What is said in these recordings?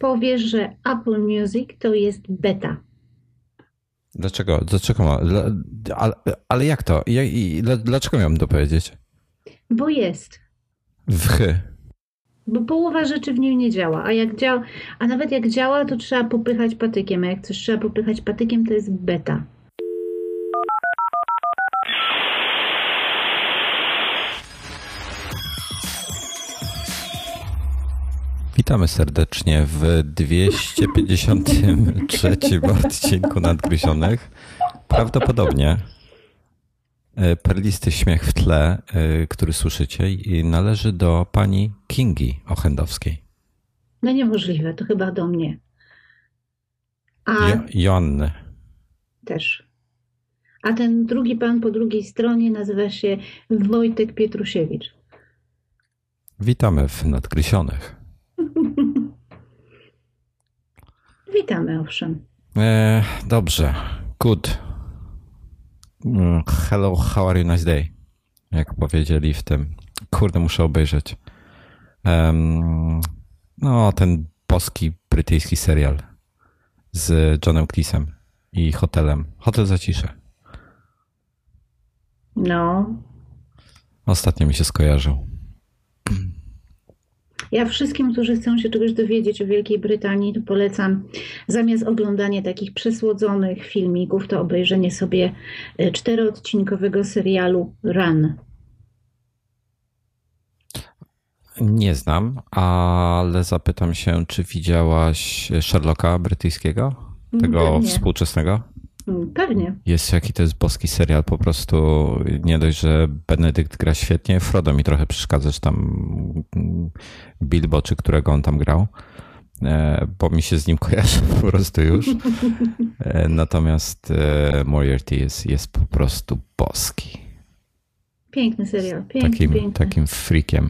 powiesz, że Apple Music to jest beta. Dlaczego? Dlaczego ma? Ale, ale jak to? I, dlaczego miałem to powiedzieć? Bo jest. Wchy. Bo połowa rzeczy w niej nie działa, a jak działa, a nawet jak działa, to trzeba popychać patykiem, a jak coś trzeba popychać patykiem, to jest beta. Witamy serdecznie w 253 odcinku Nadgryzionych. Prawdopodobnie e, perlisty śmiech w tle, e, który słyszycie, należy do pani Kingi Ochendowskiej. No niemożliwe, to chyba do mnie. A jo Joanny. Też. A ten drugi pan po drugiej stronie nazywa się Wojtek Pietrusiewicz. Witamy w Nadgryzionych. Witamy, owszem. E, dobrze. Good. Mm, hello, how are you? Nice day. Jak powiedzieli w tym. Kurde, muszę obejrzeć. Um, no, ten boski brytyjski serial z Johnem Cleese'em i hotelem. Hotel Zacisze. No. Ostatnio mi się skojarzył. Ja wszystkim, którzy chcą się czegoś dowiedzieć o Wielkiej Brytanii, to polecam zamiast oglądania takich przesłodzonych filmików, to obejrzenie sobie e, czteroodcinkowego serialu Run. Nie znam, ale zapytam się, czy widziałaś Sherlocka brytyjskiego? Tego Pewnie. współczesnego? Mm, pewnie. Jest jaki to jest boski serial, po prostu nie dość, że Benedykt gra świetnie, Frodo mi trochę przeszkadza, że tam Bilbo, czy którego on tam grał, e, bo mi się z nim kojarzy po prostu już. E, natomiast e, Moriarty jest, jest po prostu boski. Piękny serial, piękny, takim, piękny. takim freakiem.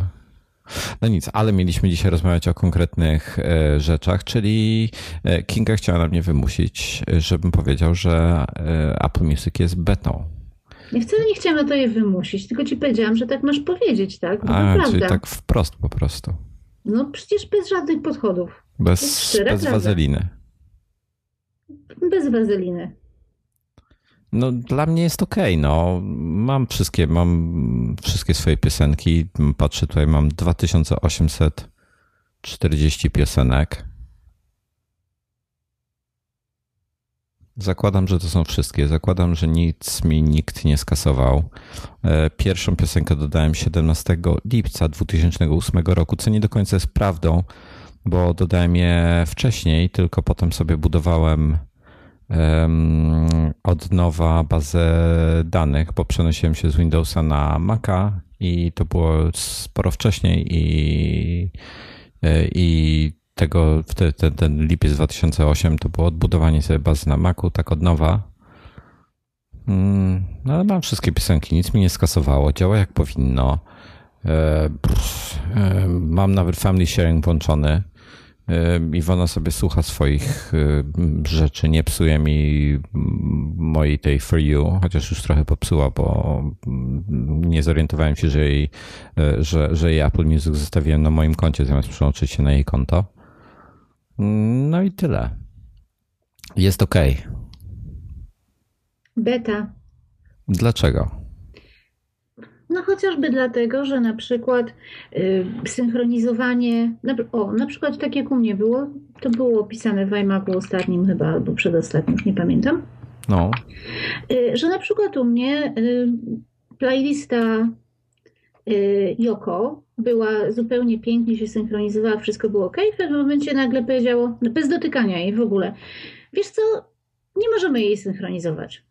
No nic, ale mieliśmy dzisiaj rozmawiać o konkretnych e, rzeczach, czyli e, Kinga chciała na mnie wymusić, żebym powiedział, że e, Apple Music jest betą. Ja wcale nie chciałam na to je wymusić, tylko ci powiedziałam, że tak masz powiedzieć, tak? Bo A, czyli tak wprost po prostu. No przecież bez żadnych podchodów. Bez, bez wazeliny. Bez wazeliny. No, dla mnie jest ok. No. Mam wszystkie, mam wszystkie swoje piosenki. Patrzę tutaj, mam 2840 piosenek. Zakładam, że to są wszystkie. Zakładam, że nic mi nikt nie skasował. E, pierwszą piosenkę dodałem 17 lipca 2008 roku, co nie do końca jest prawdą, bo dodałem je wcześniej, tylko potem sobie budowałem od nowa bazę danych, bo przenosiłem się z Windowsa na Maca i to było sporo wcześniej i, e, i tego, ten, ten lipiec 2008 to było odbudowanie sobie bazy na Macu, tak od nowa. Mm, no, ale mam wszystkie piosenki, nic mi nie skasowało, działa jak powinno. E, e, mam nawet family sharing włączony. Iwona sobie słucha swoich rzeczy, nie psuje mi mojej tej For You, chociaż już trochę popsuła, bo nie zorientowałem się, że jej, e, że, że jej Apple Music zostawiłem na moim koncie, zamiast przełączyć się na jej konto. No i tyle. Jest ok. Beta. Dlaczego? No chociażby dlatego, że na przykład y, synchronizowanie, na, o, na przykład tak jak u mnie było, to było opisane w iMacu ostatnim chyba, albo przedostatnim, nie pamiętam. No. Y, że na przykład u mnie y, playlista y, Yoko była zupełnie pięknie się synchronizowała, wszystko było ok. W pewnym momencie nagle powiedziało, bez dotykania jej w ogóle, wiesz co, nie możemy jej synchronizować.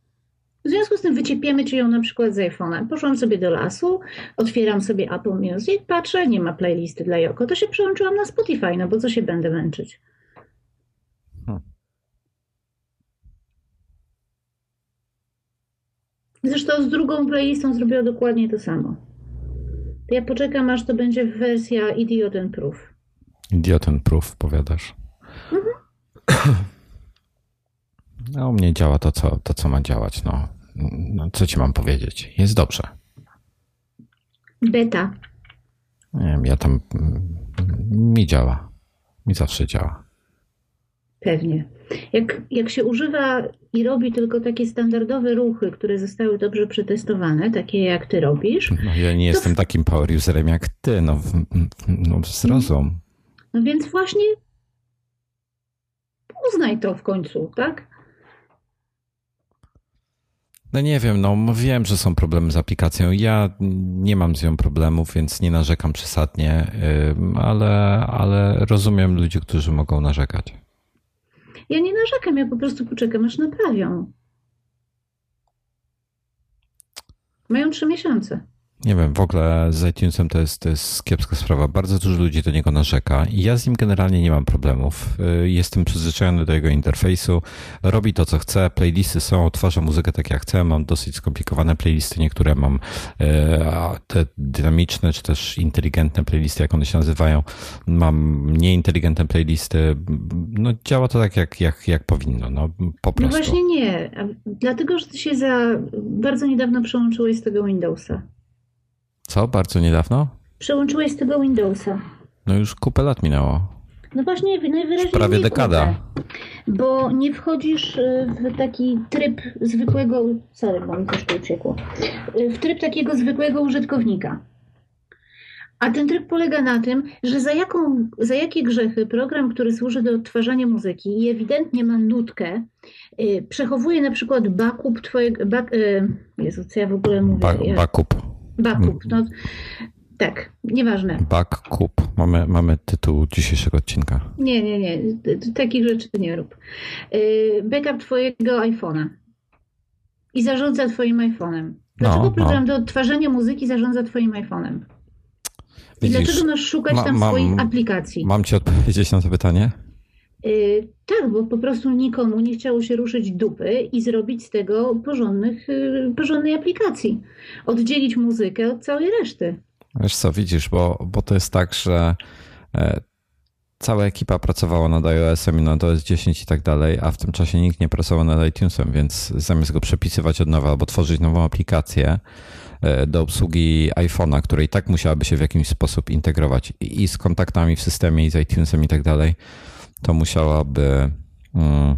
W związku z tym wyciepiemy ci ją na przykład z iPhone'a. Poszłam sobie do lasu, otwieram sobie Apple Music, patrzę, nie ma playlisty dla Joko, to się przełączyłam na Spotify, no bo co się będę męczyć. Hmm. Zresztą z drugą playlistą zrobiła dokładnie to samo. To ja poczekam, aż to będzie wersja Idiot and Proof. Idiot and Proof, powiadasz. Mhm. No, u mnie działa to co, to, co ma działać. No. no, co ci mam powiedzieć? Jest dobrze. Beta. Nie wiem, ja tam. Mi działa. Mi zawsze działa. Pewnie. Jak, jak się używa i robi tylko takie standardowe ruchy, które zostały dobrze przetestowane, takie jak ty robisz. No, ja nie jestem takim power userem jak ty, no, no zrozum. No więc właśnie uznaj to w końcu, tak? No nie wiem, no wiem, że są problemy z aplikacją. Ja nie mam z nią problemów, więc nie narzekam przesadnie, ale, ale rozumiem ludzi, którzy mogą narzekać. Ja nie narzekam, ja po prostu poczekam, aż naprawią. Mają trzy miesiące. Nie wiem, w ogóle z iTunesem to jest, to jest kiepska sprawa. Bardzo dużo ludzi do niego narzeka i ja z nim generalnie nie mam problemów. Y, jestem przyzwyczajony do jego interfejsu, robi to, co chce, playlisty są, odtwarza muzykę tak jak chcę, mam dosyć skomplikowane playlisty, niektóre mam y, te dynamiczne czy też inteligentne playlisty, jak one się nazywają. Mam nieinteligentne playlisty. No działa to tak, jak, jak, jak powinno, no po no prostu. No właśnie nie, dlatego, że ty się za bardzo niedawno przełączyłeś z tego Windowsa. Co? Bardzo niedawno? Przełączyłeś z tego Windowsa. No już kupę lat minęło. No właśnie, najwyraźniej. Prawie dekada. Kupę, bo nie wchodzisz y, w taki tryb zwykłego. Sorry, bo mi też tu uciekło. Y, w tryb takiego zwykłego użytkownika. A ten tryb polega na tym, że za, jaką, za jakie grzechy program, który służy do odtwarzania muzyki i ewidentnie ma nutkę, yy, przechowuje na przykład backup twojego. Back, yy, Jezu, co ja w ogóle mówię? Ba backup. Backup, no tak, nieważne. Backup. Mamy, mamy tytuł dzisiejszego odcinka. Nie, nie, nie. Takich rzeczy nie rób. Y, backup twojego iPhone'a. I zarządza twoim iPhone'em. Dlaczego no, program no. do odtwarzania muzyki zarządza twoim iPhone'em? I Widzisz, dlaczego masz szukać ma, tam mam, swoich aplikacji? Mam ci odpowiedzieć na to pytanie? Yy, tak, bo po prostu nikomu nie chciało się ruszyć dupy i zrobić z tego porządnych, yy, porządnej aplikacji. Oddzielić muzykę od całej reszty. Wiesz co, widzisz, bo, bo to jest tak, że e, cała ekipa pracowała nad iOS-em i nad OS 10 i tak dalej, a w tym czasie nikt nie pracował nad iTunesem, więc zamiast go przepisywać od nowa albo tworzyć nową aplikację e, do obsługi iPhone'a, której tak musiałaby się w jakiś sposób integrować i z kontaktami w systemie, i z iTunesem i tak dalej, to musiałaby um,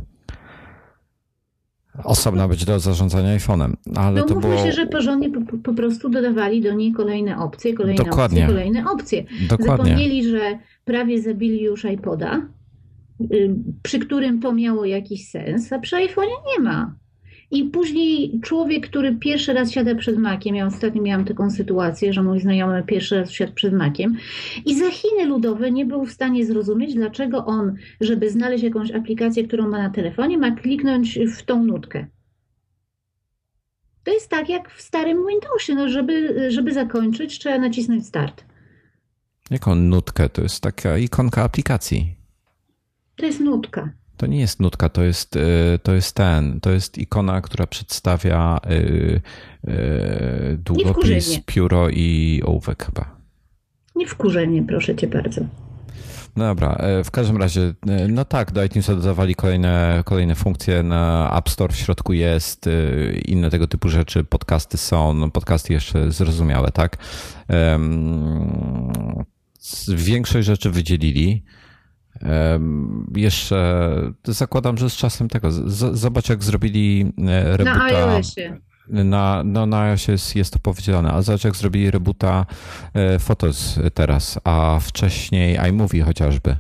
osobna być do zarządzania iPhone'em. Ale no to było... się, że porządnie po, po, prostu dodawali do niej kolejne opcje, kolejne Dokładnie. opcje, kolejne opcje. Dokładnie. Zapomnieli, że prawie zabili już iPoda, y, przy którym to miało jakiś sens, a przy iPhone'ie nie ma. I później człowiek, który pierwszy raz siada przed makiem, ja ostatnio miałam taką sytuację, że mój znajomy pierwszy raz siadł przed makiem i za Chiny ludowe nie był w stanie zrozumieć, dlaczego on, żeby znaleźć jakąś aplikację, którą ma na telefonie, ma kliknąć w tą nutkę. To jest tak jak w starym Windowsie, no żeby, żeby zakończyć, trzeba nacisnąć start. Jaką nutkę? To jest taka ikonka aplikacji. To jest nutka. To nie jest nutka, to jest, y, to jest ten, to jest ikona, która przedstawia y, y, długopis, pióro i ołówek chyba. Nie wkurzenie, proszę cię bardzo. No dobra, e, w każdym razie, e, no tak, do iTunesa dodawali kolejne, kolejne funkcje, na App Store w środku jest, e, inne tego typu rzeczy, podcasty są, no podcasty jeszcze zrozumiałe, tak? Większość rzeczy wydzielili. Jeszcze zakładam, że z czasem tego. zobacz, jak zrobili e, rebuta. Na iOSie. Na, no, na iOSie jest, jest to powiedziane, ale zobacz, jak zrobili rebuta e, Photos teraz, a wcześniej iMovie chociażby.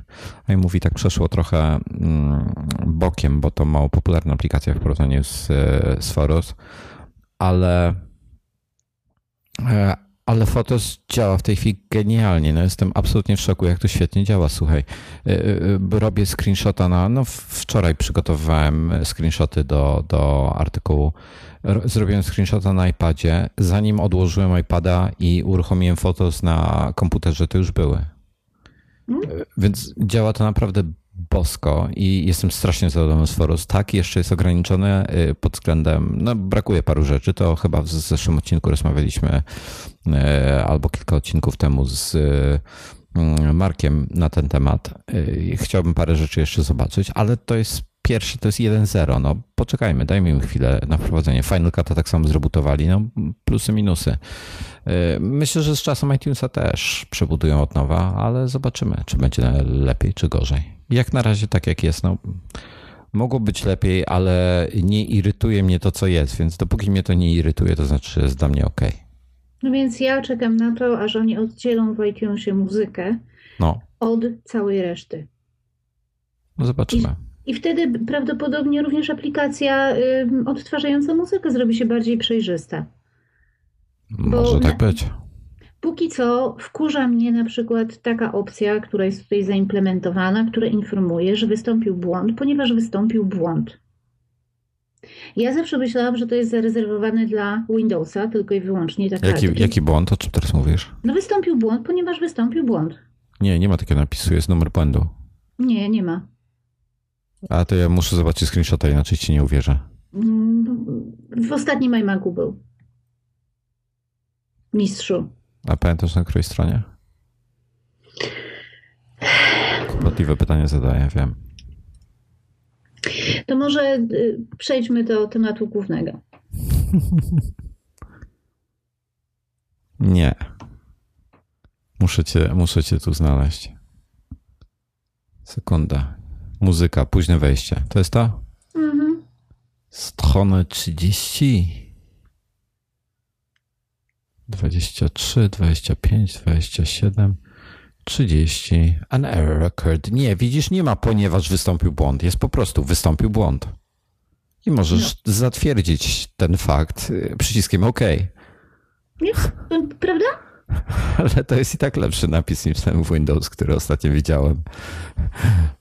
iMovie tak przeszło trochę mm, bokiem, bo to mało popularna aplikacja w porównaniu z, e, z Photos, ale ale Photos działa w tej chwili genialnie. No jestem absolutnie w szoku, jak to świetnie działa. Słuchaj, y, y, robię screenshota na. No, wczoraj przygotowywałem screenshoty do, do artykułu. Zrobiłem screenshota na iPadzie. Zanim odłożyłem iPada i uruchomiłem Photos na komputerze, to już były. Hmm? Więc działa to naprawdę bosko i jestem strasznie zadowolony z Forus. Tak, jeszcze jest ograniczone y, pod względem, no brakuje paru rzeczy, to chyba w zeszłym odcinku rozmawialiśmy y, albo kilka odcinków temu z y, Markiem na ten temat. Chciałbym parę rzeczy jeszcze zobaczyć, ale to jest pierwszy to jest 1.0. No poczekajmy, dajmy im chwilę na wprowadzenie. Final Cut tak samo zrebutowali, no plusy, minusy. Y, myślę, że z czasem iTunesa też przebudują od nowa, ale zobaczymy, czy będzie lepiej, czy gorzej. Jak na razie tak jak jest, no mogło być lepiej, ale nie irytuje mnie to, co jest, więc dopóki mnie to nie irytuje, to znaczy, że jest dla mnie ok. No więc ja czekam na to, aż oni oddzielą w iTunesie muzykę no. od całej reszty. No zobaczymy. I, I, wtedy prawdopodobnie również aplikacja odtwarzająca muzykę zrobi się bardziej przejrzysta. Może tak być. Póki co wkurza mnie na przykład taka opcja, która jest tutaj zaimplementowana, która informuje, że wystąpił błąd, ponieważ wystąpił błąd. Ja zawsze myślałam, że to jest zarezerwowane dla Windowsa, tylko i wyłącznie taka. Jaki, jaki błąd? O czym teraz mówisz? No wystąpił błąd, ponieważ wystąpił błąd. Nie, nie ma takiego napisu, jest numer błędu. Nie, nie ma. A to ja muszę zobaczyć screenshota, inaczej ci nie uwierzę. W ostatnim iMacu był. Mistrzu. A pamiętasz na której stronie? Kłopotliwe pytanie zadaję, wiem. To może y, przejdźmy do tematu głównego. Nie. Muszę cię, muszę cię tu znaleźć. Sekunda. Muzyka, późne wejście. To jest to? Mhm. Stronę 30. 23, 25, 27, 30. An error occurred. Nie, widzisz, nie ma ponieważ wystąpił błąd. Jest po prostu wystąpił błąd. I możesz no. zatwierdzić ten fakt y, przyciskiem OK. Nie, prawda? Ale to jest i tak lepszy napis niż ten w Windows, który ostatnio widziałem.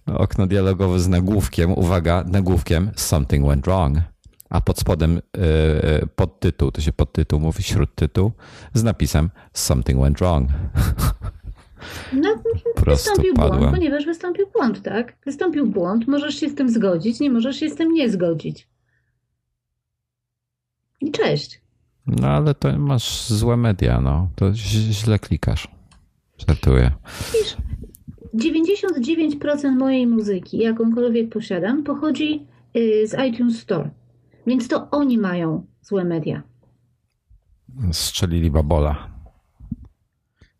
Okno dialogowe z nagłówkiem, uwaga, nagłówkiem Something went wrong a pod spodem yy, podtytuł, to się podtytuł mówi, śródtytuł, z napisem Something went wrong. No, wystąpił padłem. błąd, ponieważ wystąpił błąd, tak? Wystąpił błąd, możesz się z tym zgodzić, nie możesz się z tym nie zgodzić. I cześć. No ale to masz złe media, no. To źle klikasz. Żartuję. Wiesz, 99% mojej muzyki, jakąkolwiek posiadam, pochodzi y, z iTunes Store. Więc to oni mają złe media. Strzelili babola.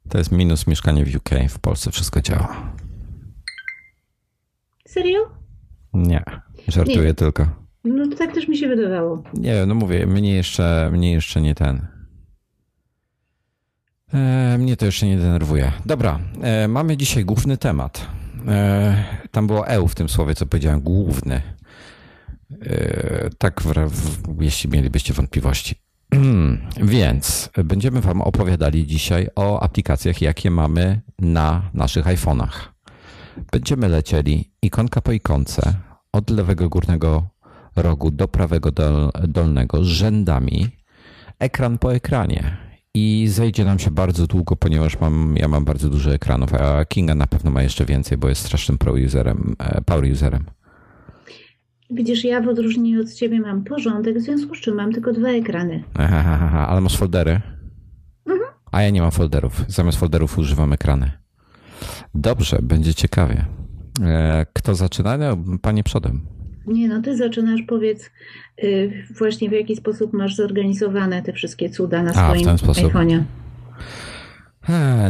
To jest minus mieszkanie w UK. W Polsce wszystko działa. Serio? Nie, żartuję nie. tylko. No tak też mi się wydawało. Nie, no mówię, mnie jeszcze, mnie jeszcze nie ten. E, mnie to jeszcze nie denerwuje. Dobra, e, mamy dzisiaj główny temat. E, tam było EU w tym słowie, co powiedziałem, główny. E, tak, jeśli mielibyście wątpliwości. Więc będziemy Wam opowiadali dzisiaj o aplikacjach, jakie mamy na naszych iPhone'ach. Będziemy lecieli ikonka po ikonce od lewego górnego rogu do prawego dolnego rzędami, ekran po ekranie. I zejdzie nam się bardzo długo, ponieważ mam, ja mam bardzo dużo ekranów, a Kinga na pewno ma jeszcze więcej, bo jest strasznym pro userem, e, power userem. Widzisz, ja w odróżnieniu od ciebie mam porządek, w związku z czym mam tylko dwa ekrany. Aha, aha, ale masz foldery? Mhm. A ja nie mam folderów. Zamiast folderów używam ekrany. Dobrze, będzie ciekawie. E, kto zaczyna? No, panie przodem. Nie, no ty zaczynasz, powiedz yy, właśnie w jaki sposób masz zorganizowane te wszystkie cuda na swoim iPhone'ie.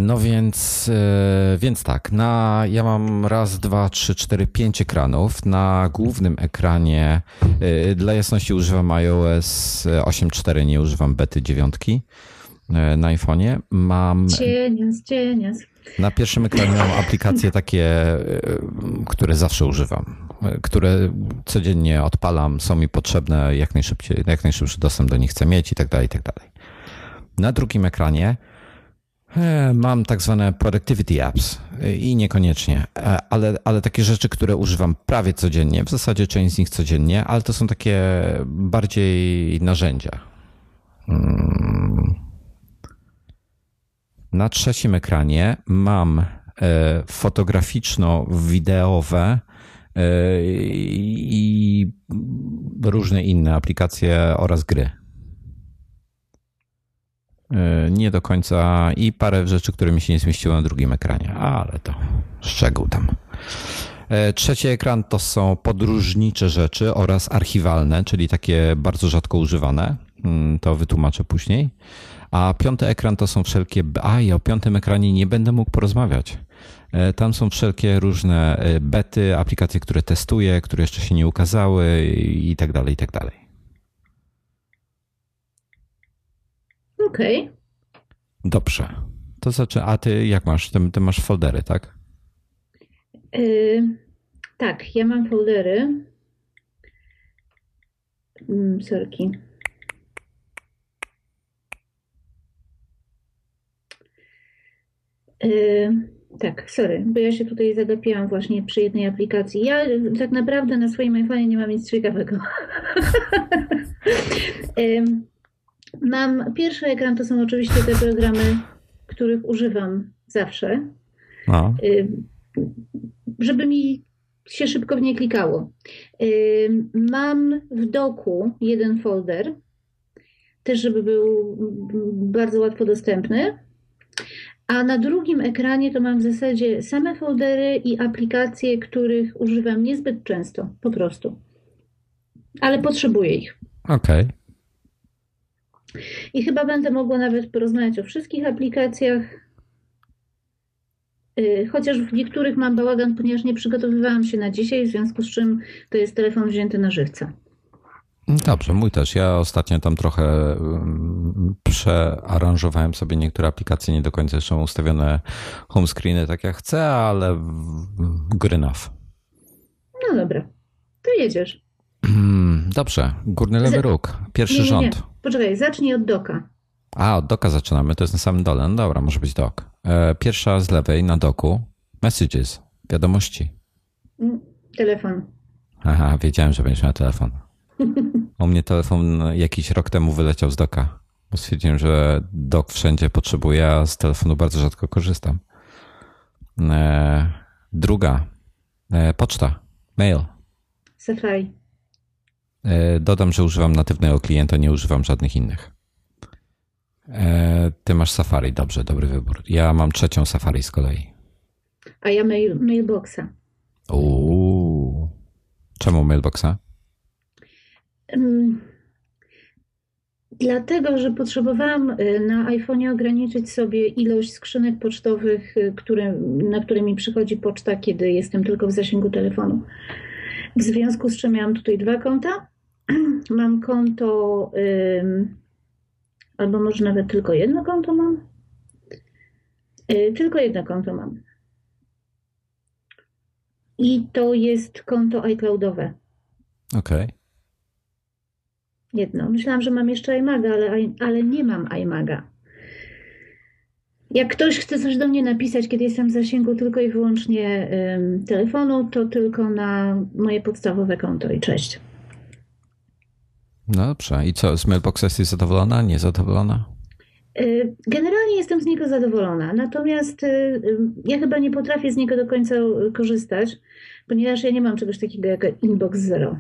No więc, e, więc tak, na, ja mam raz, dwa, trzy, cztery, pięć ekranów. Na głównym ekranie, e, dla jasności używam iOS 8.4, nie używam bety 9 e, na iPhone'ie. Mam... Cienias, cienias. Na pierwszym ekranie mam aplikacje takie, które zawsze używam, które codziennie odpalam, są mi potrzebne, jak najszybciej, jak najszybszy dostęp do nich chcę mieć i tak dalej, i tak dalej. Na drugim ekranie E, mam tak zwane productivity apps e, i niekoniecznie, e, ale, ale takie rzeczy, które używam prawie codziennie, w zasadzie część z nich codziennie, ale to są takie bardziej narzędzia. Mm. Na trzecim ekranie mam fotograficzno-wideowe i różne inne aplikacje oraz gry. E, nie do końca i parę rzeczy, które mi się nie zmieściły na drugim ekranie, ale to szczegół tam. Trzeci ekran to są podróżnicze rzeczy oraz archiwalne, czyli takie bardzo rzadko używane. Mm, to wytłumaczę później. A piąty ekran to są wszelkie. A ja o piątym ekranie nie będę mógł porozmawiać. E, tam są wszelkie różne e, bety, aplikacje, które testuję, które jeszcze się nie ukazały i tak dalej, i tak dalej. Okej. Okay. Dobrze. To znaczy, a ty jak masz? Ty, ty masz foldery, tak? Yy, tak, ja mam foldery. Mm, sorki. Tak, sorry, bo ja się tutaj zagapiłam właśnie przy jednej aplikacji. Ja tak naprawdę na swoim iPhone nie mam nic ciekawego. mam pierwszy ekran, to są oczywiście te programy, których używam zawsze. A. Żeby mi się szybko w nie klikało. Mam w doku jeden folder, też żeby był bardzo łatwo dostępny a na drugim ekranie to mam w zasadzie same foldery i aplikacje, których używam niezbyt często, po prostu. Ale potrzebuję ich. Okej. Okay. I chyba będę mogła nawet porozmawiać o wszystkich aplikacjach. Y, chociaż w niektórych mam bałagan, ponieważ nie przygotowywałam się na dzisiaj, w związku z czym to jest telefon wzięty na żywca. Dobrze, mój też. Ja ostatnio tam trochę mm, przearanżowałem sobie niektóre aplikacje, nie do końca są ustawione home screeny tak jak chcę, ale enough. No dobra, to jedziesz. Dobrze, górny lewy róg, pierwszy nie, nie, nie. rząd. Poczekaj, zacznij od doka. A, od doka zaczynamy, to jest na samym dole. No dobra, może być dok. E, pierwsza z lewej na doku, messages, wiadomości. Mm, telefon. Aha, wiedziałem, że będziesz miał telefon. U mnie telefon jakiś rok temu wyleciał z doka. Bo stwierdziłem, że dok wszędzie potrzebuję, a z telefonu bardzo rzadko korzystam. E, druga. E, poczta. Mail. Safari. E, dodam, że używam natywnego klienta, nie używam żadnych innych. Ty masz Safari, dobrze, dobry wybór. Ja mam trzecią Safari z kolei. A ja mail, mailboxa. Uuu. Czemu mailboxa? Dlatego, że potrzebowałam y, na iPhone'ie ograniczyć sobie ilość skrzynek pocztowych, y, które, na które mi przychodzi poczta, kiedy jestem tylko w zasięgu telefonu. W związku z czym miałam tutaj dwa konta. Mam konto, albo może nawet tylko jedno konto mam. Y, tylko jedno konto mam. I to jest konto iCloudowe. Okej. Okay jedno. Myślałam, że mam jeszcze iMaga, ale, ale nie mam iMaga. Jak ktoś chce coś do mnie napisać, kiedy jestem w zasięgu tylko i wyłącznie ym, telefonu, to tylko na moje podstawowe konto i cześć. No dobrze. I co, z Mailboxa jesteś zadowolona, niezadowolona? Y, generalnie jestem z niego zadowolona, natomiast y, y, ja chyba nie potrafię z niego do końca korzystać, ponieważ ja nie mam czegoś takiego jak Inbox Zero.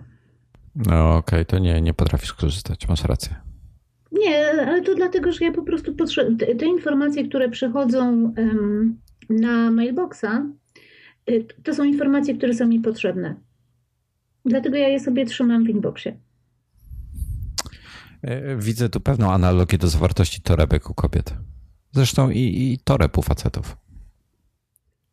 No okej, okay, to nie, nie potrafisz korzystać, masz rację. Nie, ale to dlatego, że ja po prostu potrzebuję. Te, te, informacje, które przychodzą um, na mailboxa, y, to są informacje, które są mi potrzebne. Dlatego ja je sobie trzymam w inboxie. E, widzę tu pewną analogię do zawartości torebek u kobiet. Zresztą i, i toreb u facetów.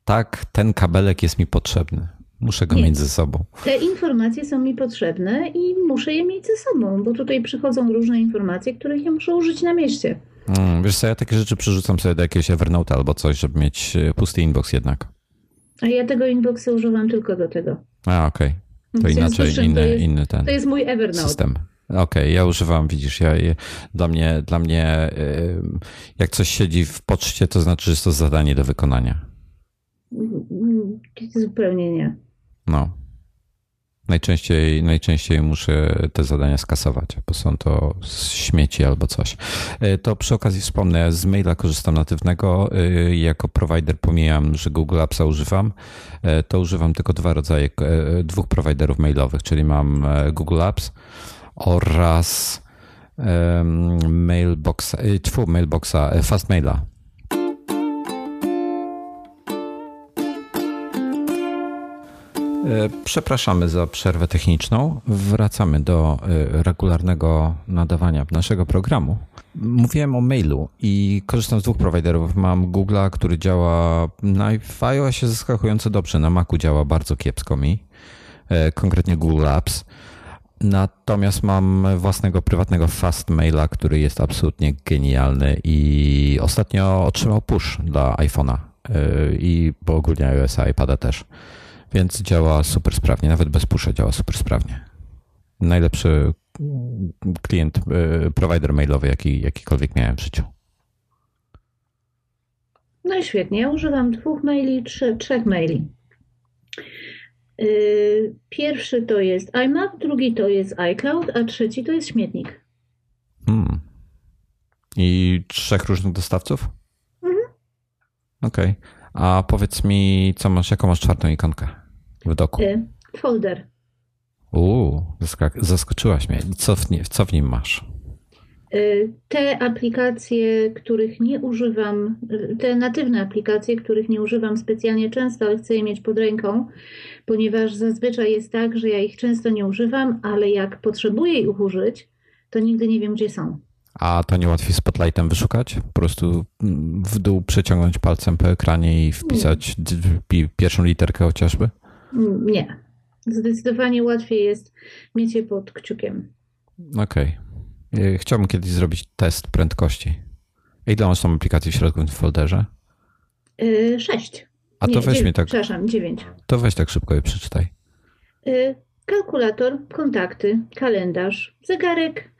Tak, ten kabelek jest mi potrzebny. Muszę go Nie. mieć ze sobą. Te informacje są mi potrzebne i muszę je mieć ze sobą, bo tutaj przychodzą różne informacje, których ja muszę użyć na mieście. Hmm, wiesz co, ja takie rzeczy przerzucam sobie do jakiegoś Evernote albo coś, żeby mieć e, pusty inbox jednak. A ja tego inboxa używam tylko do tego. A, okej. Okay. To inaczej, inny, to jest, inny ten To jest mój Evernote. System. Okej, okay, ja używam, widzisz, ja, dla mnie, dla mnie jak coś siedzi w poczcie, to znaczy, że jest to zadanie do wykonania. Mm, mm, zupełnie nie. No. Najczęściej, najczęściej muszę te zadania skasować, bo są to śmieci albo coś. E, to przy okazji wspomnę, z maila korzystam natywnego. E, jako provider pomijam, że Google Appsa używam. E, to używam tylko dwa rodzaje, dwóch providerów mailowych, czyli mam Google Apps oraz Mailboxa, tfu, Mailboxa, Fastmaila. Przepraszamy za przerwę techniczną. Wracamy do e, regularnego nadawania naszego programu. Mówiłem o mailu i korzystam z dwóch prowajderów. Mam Google'a, który działa na iOSie zaskakująco dobrze, na Macu działa bardzo kiepsko mi, e, konkretnie Google Apps. Natomiast mam własnego prywatnego fast maila, który jest absolutnie genialny i ostatnio otrzymał push dla iPhone'a i ogólnie iOS iPada też. Więc działa super sprawnie, nawet bez pusza działa super sprawnie. Najlepszy klient, y, provider mailowy, jaki, jakikolwiek miałem w życiu. No i świetnie. Ja używam dwóch maili, trzy, trzech maili. Y, pierwszy to jest iMac, drugi to jest iCloud, a trzeci to jest śmietnik. Hmm. I trzech różnych dostawców? Mhm. Okej. Okay. A powiedz mi, co masz, jaką masz czwartą ikonkę w doku? Y, folder. Uuu, zaskoczyłaś mnie. Co w, co w nim masz? Y, te aplikacje, których nie używam, y, te natywne aplikacje, których nie używam specjalnie często, ale chcę je mieć pod ręką, ponieważ zazwyczaj jest tak, że ja ich często nie używam, ale jak potrzebuję ich użyć, to nigdy nie wiem, gdzie są. A to nie łatwiej spotlightem wyszukać? Po prostu w dół przeciągnąć palcem po ekranie i wpisać pierwszą literkę chociażby? Nie. Zdecydowanie łatwiej jest mieć je pod kciukiem. Okej. Okay. Chciałbym kiedyś zrobić test prędkości. Ile masz tam aplikacji w środku w folderze? Yy, sześć. A nie, to weź mi tak. Przepraszam, dziewięć. To weź tak szybko je przeczytaj. Yy, kalkulator, kontakty, kalendarz, zegarek,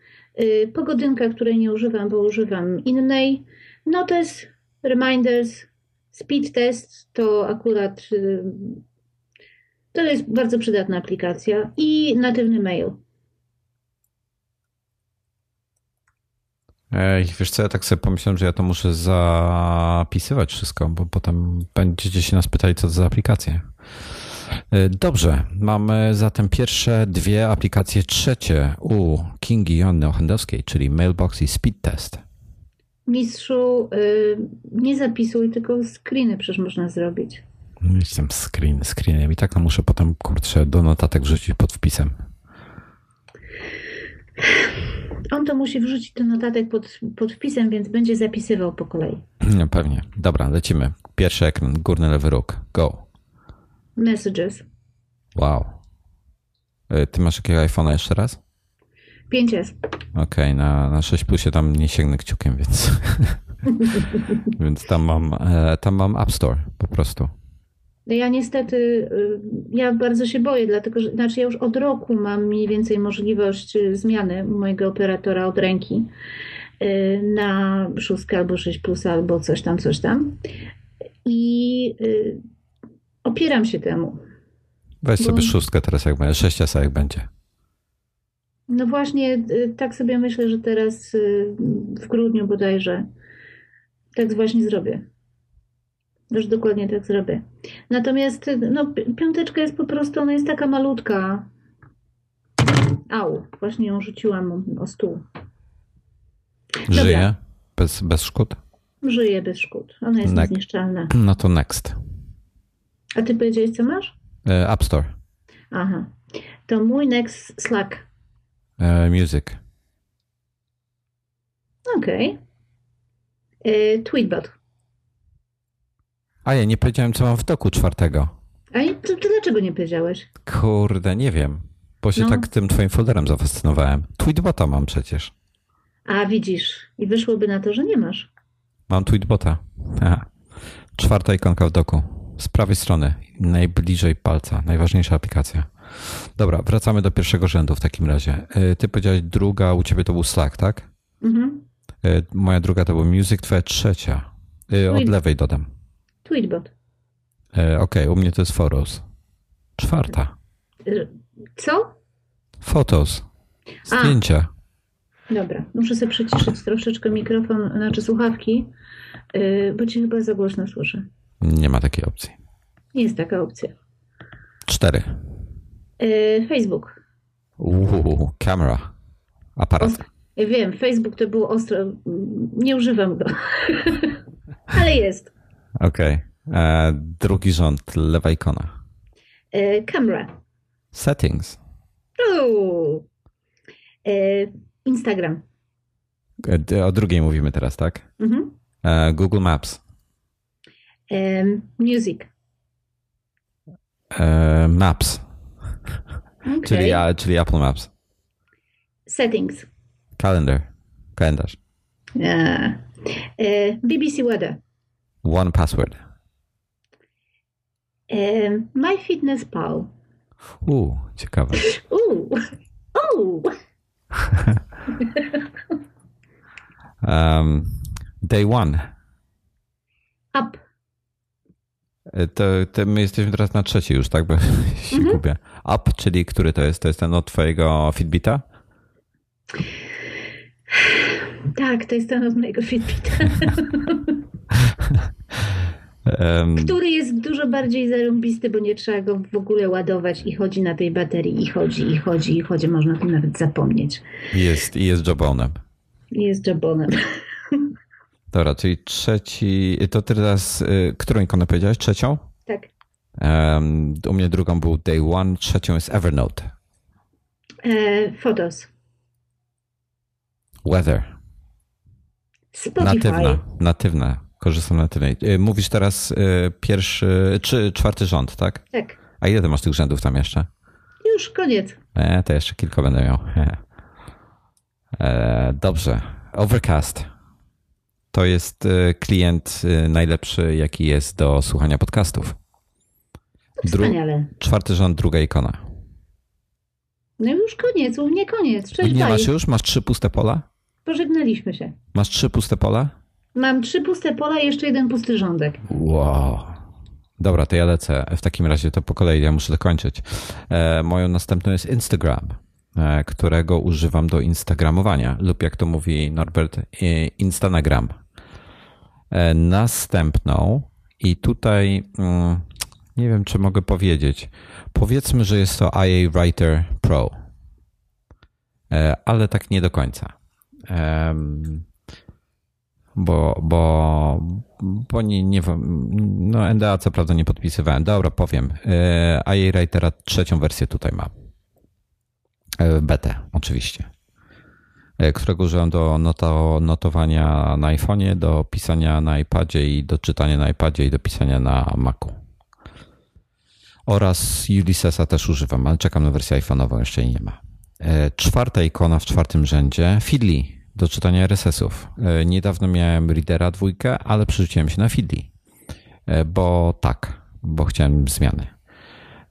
pogodynka, której nie używam, bo używam innej. Notes, reminders, speed test to akurat y, to jest bardzo przydatna aplikacja i natywny mail. Ej, wiesz co, ja tak sobie pomyślałem, że ja to muszę zapisywać wszystko, bo potem będziecie się nas pytali, co to za aplikacje. E, dobrze, mamy zatem pierwsze dwie aplikacje trzecie u Kingi Jonny Ochendowskiej, czyli Mailbox i Speed Test. Mistrzu, yy, nie zapisuj, tylko screeny przecież można zrobić. Jestem screen, screenem i tak no muszę potem, kurczę, do notatek wrzucić pod wpisem. On to musi wrzucić do notatek pod, pod wpisem, więc będzie zapisywał po kolei. No pewnie. Dobra, lecimy. Pierwszy ekran, górny lewy róg. Go. Messages. Wow. E, ty masz jakiego iPhone'a jeszcze raz? 5S. Okej, okay, na, na 6 plusie tam nie sięgnę kciukiem, więc więc tam mam, e, tam mam App Store po prostu. Ja niestety, y, ja bardzo się boję, dlatego że, znaczy ja już od roku mam mniej więcej możliwość y, zmiany mojego operatora od ręki y, na 6 albo 6 plus albo coś tam, coś tam. I opieram się temu. Weź bo... sobie szóstkę teraz, jak będzie, sześciasa jak będzie. No właśnie, y, tak sobie myślę, że teraz y, w grudniu bodajże tak właśnie zrobię. Już dokładnie tak zrobię. Natomiast y, no, piąteczka jest po prostu, ona jest taka malutka. Au, właśnie ją rzuciłam o stół. Żyje? Bez, bez szkód? Żyje bez szkód. Ona jest niezniszczalna. No to next. A ty powiedziałeś, co masz? E, App Store. Aha. To mój next Slack. E, music. Okej. Okay. E, Tweetbot. A ja nie powiedziałem, co mam w doku czwartego. A to, to dlaczego nie powiedziałeś? Kurde, nie wiem. Bo się no. tak tym twoim folderem zafascynowałem. Tweetbota mam przecież. A widzisz. I wyszłoby na to, że nie masz. Mam Tweetbota. Aha. Czwarta ikonka w doku z prawej strony, najbliżej palca, najważniejsza aplikacja. Dobra, wracamy do pierwszego rzędu w takim razie. E, ty powiedziałeś druga, u ciebie to był Slack, tak? Mhm. E, moja druga to był Music, twoja trzecia. E, od lewej dodam. Tweetbot. Okej, okay, u mnie to jest Photos. Czwarta. Co? Photos. Zdjęcia. A. Dobra, muszę sobie przyciszyć troszeczkę mikrofon, znaczy słuchawki, bo ci chyba za głośno słyszę. Nie ma takiej opcji. Jest taka opcja. Cztery. Yy, Facebook. Uuu, kamera. Aparat. ja wiem, Facebook to było ostro. Nie używam go. Ale jest. Okej. Okay. E, drugi rząd, lewa ikona. Camera. Settings. Uuu. Instagram. O drugiej mówimy teraz, tak? Mhm. Google Maps. E, music. E, Maps, Okay. czyli, a, czyli Apple Maps. Settings. Calendar. Kalendarz. E, e, BBC Weather. One Password. E, MyFitnessPal. U, ciekawe. Uuu. Uuu. Um, day One. Up. E, To, to my jesteśmy teraz na trzeciej już, tak? Bo się Mhm. gubię. Up, czyli który to jest? To jest ten od twojego Fitbita? Tak, to jest ten od mojego Fitbita, który jest dużo bardziej zarąbisty, bo nie trzeba go w ogóle ładować i chodzi na tej baterii i chodzi, i chodzi, i chodzi. Można tym nawet zapomnieć. jest, I jest jobonem. I Jest jabonem. Dobra, czyli trzeci. To teraz, y, którą ikonę powiedziałeś? Trzecią? Tak. Um, u mnie drugą był Day One, trzecią jest Evernote. E, Photos. Weather. Spotify. Natywna. Natywna. Korzystam natywnej. Y, Mówisz teraz y, pierwszy, czy czwarty rząd, tak? Tak. A ile ty masz tych rzędów tam jeszcze? Już koniec. E, to jeszcze kilka będę miał. E, dobrze. Overcast. To jest e, klient e, najlepszy, jaki jest do słuchania podcastów. Dru- Wspaniale. czwarty rząd, druga ikona. No już koniec, u mnie koniec. Cześć, Nie bye. masz już? Masz trzy puste pola? Pożegnaliśmy się. Masz trzy puste pola? Mam trzy puste pola i jeszcze jeden pusty rządek. Wow. Dobra, to ja lecę. W takim razie to po kolei, ja muszę dokończyć. E, moją następną jest Instagram, którego używam do instagramowania, lub jak to mówi Norbert, e, Instagram. E, następną i tutaj mm, nie wiem, czy mogę powiedzieć. Powiedzmy, że jest to IA Writer Pro, e, ale tak nie do końca. Bo, bo, bo nie, nie no NDA co prawda nie podpisywałem. Dobra, powiem. E, IA Writera trzecią wersję tutaj mam. E, Betę, oczywiście. E, Którego użyłem do noto, notowania na iPhone'ie, do pisania na iPadzie i do czytania na iPadzie i do pisania na Macu. Oraz Ulyssesa też używam, ale czekam na wersję iPhone'ową, jeszcze jej nie ma. E, Czwarta ikona w czwartym rzędzie, Feedly do czytania RSS-ów. Niedawno miałem Readera dwójkę, ale przerzuciłem się na E, bo tak, bo chciałem zmiany.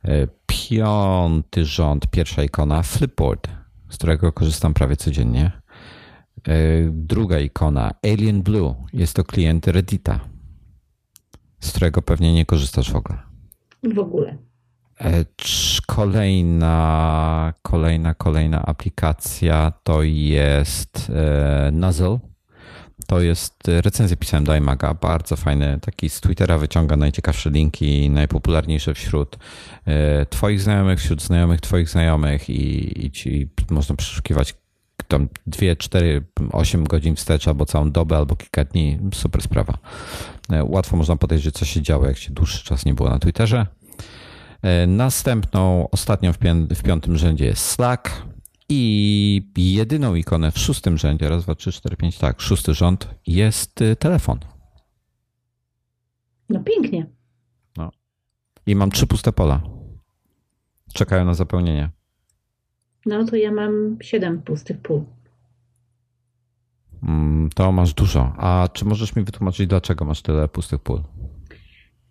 E, Piąty rząd, pierwsza ikona, Flipboard, z którego korzystam prawie codziennie. E, Druga ikona, Alien Blue, jest to klient Reddita, z którego pewnie nie korzystasz w ogóle. W ogóle. E, Kolejna, kolejna, kolejna aplikacja to jest Nuzzle. To jest e, recenzję pisałem do iMaga, bardzo fajny, taki z Twittera wyciąga najciekawsze linki, najpopularniejsze wśród e, twoich znajomych, wśród znajomych twoich znajomych i, i ci można przeszukiwać tam 2, 4, 8 godzin wstecz, albo całą dobę, albo kilka dni. Super sprawa. E, Łatwo można podejrzeć, co się działo, jak się dłuższy czas nie było na Twitterze. Następną, ostatnią w, w piątym rzędzie jest Slack i jedyną ikonę w szóstym rzędzie, raz, dwa, trzy, cztery, pięć, tak, szósty rząd jest y, telefon. No pięknie. I mam trzy puste pola. Czekają na zapełnienie. No to ja mam siedem pustych pól. Mm, To masz dużo. A czy możesz mi wytłumaczyć, dlaczego masz tyle pustych pól?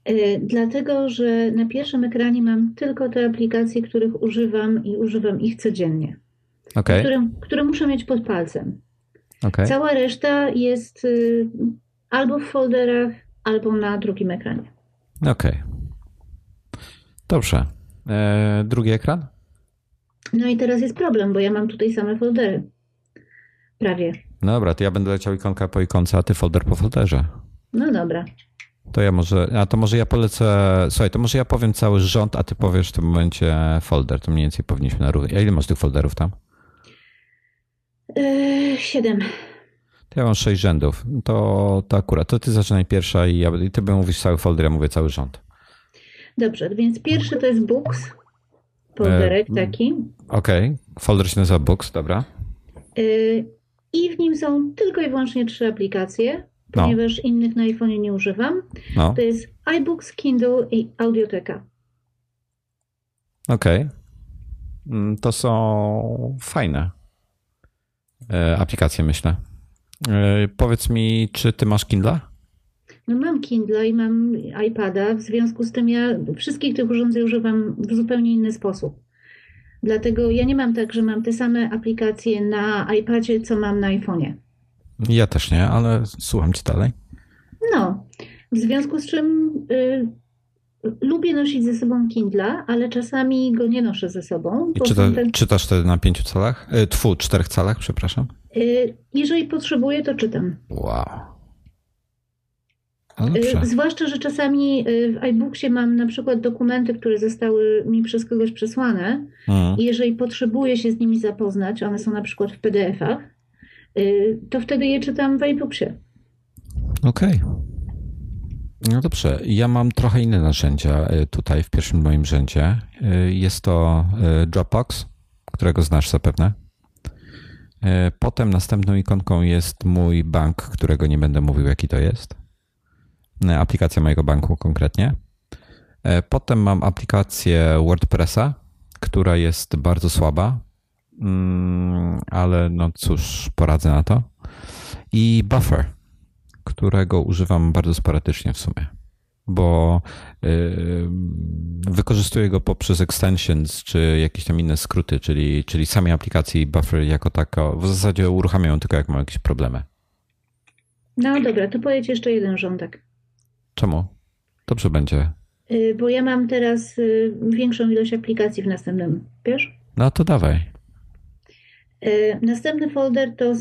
E, Dlatego, że na pierwszym ekranie mam tylko te aplikacje, których używam i używam ich codziennie, Okej, które, które muszę mieć pod palcem. okej. Cała reszta jest y, albo w folderach, albo na drugim ekranie. Okej. Dobrze. E, drugi ekran? No i teraz jest problem, bo ja mam tutaj same foldery. Prawie. No dobra, to ja będę leciał ikonka po ikonce, a ty folder po folderze. No dobra. To ja może, a to może ja polecę, słuchaj, to może ja powiem cały rząd, a ty powiesz w tym momencie folder, to mniej więcej powinniśmy na równi. A ile masz tych folderów tam? E, siedem. Ja mam sześć rzędów. To, to akurat, to ty zaczynaj pierwsza i, ja, ty mówisz cały folder, ja mówię cały rząd. Dobrze, więc pierwszy to jest Books, folderek e, taki. Okej, okay. folder się nazywa Books, dobra. Y, I w nim są tylko i wyłącznie trzy aplikacje, no. ponieważ innych na iPhone nie używam. No. To jest iBooks, Kindle i Audioteka. Okej. Okay. Mm, to są fajne e, aplikacje, myślę. E, powiedz mi, czy ty masz Kindle? No mam Kindle i mam iPada, w związku z tym ja wszystkich tych urządzeń używam w zupełnie inny sposób. Dlatego ja nie mam tak, że mam te same aplikacje na iPadzie, co mam na iPhone'ie. Ja też nie, ale słucham ci dalej. No, w związku z czym y, lubię nosić ze sobą Kindle, ale czasami go nie noszę ze sobą. Czyta, ten... Czytasz wtedy na pięciu calach? Tfu, czterech calach, przepraszam. Y, jeżeli potrzebuję, to czytam. Wow. Y, zwłaszcza, że czasami y, w iBooksie mam na przykład dokumenty, które zostały mi przez kogoś przesłane mhm. i jeżeli potrzebuję się z nimi zapoznać, one są na przykład w PDF-ach, to wtedy je czytam w iBooksie. Okej. Okay. No dobrze, ja mam trochę inne narzędzia tutaj w pierwszym moim rzędzie. Jest to Dropbox, którego znasz zapewne. Potem następną ikonką jest mój bank, którego nie będę mówił, jaki to jest. E, aplikacja mojego banku konkretnie. E, potem mam aplikację WordPressa, która jest bardzo słaba, mm, ale no cóż, poradzę na to. I Buffer, którego używam bardzo sporadycznie w sumie, bo yy, wykorzystuję go poprzez extensions czy jakieś tam inne skróty, czyli, czyli samej aplikacji Buffer jako tako. W zasadzie uruchamiam ją tylko jak mam jakieś problemy. No dobra, to pojedź jeszcze jeden rządek. Czemu? Dobrze będzie. Y, bo ja mam teraz y, większą ilość aplikacji w następnym, wiesz? No to dawaj. Y, następny folder to,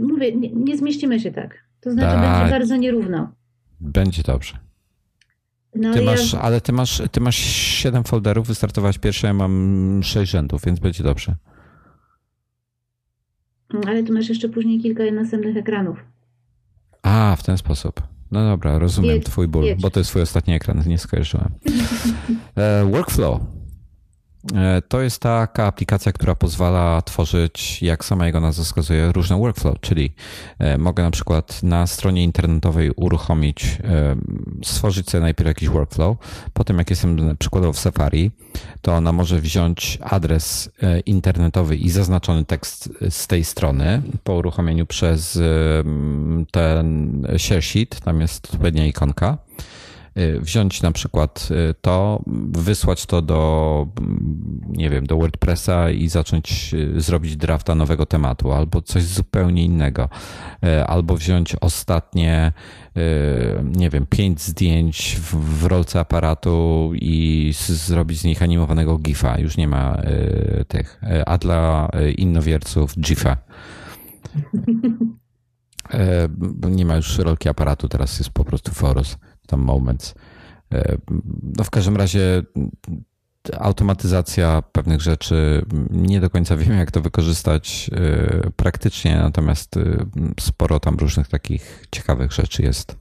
mówię, nie, nie zmieścimy się tak. To znaczy Daj. będzie bardzo nierówno. Będzie dobrze. No, ty masz, ja... Ale ty masz, ty masz 7 folderów, wystartować pierwsze, ja mam 6 rzędów, więc będzie dobrze. Ale ty masz jeszcze później kilka następnych ekranów. A, w ten sposób. No dobra, rozumiem jedź, twój ból, jedź. bo to jest twój ostatni ekran, nie skojarzyłem. E, workflow. E, to jest taka aplikacja, która pozwala tworzyć, jak sama jego nazwa wskazuje, różne workflow, czyli e, mogę na przykład na stronie internetowej uruchomić, stworzyć sobie najpierw jakiś workflow, potem jak jestem przykładowo w Safari, to ona może wziąć adres internetowy i zaznaczony tekst z tej strony po uruchomieniu przez ten share sheet, tam jest odpowiednia ikonka, wziąć na przykład y, to, wysłać to do, mm, nie wiem, do WordPressa i zacząć y, zrobić drafta nowego tematu, albo coś zupełnie innego, albo wziąć ostatnie, nie wiem, pięć zdjęć w, w rolce aparatu i zrobić z nich animowanego GIFa. Już nie ma tych, a dla innowierców GIFa. Nie ma już rolki aparatu, teraz jest po prostu Forus tam moments. E, no w każdym razie automatyzacja pewnych rzeczy, nie do końca wiem, jak to wykorzystać e, praktycznie, natomiast e, sporo tam różnych takich ciekawych rzeczy jest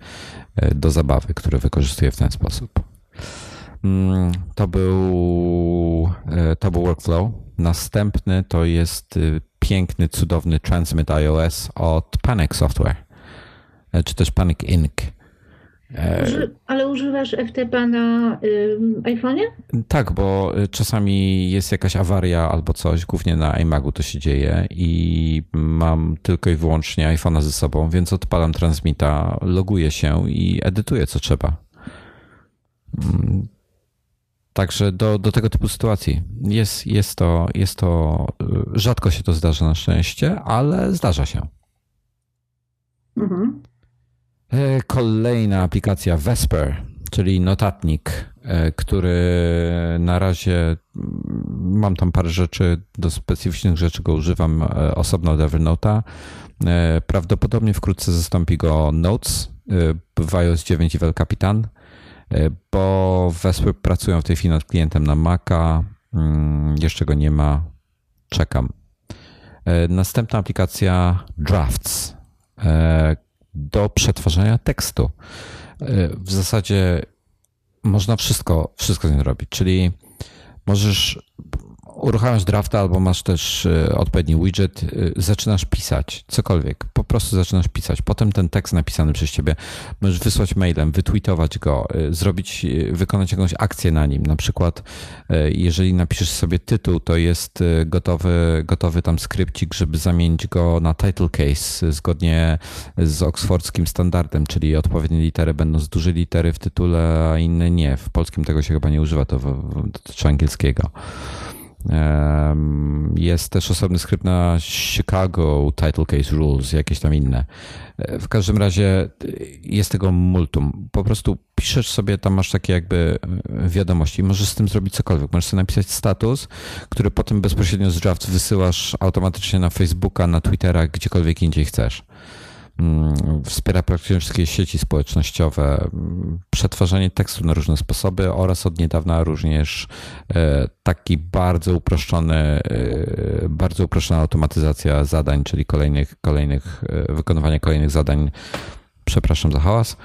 do zabawy, które wykorzystuję w ten sposób. Mm, to był, to był workflow. Następny to jest piękny, cudowny Transmit iOS od Panic Software, czy też Panic Inc. Uży, ale używasz FTP na y, iPhone'ie? Tak, bo y, czasami jest jakaś awaria albo coś, głównie na iMagu to się dzieje i mam tylko i wyłącznie iPhone'a ze sobą, więc odpalam transmita, loguję się i edytuję co trzeba. Mm, także do, do tego typu sytuacji jest, jest, to, jest to, y, rzadko się to zdarza na szczęście, ale zdarza się. Mhm. E, kolejna aplikacja Vesper, czyli notatnik, e, który na razie mam tam parę rzeczy, do specyficznych rzeczy go używam e, osobno od Evernote'a. Prawdopodobnie wkrótce zastąpi go Notes w iOS 9 i El Capitan, bo Vesper pracują w tej chwili nad klientem na Maca. Mm, jeszcze go nie ma. Czekam. Następna aplikacja Drafts do przetwarzania tekstu. W zasadzie można wszystko, wszystko z nią robić, czyli możesz uruchamiasz drafta albo masz też e, odpowiedni widget, e, zaczynasz pisać cokolwiek, po prostu zaczynasz pisać. Potem ten tekst napisany przez ciebie możesz wysłać mailem, wytweetować go, e, zrobić, wykonać jakąś akcję na nim. Na przykład, jeżeli napiszesz sobie tytuł, to jest gotowy, gotowy tam skrypcik, żeby zamienić go na title case zgodnie z oksfordzkim standardem, czyli odpowiednie litery będą z duże litery w tytule, a inne nie. W polskim tego się chyba nie używa, to dotyczy angielskiego. Jest też osobny skrypt na Chicago Title Case Rules, jakieś tam inne. E, w każdym razie e, jest tego multum. Po prostu piszesz sobie, tam masz takie jakby e, wiadomości, możesz z tym zrobić cokolwiek. Możesz sobie napisać status, który potem bezpośrednio z draft wysyłasz automatycznie na Facebooka, na Twittera, gdziekolwiek indziej chcesz. Mm, wspiera praktycznie wszystkie sieci społecznościowe, mm, przetwarzanie tekstu na różne sposoby oraz od niedawna również e, taki bardzo uproszczony, e, bardzo uproszczona automatyzacja zadań, czyli kolejnych, kolejnych e, wykonywania kolejnych zadań. Przepraszam za hałas.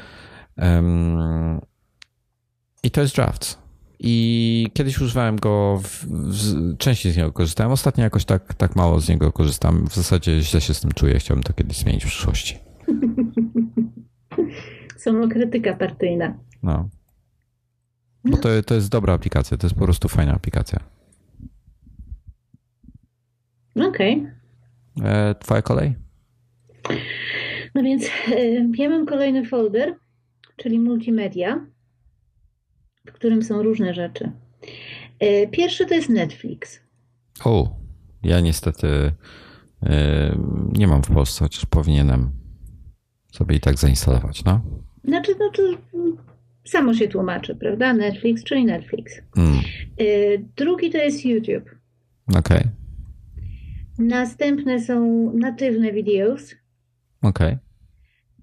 I to jest Drafts. I kiedyś używałem go, w, w, częściej z niego korzystałem. Ostatnio jakoś tak, tak mało z niego korzystam. W zasadzie źle się z tym czuję. Chciałbym to kiedyś zmienić w przyszłości. Samokrytyka partyjna. No. Bo to, to jest dobra aplikacja. To jest po prostu fajna aplikacja. Okej. Okay. E, twoja kolej? No więc e, ja mam kolejny folder, czyli multimedia w którym są różne rzeczy. E, pierwszy to jest Netflix. O, ja niestety e, nie mam w Polsce, chociaż powinienem sobie i tak zainstalować, no? Znaczy, no to samo się tłumaczy, prawda? Netflix, czyli Netflix. Mm. E, drugi to jest YouTube. Okej. Okay. Następne są natywne videos. Okej. Okay.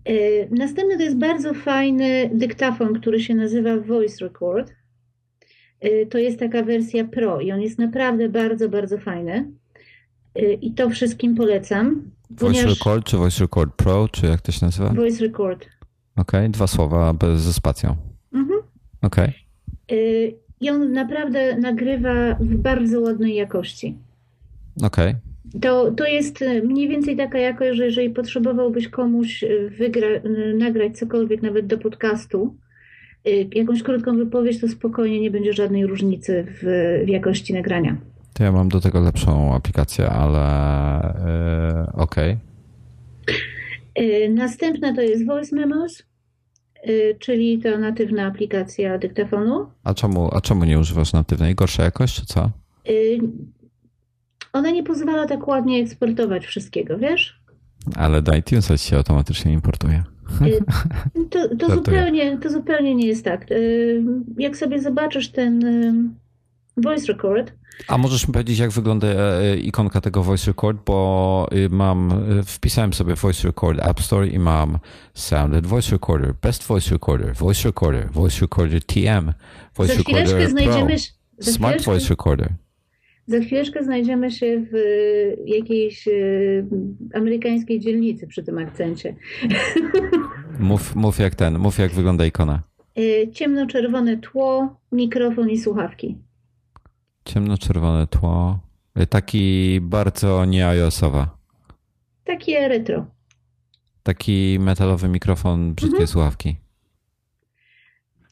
Y, następny to jest bardzo fajny dyktafon, który się nazywa Voice Record. Y, to jest taka wersja Pro i on jest naprawdę bardzo, bardzo fajny. Y, I to wszystkim polecam. Voice Record czy Voice Record Pro, czy jak to się nazywa? Voice Record. Okej, okay, dwa słowa bez, ze spacją. Mhm. Okej. Okay. I on naprawdę nagrywa w bardzo ładnej jakości. Okej. Okay. To, to jest e, mniej więcej taka jakość, że jeżeli potrzebowałbyś komuś e, wygra, e, nagrać cokolwiek, nawet do podcastu, jakąś krótką wypowiedź, to spokojnie nie będzie żadnej różnicy w, w jakości nagrania. To ja mam do tego lepszą aplikację, ale yy, okej. Okay. Następna to jest Voice Memos, czyli to natywna aplikacja dyktafonu. A czemu, a czemu nie używasz natywnej? Gorsza jakość, czy co? Ona nie pozwala tak ładnie eksportować wszystkiego, wiesz? Ale do iTunesa się automatycznie importuje. Y, to, to, zupełnie, to zupełnie nie jest tak. Y, jak sobie zobaczysz ten y, voice record. A możesz mi powiedzieć, jak wygląda e, ikonka tego voice record, bo mam, wpisałem sobie voice record App Store i mam sounded voice recorder, best voice recorder, voice recorder, voice recorder TM, voice recorder Pro, smart voice recorder. Za chwileczkę znajdziemy się w y, jakiejś y, amerykańskiej dzielnicy przy tym akcencie. Mów, mów jak ten, mów jak wygląda ikona. Y, ciemno-czerwone tło, mikrofon i słuchawki. Ciemno-czerwone tło. Taki bardzo nie iOS-owa. Taki retro. Taki metalowy mikrofon, brzydkie mhm. słuchawki.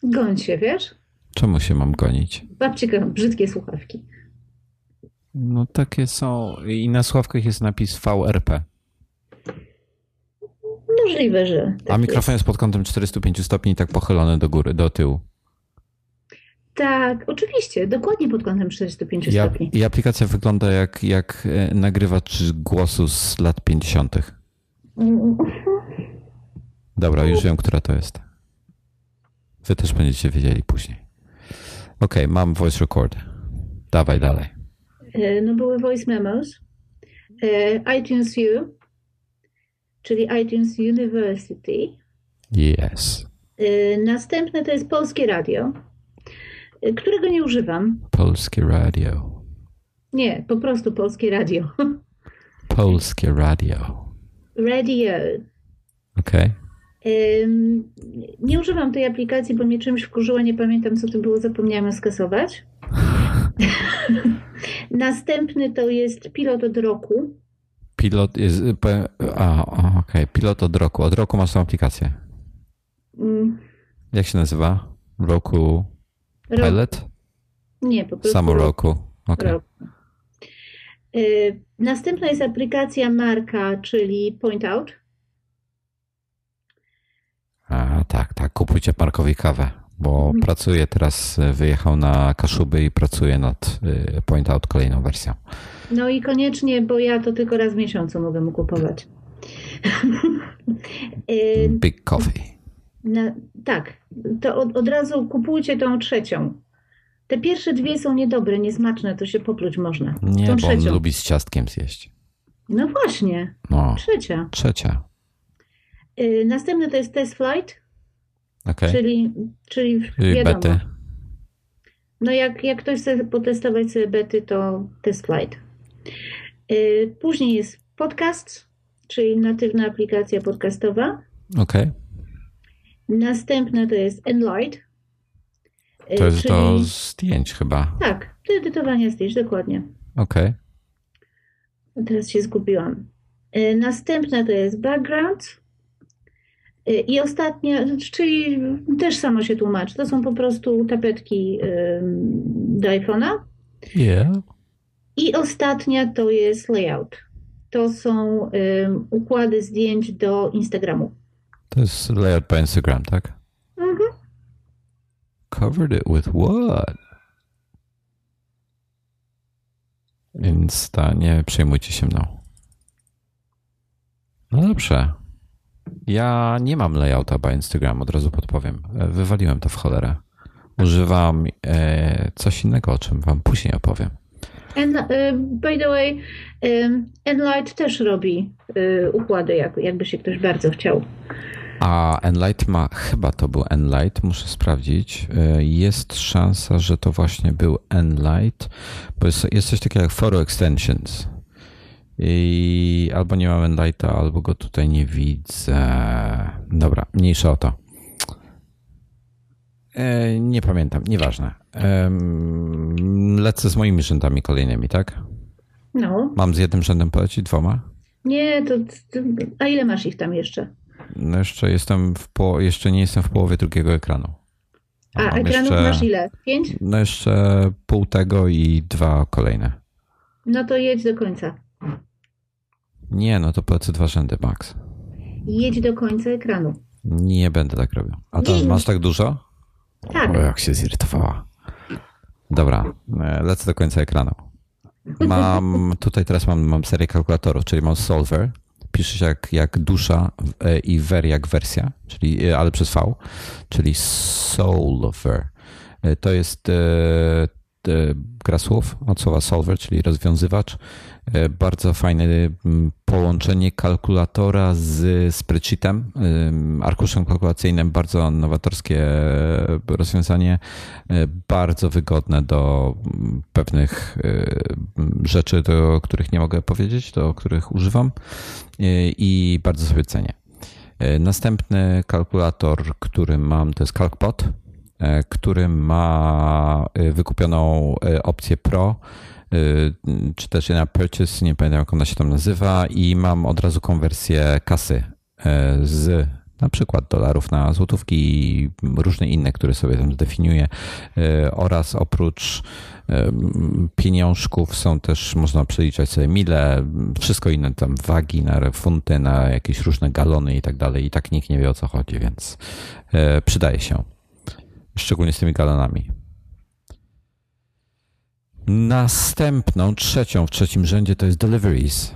Goń się, wiesz? Czemu się mam gonić? Babcie brzydkie słuchawki. No takie są. I na sławkach jest napis VRP. Możliwe, że. Tak A mikrofon jest. jest pod kątem 405 stopni, tak pochylony do góry, do tyłu. Tak, oczywiście, dokładnie pod kątem 45 I, stopni. I aplikacja wygląda jak, jak e, nagrywacz głosu z lat 50. Dobra, już wiem, która to jest. Wy też będziecie wiedzieli później. Ok, mam voice record. Dawaj dalej. E, no były voice memos, e, iTunes U, czyli iTunes University. Yes. E, następne to jest Polskie Radio, którego nie używam. Polskie Radio. Nie, po prostu Polskie Radio. Polskie Radio. Radio. Okej. Nie używam tej aplikacji, bo mnie czymś wkurzyła, nie pamiętam co to było, zapomniałam skasować. Następny to jest pilot od roku. Pilot jest. A, okej. Okay. Pilot od roku. Od roku masz tą aplikację. Mm. Jak się nazywa? Roku Pilot? Nie, po prostu. Samo roku. Okay. Roku. Y, następna jest aplikacja Marka, czyli Point Out. A, tak, tak. Kupujcie Markowi kawę, bo mhm. pracuje teraz, wyjechał na Kaszuby i pracuje nad y, Point Out kolejną wersją. No i koniecznie, bo ja to tylko raz w miesiącu mogę mu kupować. Big Coffee. Na, tak, to od, od razu kupujcie tą trzecią. Te pierwsze dwie są niedobre, niesmaczne, to się popluć można. Nie, tą bo trzecią. on lubi z ciastkiem zjeść. No właśnie. No, trzecia. Trzecia. Y, następny to jest test flight. Okay. Czyli, czyli, wiadomo. Bety. No jak, jak ktoś chce potestować sobie bety, to test flight. Y, później jest podcast, czyli natywna aplikacja podcastowa. Okay. Następna to jest Enlight. Y, to jest czyli... do zdjęć chyba. Tak, do edytowania zdjęć, dokładnie. Okej. Okay. Teraz się zgubiłam. Następna to jest Background. I ostatnia, czyli też samo się tłumaczy, to są po prostu tapetki do iPhone'a. Yeah. I ostatnia to jest layout. To są um, układy zdjęć do Instagramu. To jest layout po Instagram, tak? Mhm. Covered it with what? Więc ta, nie przejmujcie się mną. No dobrze. Ja nie mam layouta by Instagram, od razu podpowiem. E, wywaliłem to w cholerę. Używam e, coś innego, o czym wam później opowiem. And, uh, by the way, Enlight też robi uh, układy, jak, jakby się ktoś bardzo chciał. A Enlight ma, chyba to był Enlight, muszę sprawdzić. Jest szansa, że to właśnie był Enlight, bo jest, jest coś takiego jak Photo Extensions. I albo nie mam Enlighta, albo go tutaj nie widzę. Dobra, mniejsza o to. E, nie pamiętam, nieważne. E, lecę z moimi rzędami kolejnymi, tak? No. Mam z jednym rzędem polecić, dwoma? Nie, to, to, a ile masz ich tam jeszcze? No jeszcze jestem w po, jeszcze nie jestem w połowie drugiego ekranu. A, a ekranów jeszcze, masz ile? Pięć? No jeszcze pół tego i dwa kolejne. No to jedź do końca. Nie, no to polecę dwa rzędy, Max. Jedź do końca ekranu. Nie będę tak robił. A to masz tak dużo? Tak. O, jak się zirytowała. Dobra, e, lecę do końca ekranu. Mam, tutaj teraz mam, mam serię kalkulatorów, czyli mam solver. Pisze się jak, jak dusza e, i ver jak wersja, czyli, e, ale przez V, czyli solver. To jest gra słów od słowa solver, czyli rozwiązywacz. E, bardzo fajne połączenie kalkulatora z spreadsheetem, arkuszem kalkulacyjnym, bardzo nowatorskie rozwiązanie, e, bardzo wygodne do pewnych e, rzeczy, do których nie mogę powiedzieć, do których używam i bardzo sobie cenię. Następny kalkulator, który mam, to jest CalcPod, który ma wykupioną opcję Pro czy też na purchase, nie pamiętam jak ona się tam nazywa i mam od razu konwersję kasy z na przykład dolarów na złotówki i różne inne, które sobie tam zdefiniuję oraz oprócz pieniążków są też, można przeliczać sobie mile, wszystko inne tam wagi na funty, na jakieś różne galony i tak dalej i tak nikt nie wie o co chodzi, więc przydaje się. Szczególnie z tymi galonami. Następną, trzecią w trzecim rzędzie to jest Deliveries.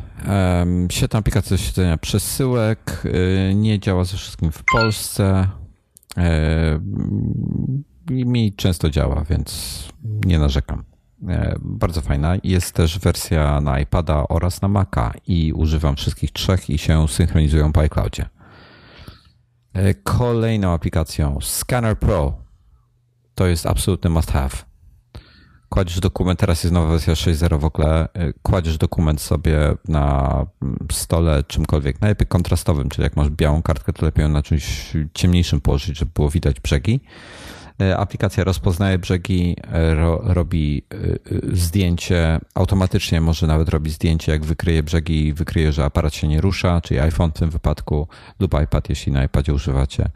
Świetna aplikacja do śledzenia przesyłek. Y, nie działa ze wszystkim w Polsce. I mi często działa, więc nie narzekam. E, bardzo fajna. Jest też wersja na iPada oraz na Maca i używam wszystkich trzech i się synchronizują po iCloudzie. E, kolejną aplikacją Scanner Pro to jest absolutny must have. Kładziesz dokument, teraz jest nowa wersja 6.0 w ogóle, y, kładziesz dokument sobie na stole czymkolwiek, najlepiej kontrastowym, czyli jak masz białą kartkę, to lepiej ją na czymś ciemniejszym położyć, żeby było widać brzegi. Y, aplikacja rozpoznaje brzegi, ro, robi zdjęcie, automatycznie może nawet robić zdjęcie, jak wykryje brzegi i wykryje, że aparat się nie rusza, czyli iPhone w tym wypadku lub iPad, jeśli na iPadzie używacie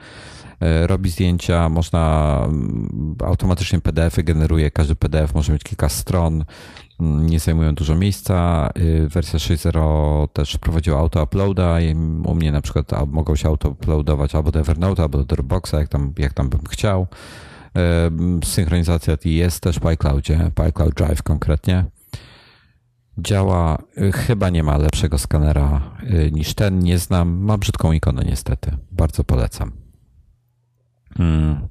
robi zdjęcia, można mm, automatycznie PDF-y generuje, każdy PDF może mieć kilka stron, mm, nie zajmują dużo miejsca. E, wersja 6.0 też wprowadziła auto-uploada u mnie na przykład mogą się auto-uploadować albo do Evernote, albo do Dropboxa, jak tam, jak tam bym chciał. E, synchronizacja jest też w iCloudzie, w iCloud Drive konkretnie. Działa, chyba nie ma lepszego skanera niż ten, nie znam. Ma brzydką ikonę niestety. Bardzo polecam. Hmm.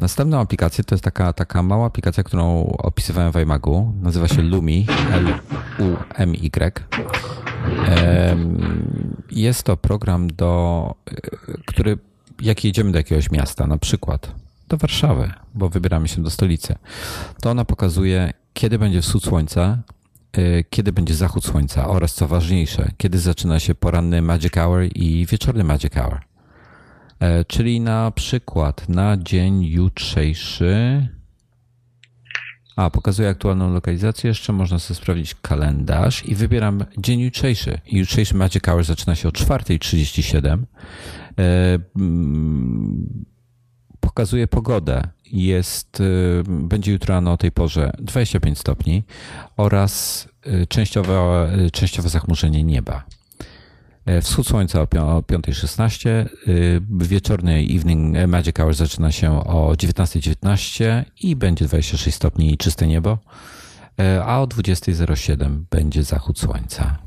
Następną aplikację to jest taka, taka mała aplikacja, którą opisywałem w iMagu. Nazywa się Lumi, L-U-M-Y. Jest to program, do, który, jak jedziemy do jakiegoś miasta, na przykład do Warszawy, bo wybieramy się do stolicy, to ona pokazuje, kiedy będzie wschód słońca, y, kiedy będzie zachód słońca oraz co ważniejsze, kiedy zaczyna się poranny Magic Hour i wieczorny Magic Hour. E, czyli na przykład na dzień jutrzejszy. A, pokazuję aktualną lokalizację. Jeszcze można sobie sprawdzić kalendarz i wybieram dzień jutrzejszy. Jutrzejszy Magic Hour zaczyna się o 4.37. E, mm, pokazuje pogodę. Jest, e, będzie jutro rano o tej porze 25 stopni oraz częściowe, częściowe zachmurzenie nieba. E, wschód słońca o 5.16, e, wieczorny evening magic hour zaczyna się o 19.19 .19 i będzie 26 stopni i czyste niebo, e, a o 20.07 będzie zachód słońca.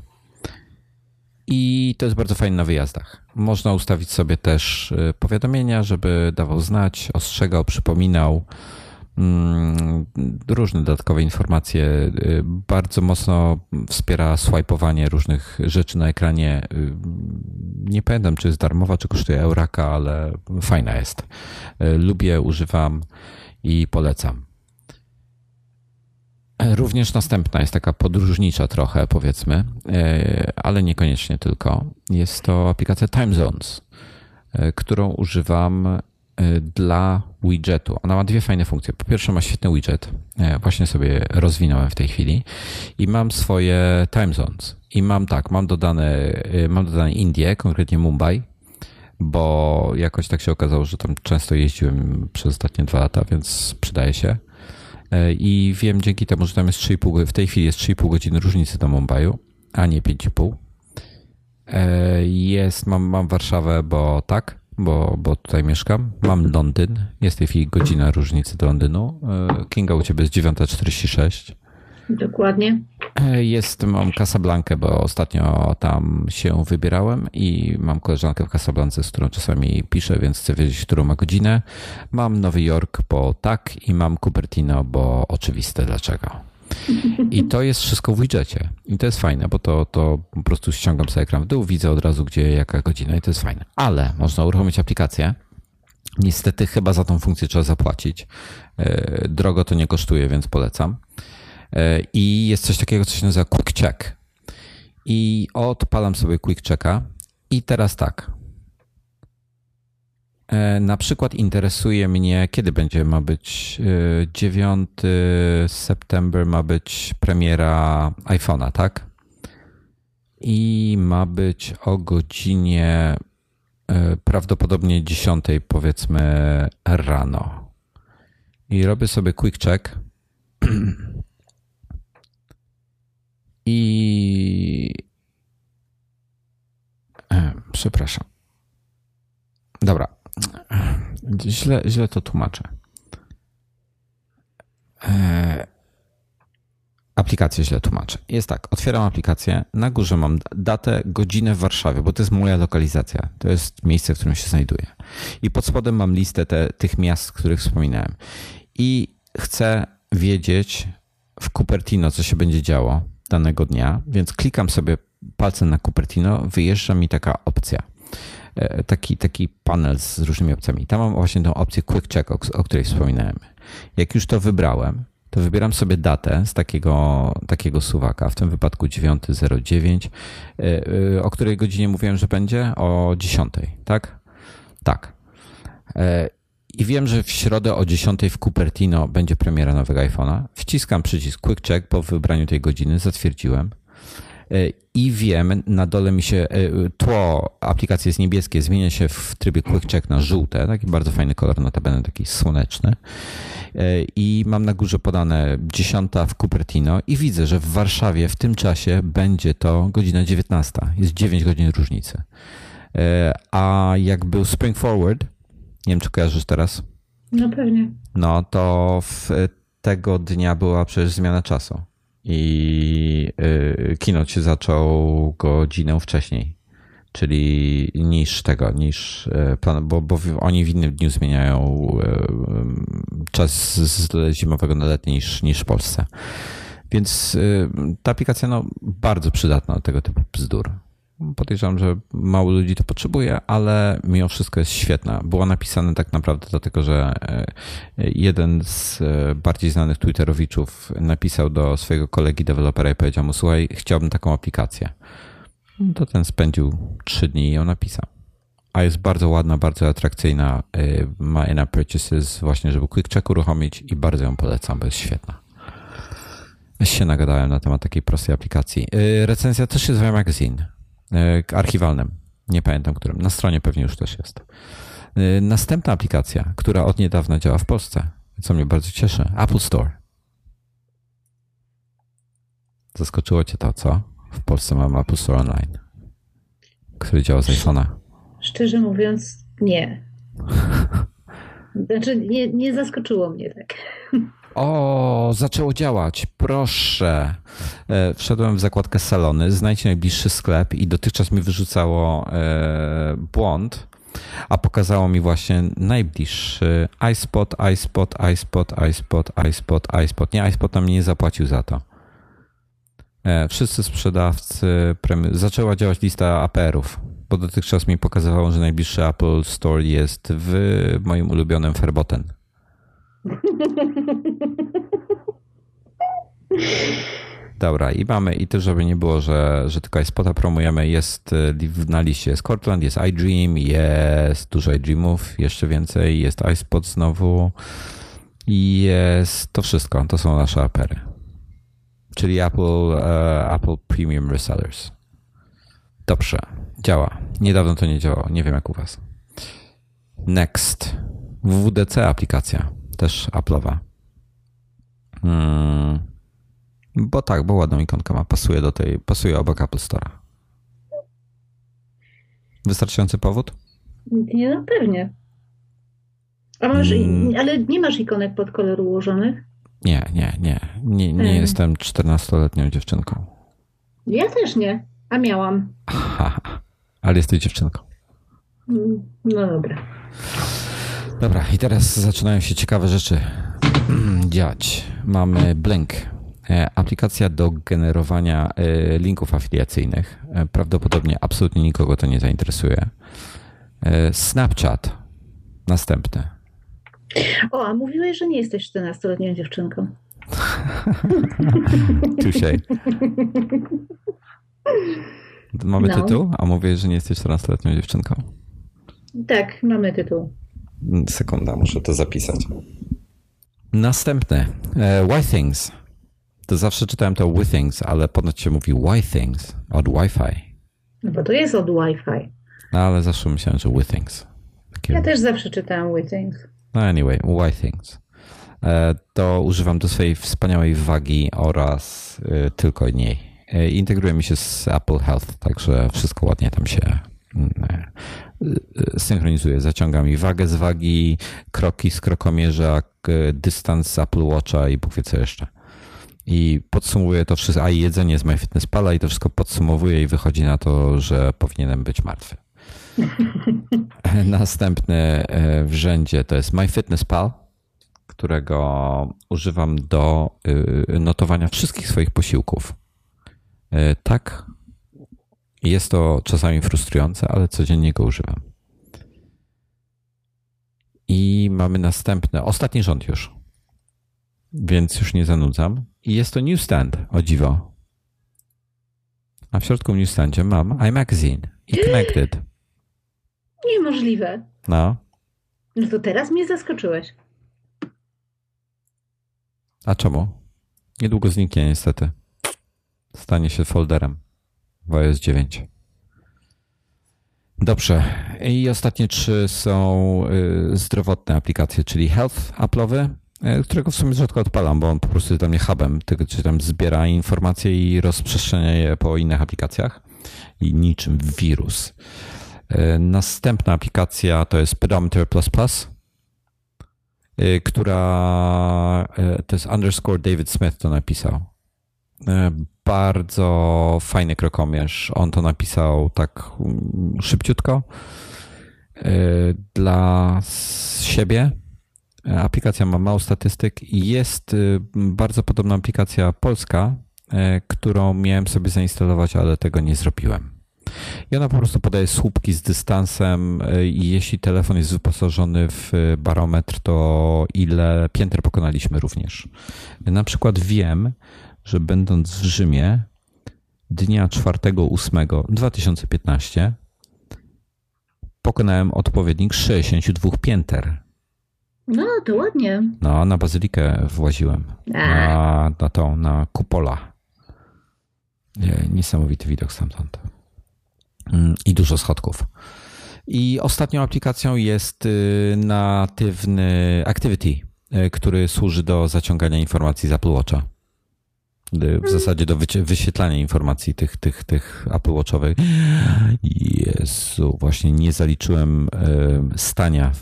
I to jest bardzo fajne na wyjazdach. Można ustawić sobie też powiadomienia, żeby dawał znać, ostrzegał, przypominał. Mm, różne dodatkowe informacje. Y, bardzo mocno wspiera swajpowanie różnych rzeczy na ekranie. Y, nie pamiętam, czy jest darmowa, czy kosztuje Euraka, ale fajna jest. Y, lubię, używam i polecam. Również następna jest taka podróżnicza trochę, powiedzmy, ale niekoniecznie tylko. Jest to aplikacja Time Zones, którą używam dla widgetu. Ona ma dwie fajne funkcje. Po pierwsze ma świetny widget, e, właśnie sobie rozwinąłem w tej chwili i mam swoje time zones. I mam tak, mam dodane, y, mam dodane Indie, konkretnie Mumbai, bo jakoś tak się okazało, że tam często jeździłem przez ostatnie dwa lata, więc przydaje się. E, I wiem dzięki temu, że tam jest 3,5, w tej chwili jest 3,5 godziny różnicy do Mumbaiu, a nie 5,5. E, jest, mam, mam Warszawę, bo tak, bo, bo tutaj mieszkam. Mam Londyn. Jest w tej chwili godzina różnicy do Londynu. E, Kinga u ciebie jest 9.46. Dokładnie. E, jest, mam Casablankę, bo ostatnio tam się wybierałem i mam koleżankę w Casablance, z którą czasami piszę, więc chcę wiedzieć, którą ma godzinę. Mam Nowy Jork, bo tak i mam Cupertino, bo oczywiste dlaczego. I to jest wszystko w widgetie. I to jest fajne, bo to, to po prostu ściągam sobie ekran w dół, widzę od razu, gdzie jaka godzina i to jest fajne. Ale można uruchomić aplikację. Niestety chyba za tą funkcję trzeba zapłacić. E, drogo to nie kosztuje, więc polecam. E, I jest coś takiego, co się nazywa Quick Check. I odpalam sobie Quick Checka. I teraz tak. E, na przykład interesuje mnie, kiedy będzie, ma być 9 e, september ma być premiera iPhone'a, tak? I ma być o godzinie e, prawdopodobnie 10 powiedzmy rano. I robię sobie quick check. I przepraszam. Dobra, Źle, źle to tłumaczę. E, aplikację źle tłumaczę. Jest tak, otwieram aplikację, na górze mam datę, godzinę w Warszawie, bo to jest moja lokalizacja. To jest miejsce, w którym się znajduję. I pod spodem mam listę te, tych miast, o których wspominałem. I chcę wiedzieć w Cupertino, co się będzie działo danego dnia, więc klikam sobie palcem na Cupertino, wyjeżdża mi taka opcja. E, taki, taki panel z różnymi opcjami. Tam mam właśnie tą opcję Quick Check, o, o której wspominałem. Jak już to wybrałem, to wybieram sobie datę z takiego, takiego suwaka, w tym wypadku 9.09. O której godzinie mówiłem, że będzie? O 10, tak? Tak. I wiem, że w środę o 10 w Cupertino będzie premiera nowego iPhone'a. Wciskam przycisk Quick Check po wybraniu tej godziny, zatwierdziłem. E, I wiem, na dole mi się e, tło aplikacji jest niebieskie, zmienia się w trybie Quick Check na żółte, taki bardzo fajny kolor, notabene taki słoneczny. E, I mam na górze podane 10 w Cupertino i widzę, że w Warszawie w tym czasie będzie to godzina 19. Jest 9 godzin różnicy. A jak był Spring Forward, nie wiem, czy kojarzysz teraz? No pewnie. No to w tego dnia była przecież zmiana czasu. I y, kino się zaczął godzinę wcześniej. Czyli niż tego, niż y, plan, bo, bo oni w innym dniu zmieniają y, czas z zimowego na letni niż, niż w Polsce. Więc ta aplikacja no, bardzo przydatna do tego typu bzdur. Podejrzewam, że mało ludzi to potrzebuje, ale mimo wszystko jest świetna. Była napisana tak naprawdę dlatego, że e, jeden z e, bardziej znanych Twitterowiczów napisał do swojego kolegi dewelopera i powiedział mu: Słuchaj, chciałbym taką aplikację. To ten spędził trzy dni i ją napisał. A jest bardzo ładna, bardzo atrakcyjna. E, ma in purchases, właśnie, żeby Quick Check uruchomić i bardzo ją polecam, bo jest świetna. Się nagadałem na temat takiej prostej aplikacji. Recenzja też jest w magazine. E, archiwalnym. Nie pamiętam którym. Na stronie pewnie już też jest. E, następna aplikacja, która od niedawna działa w Polsce, co mnie bardzo cieszy, Apple Store. Zaskoczyło cię to, co? W Polsce mam Apple Store Online, który działa z iPhone'a. Szczerze mówiąc, nie. Znaczy, nie, nie zaskoczyło mnie tak. O, zaczęło działać. Proszę. E, wszedłem w zakładkę salony, znajdź najbliższy sklep i dotychczas mi wyrzucało e, błąd, a pokazało mi właśnie najbliższy iSpot, iSpot, iSpot, iSpot, iSpot, iSpot. Nie, iSpot nam nie zapłacił za to. E, wszyscy sprzedawcy, zaczęła działać lista APR-ów, bo dotychczas mi pokazywało, że najbliższy Apple Store jest w moim ulubionym Ferboten. Dobra, i mamy, i też, żeby nie było, że, że tylko iSpota promujemy, jest y, na liście jest Cortland, jest iDream, jest dużo iDreamów, jeszcze więcej, jest iSpot znowu i jest to wszystko, to są nasze apery. Czyli Apple, uh, Apple Premium Resellers. Dobrze, działa. Niedawno to nie działało, nie wiem jak u was. Next. WWDC aplikacja też Apple'owa. Hmm. Bo tak, bo ładną ikonkę ma, pasuje do tej, pasuje obok Apple Store. Wystarczający powód? Nie, no pewnie. A masz, hmm. Ale nie masz ikonek pod kolor ułożonych? Nie, nie, nie. Nie, nie hmm. jestem 14-letnią dziewczynką. Ja też nie, a miałam. Aha, ale jesteś dziewczynką. Mm, no dobra. Dobra, i teraz zaczynają się ciekawe rzeczy dziać. Mamy Blink, e, aplikacja do generowania e, linków afiliacyjnych. E, prawdopodobnie absolutnie nikogo to nie zainteresuje. Snapchat, następny. O, a mówiłeś, że nie jesteś 14-letnią dziewczynką. Touché. Mamy no. tytuł? A mówię, że nie jesteś 14-letnią dziewczynką? Tak, mamy tytuł. Sekunda, muszę to zapisać. Następne. E, why Things. To zawsze czytałem to With Things, ale ponoć się mówi Why Things od Wi-Fi. No bo to jest od Wi-Fi. No ale zawsze myślałem, że With Things. Takie... Ja też zawsze czytałem With Things. No anyway, Why Things. E, to używam do swojej wspaniałej wagi oraz e, tylko niej. Integruje mi się z Apple Health, także wszystko ładnie tam się synchronizuję. Zaciąga mi wagę z wagi, kroki z krokomierza, dystans z Apple Watcha i Bóg wie co jeszcze. I podsumowuję to wszystko, a i jedzenie z MyFitnessPala i to wszystko podsumowuję i wychodzi na to, że powinienem być martwy. Następny w rzędzie to jest MyFitnessPal, którego używam do notowania wszystkich swoich posiłków. Tak jest to czasami frustrujące, ale codziennie go używam. I mamy następny, ostatni rząd już. więc już nie zanudzam. I jest to newsstand, o dziwo. A w środku newsstandzie mam iMagazine i Connected. Niemożliwe. No. No to teraz mnie zaskoczyłeś. A czemu? Niedługo zniknie niestety. Stanie się folderem w iOS 9. Dobrze. I ostatnie trzy są y, zdrowotne aplikacje, czyli Health Apple'owy, y, którego w sumie rzadko odpalam, bo on po prostu jest dla mnie hubem, tylko czy tam zbiera informacje i rozprzestrzenia je po innych aplikacjach i niczym wirus. Y, następna aplikacja to jest Pedometer++, która to jest underscore David Smith to napisał bardzo fajny krokomierz. On to napisał tak mm, szybciutko y, dla siebie. Aplikacja ma mało statystyk i jest y, bardzo podobna aplikacja polska, y, którą miałem sobie zainstalować, ale tego nie zrobiłem. I ona po prostu podaje słupki z dystansem i jeśli telefon jest wyposażony w barometr, to ile pięter pokonaliśmy również. Na przykład wiem, że będąc w Rzymie dnia 4.8.2015 pokonałem odpowiednik 62 pięter. No, to ładnie. No, na bazylikę właziłem. Na, na tą, na kupola. Niesamowity widok stamtąd. Mm, I dużo schodków. I ostatnią aplikacją jest y, natywny Activity, y, który służy do zaciągania informacji z Apple Watcha w zasadzie do wyświetlania informacji tych, tych, tych Apple Watchowych. Jezu, właśnie nie zaliczyłem stania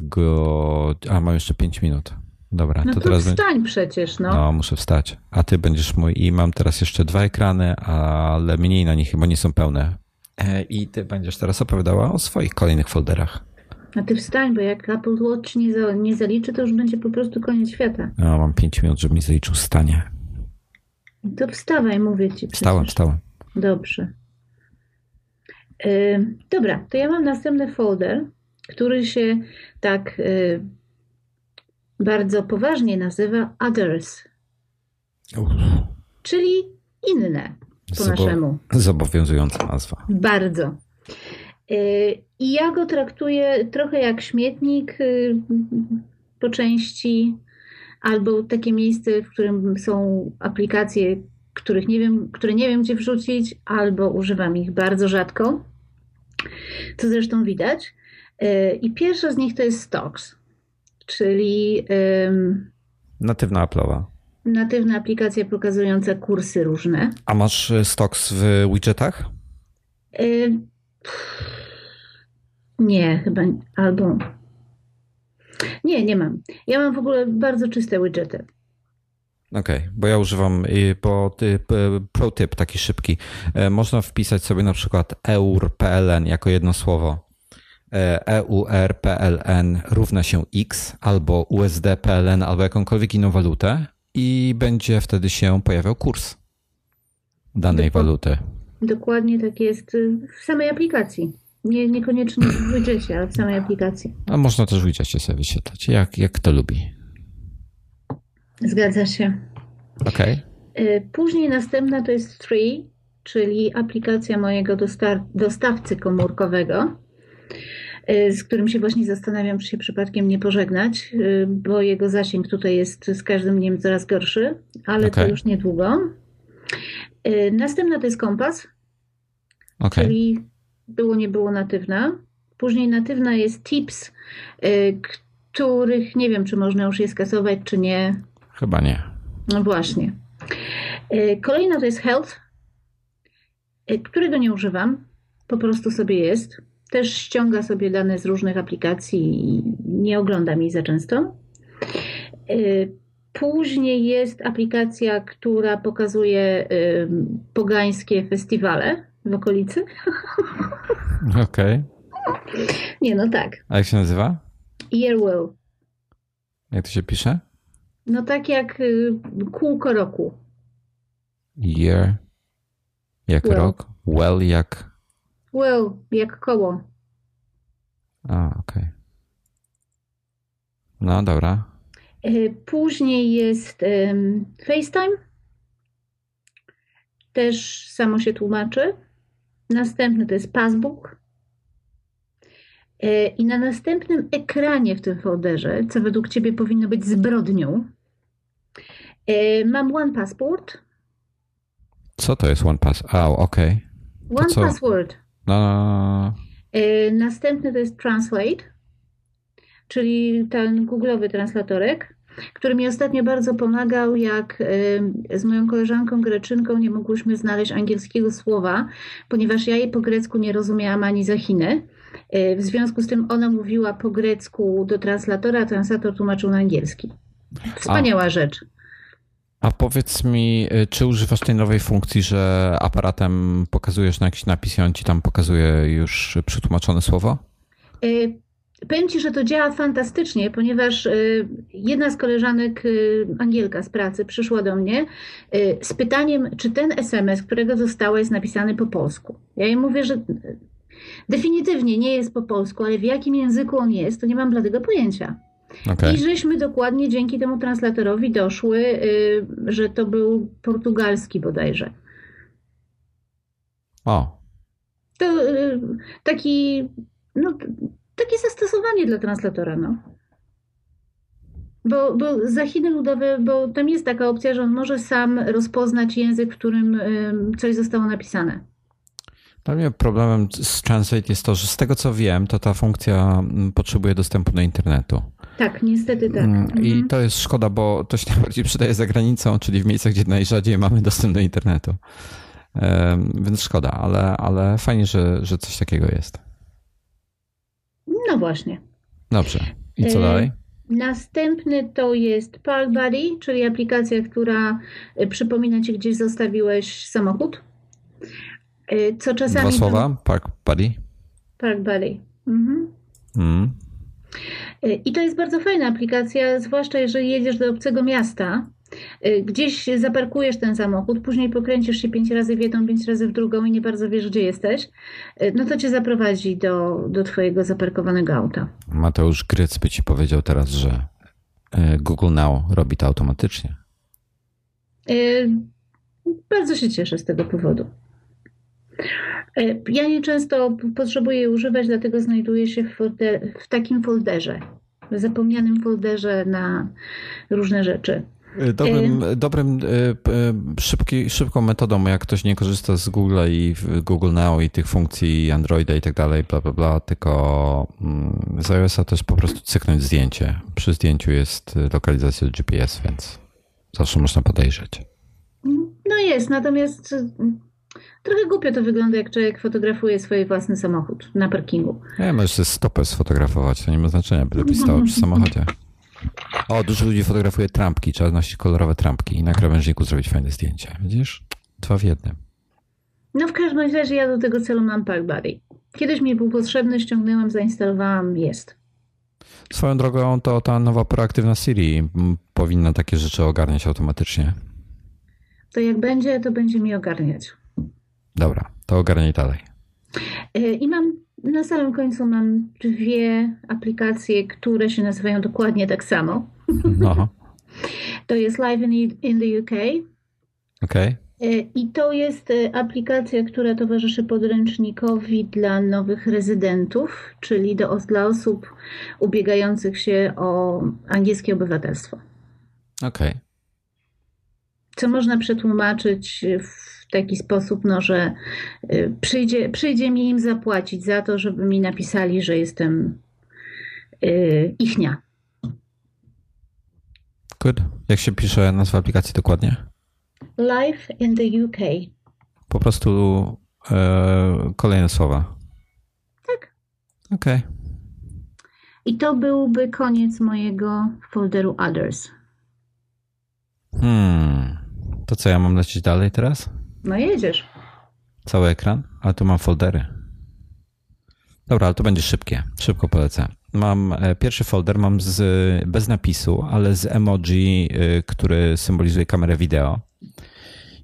go. A, mam jeszcze 5 minut. Dobra, no to, to teraz. Wstań przecież, no. No, muszę wstać. A ty będziesz mój. I mam teraz jeszcze dwa ekrany, ale mniej na nich, bo nie są pełne. E, I ty będziesz teraz opowiadała o swoich kolejnych folderach. A ty wstań, bo jak Apple Watch nie, za, nie zaliczy, to już będzie po prostu koniec świata. No, mam 5 minut, żeby mi zaliczył stanie. To wstawaj, mówię ci. Wstałem, wstałem. Dobrze. Yy, dobra, to ja mam następny folder, który się tak yy, bardzo poważnie nazywa Others. Uf. Czyli inne po Zobo naszemu. Zobowiązująca nazwa. Bardzo. Yy, I ja go traktuję trochę jak śmietnik po części albo takie miejsce, w którym są aplikacje, których nie wiem, które nie wiem gdzie wrzucić, albo używam ich bardzo rzadko, co zresztą widać. E, I pierwsza z nich to jest Stocks, czyli natywna Apple'owa. Natywna aplikacja pokazująca kursy różne. A masz e, Stocks w widgetach? E, nie, chyba albo nie, nie mam. Ja mam w ogóle bardzo czyste widgety. Okej, okay, bo ja używam, bo pro tip taki szybki. E, można wpisać sobie na przykład eur.pln jako jedno słowo. EURPLN e równa się X albo USDPLN albo jakąkolwiek inną walutę i będzie wtedy się pojawiał kurs danej Dokład, waluty. Dokładnie tak jest w samej aplikacji. Nie, niekoniecznie w widgetie, ale w samej aplikacji. A można też w widgetie sobie wyświetlać, jak, jak kto lubi. Zgadza się. Okej. Okay. Później następna to jest Three, czyli aplikacja mojego dostawcy komórkowego, y, z którym się właśnie zastanawiam, czy się przypadkiem nie pożegnać, y, bo jego zasięg tutaj jest z każdym dniem coraz gorszy, ale okay. to już niedługo. Y, następna to jest kompas, okay. czyli było, nie było natywna. Później natywna jest tips, y, których nie wiem, czy można już je skasować, czy nie. Chyba nie. No właśnie. Y, kolejna to jest health, y, którego nie używam. Po prostu sobie jest. Też ściąga sobie dane z różnych aplikacji i nie oglądam jej za często. Później jest aplikacja, która pokazuje pogańskie festiwale w okolicy. Okej. Okay. Nie, no tak. A jak się nazywa? Yearwill. Jak to się pisze? No tak jak y, kółko roku. Year. Jak well. rok? Well jak. Well, jak koło. A, okej. Okay. No dobra. Później jest FaceTime. Też samo się tłumaczy. Następny to jest Passbook. I na następnym ekranie w tym folderze, co według Ciebie powinno być zbrodnią, mam One Passport. Co to jest One Pass? A, okej. Okay. One co? Password. No, no. Następny to jest Translate, czyli ten googlowy translatorek, który mi ostatnio bardzo pomagał, jak z moją koleżanką greczynką nie mogłyśmy znaleźć angielskiego słowa, ponieważ ja jej po grecku nie rozumiałam ani za Chiny. W związku z tym ona mówiła po grecku do translatora, a translator tłumaczył na angielski. Wspaniała a, rzecz. A powiedz mi, y, czy używasz tej nowej funkcji, że aparatem pokazujesz na jakiś napis i on ci tam pokazuje już przetłumaczone słowo? Y Powiem Ci, że to działa fantastycznie, ponieważ jedna z koleżanek, Angielka z pracy, przyszła do mnie z pytaniem, czy ten SMS, którego dostała, jest napisany po polsku. Ja jej mówię, że definitywnie nie jest po polsku, ale w jakim języku on jest, to nie mam bladego pojęcia. Okay. I żeśmy dokładnie dzięki temu translatorowi doszły, y, że to był portugalski bodajże. O. To y, taki, no, takie zastosowanie dla translatora, no. Bo, bo za Chiny ludowe, bo tam jest taka opcja, że on może sam rozpoznać język, w którym coś zostało napisane. Dla mnie problemem z Translate jest to, że z tego co wiem, to ta funkcja mm, potrzebuje dostępu do internetu. Tak, niestety tak. Mm, I mhm. to jest szkoda, bo to się najbardziej przydaje za granicą, czyli w miejscach, gdzie najrzadziej mamy dostęp do internetu. Więc szkoda, ale, ale fajnie, że, że coś takiego jest. No właśnie. Dobrze. I co e, dalej? Następny to jest Park Buddy, czyli aplikacja, która e, przypomina ci, gdzieś zostawiłeś samochód. E, co czasami. Dwa słowa? To... Park Buddy. Park Buddy. Mhm. Mm. I to jest bardzo fajna aplikacja, zwłaszcza jeżeli jedziesz do obcego miasta. Gdzieś zaparkujesz ten samochód, później pokręcisz się pięć razy w jedną, pięć razy w drugą i nie bardzo wiesz, gdzie jesteś, no to cię zaprowadzi do, do twojego zaparkowanego auta. Mateusz Gryc by ci powiedział teraz, że Google Now robi to automatycznie. Bardzo się cieszę z tego powodu. Ja nie często potrzebuję używać, dlatego znajduję się w, folder, w takim folderze, w zapomnianym folderze na różne rzeczy. E, dobrym, e, dobrym szybki, szybką metodą, jak ktoś nie korzysta z Google i Google Now i tych funkcji Androida i tak dalej, bla, bla, bla, tylko mm, z iOS-a też po prostu cyknąć zdjęcie. Przy zdjęciu jest lokalizacja GPS, więc zawsze można podejrzeć. No jest, natomiast Trochę głupio to wygląda, jak człowiek fotografuje swój własny samochód na parkingu. Nie, możesz sobie stopę sfotografować, to nie ma znaczenia, byle stało przy samochodzie. O, dużo ludzi fotografuje trampki, trzeba nosić kolorowe trampki i na krawężniku zrobić fajne zdjęcie. Widzisz? Dwa w jednym. No w każdym razie ja do tego celu mam Park Buddy. Kiedyś mi był potrzebny, ściągnęłam, zainstalowałam, jest. Swoją drogą to ta nowa proaktywna Siri powinna takie rzeczy ogarniać automatycznie. To jak będzie, to będzie mi ogarniać. Dobra, to ogarnij dalej. E, I mam na samym końcu mam dwie aplikacje, które się nazywają dokładnie tak samo. No. To jest Live in, in the UK. Okay. E, I to jest e, aplikacja, która towarzyszy podręcznikowi dla nowych rezydentów, czyli do, dla osób ubiegających się o angielskie obywatelstwo. Okej. Okay. Co można przetłumaczyć w w taki sposób, no, że y, przyjdzie, przyjdzie mi im zapłacić za to, żeby mi napisali, że jestem yy, ichnia. Good. Jak się pisze nazwa aplikacji dokładnie? Life in the UK. Po prostu e, kolejne słowa. Tak. Okej. Okay. I to byłby koniec mojego folderu Others. Hmm. To co, ja mam lecieć dalej teraz? No jedziesz. Cały ekran? Ale tu mam foldery. Dobra, ale to będzie szybkie. Szybko polecę. Mam e, pierwszy folder, mam z, bez napisu, ale z emoji, e, który symbolizuje kamerę wideo.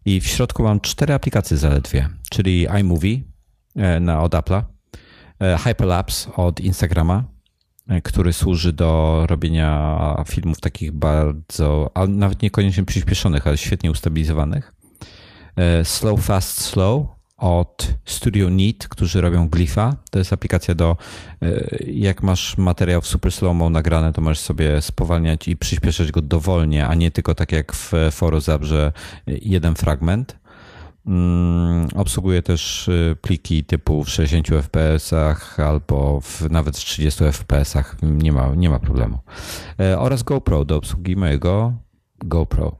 I w środku mam cztery aplikacje zaledwie, czyli iMovie e, na, od Apple'a, Hyperlapse od Instagrama, który służy do robienia filmów takich bardzo, a nawet niekoniecznie przyspieszonych, ale świetnie ustabilizowanych. Slow Fast Slow od Studio Neat, którzy robią Glypha. To jest aplikacja do, jak masz materiał w super slow-mo nagrane, to możesz sobie spowalniać i przyspieszać go dowolnie, a nie tylko tak jak w Photoshop, że jeden fragment. Mm, obsługuje też pliki typu w 60 fps albo w, nawet w 30 fps. Nie ma, nie ma problemu. E, oraz GoPro do obsługi mojego GoPro.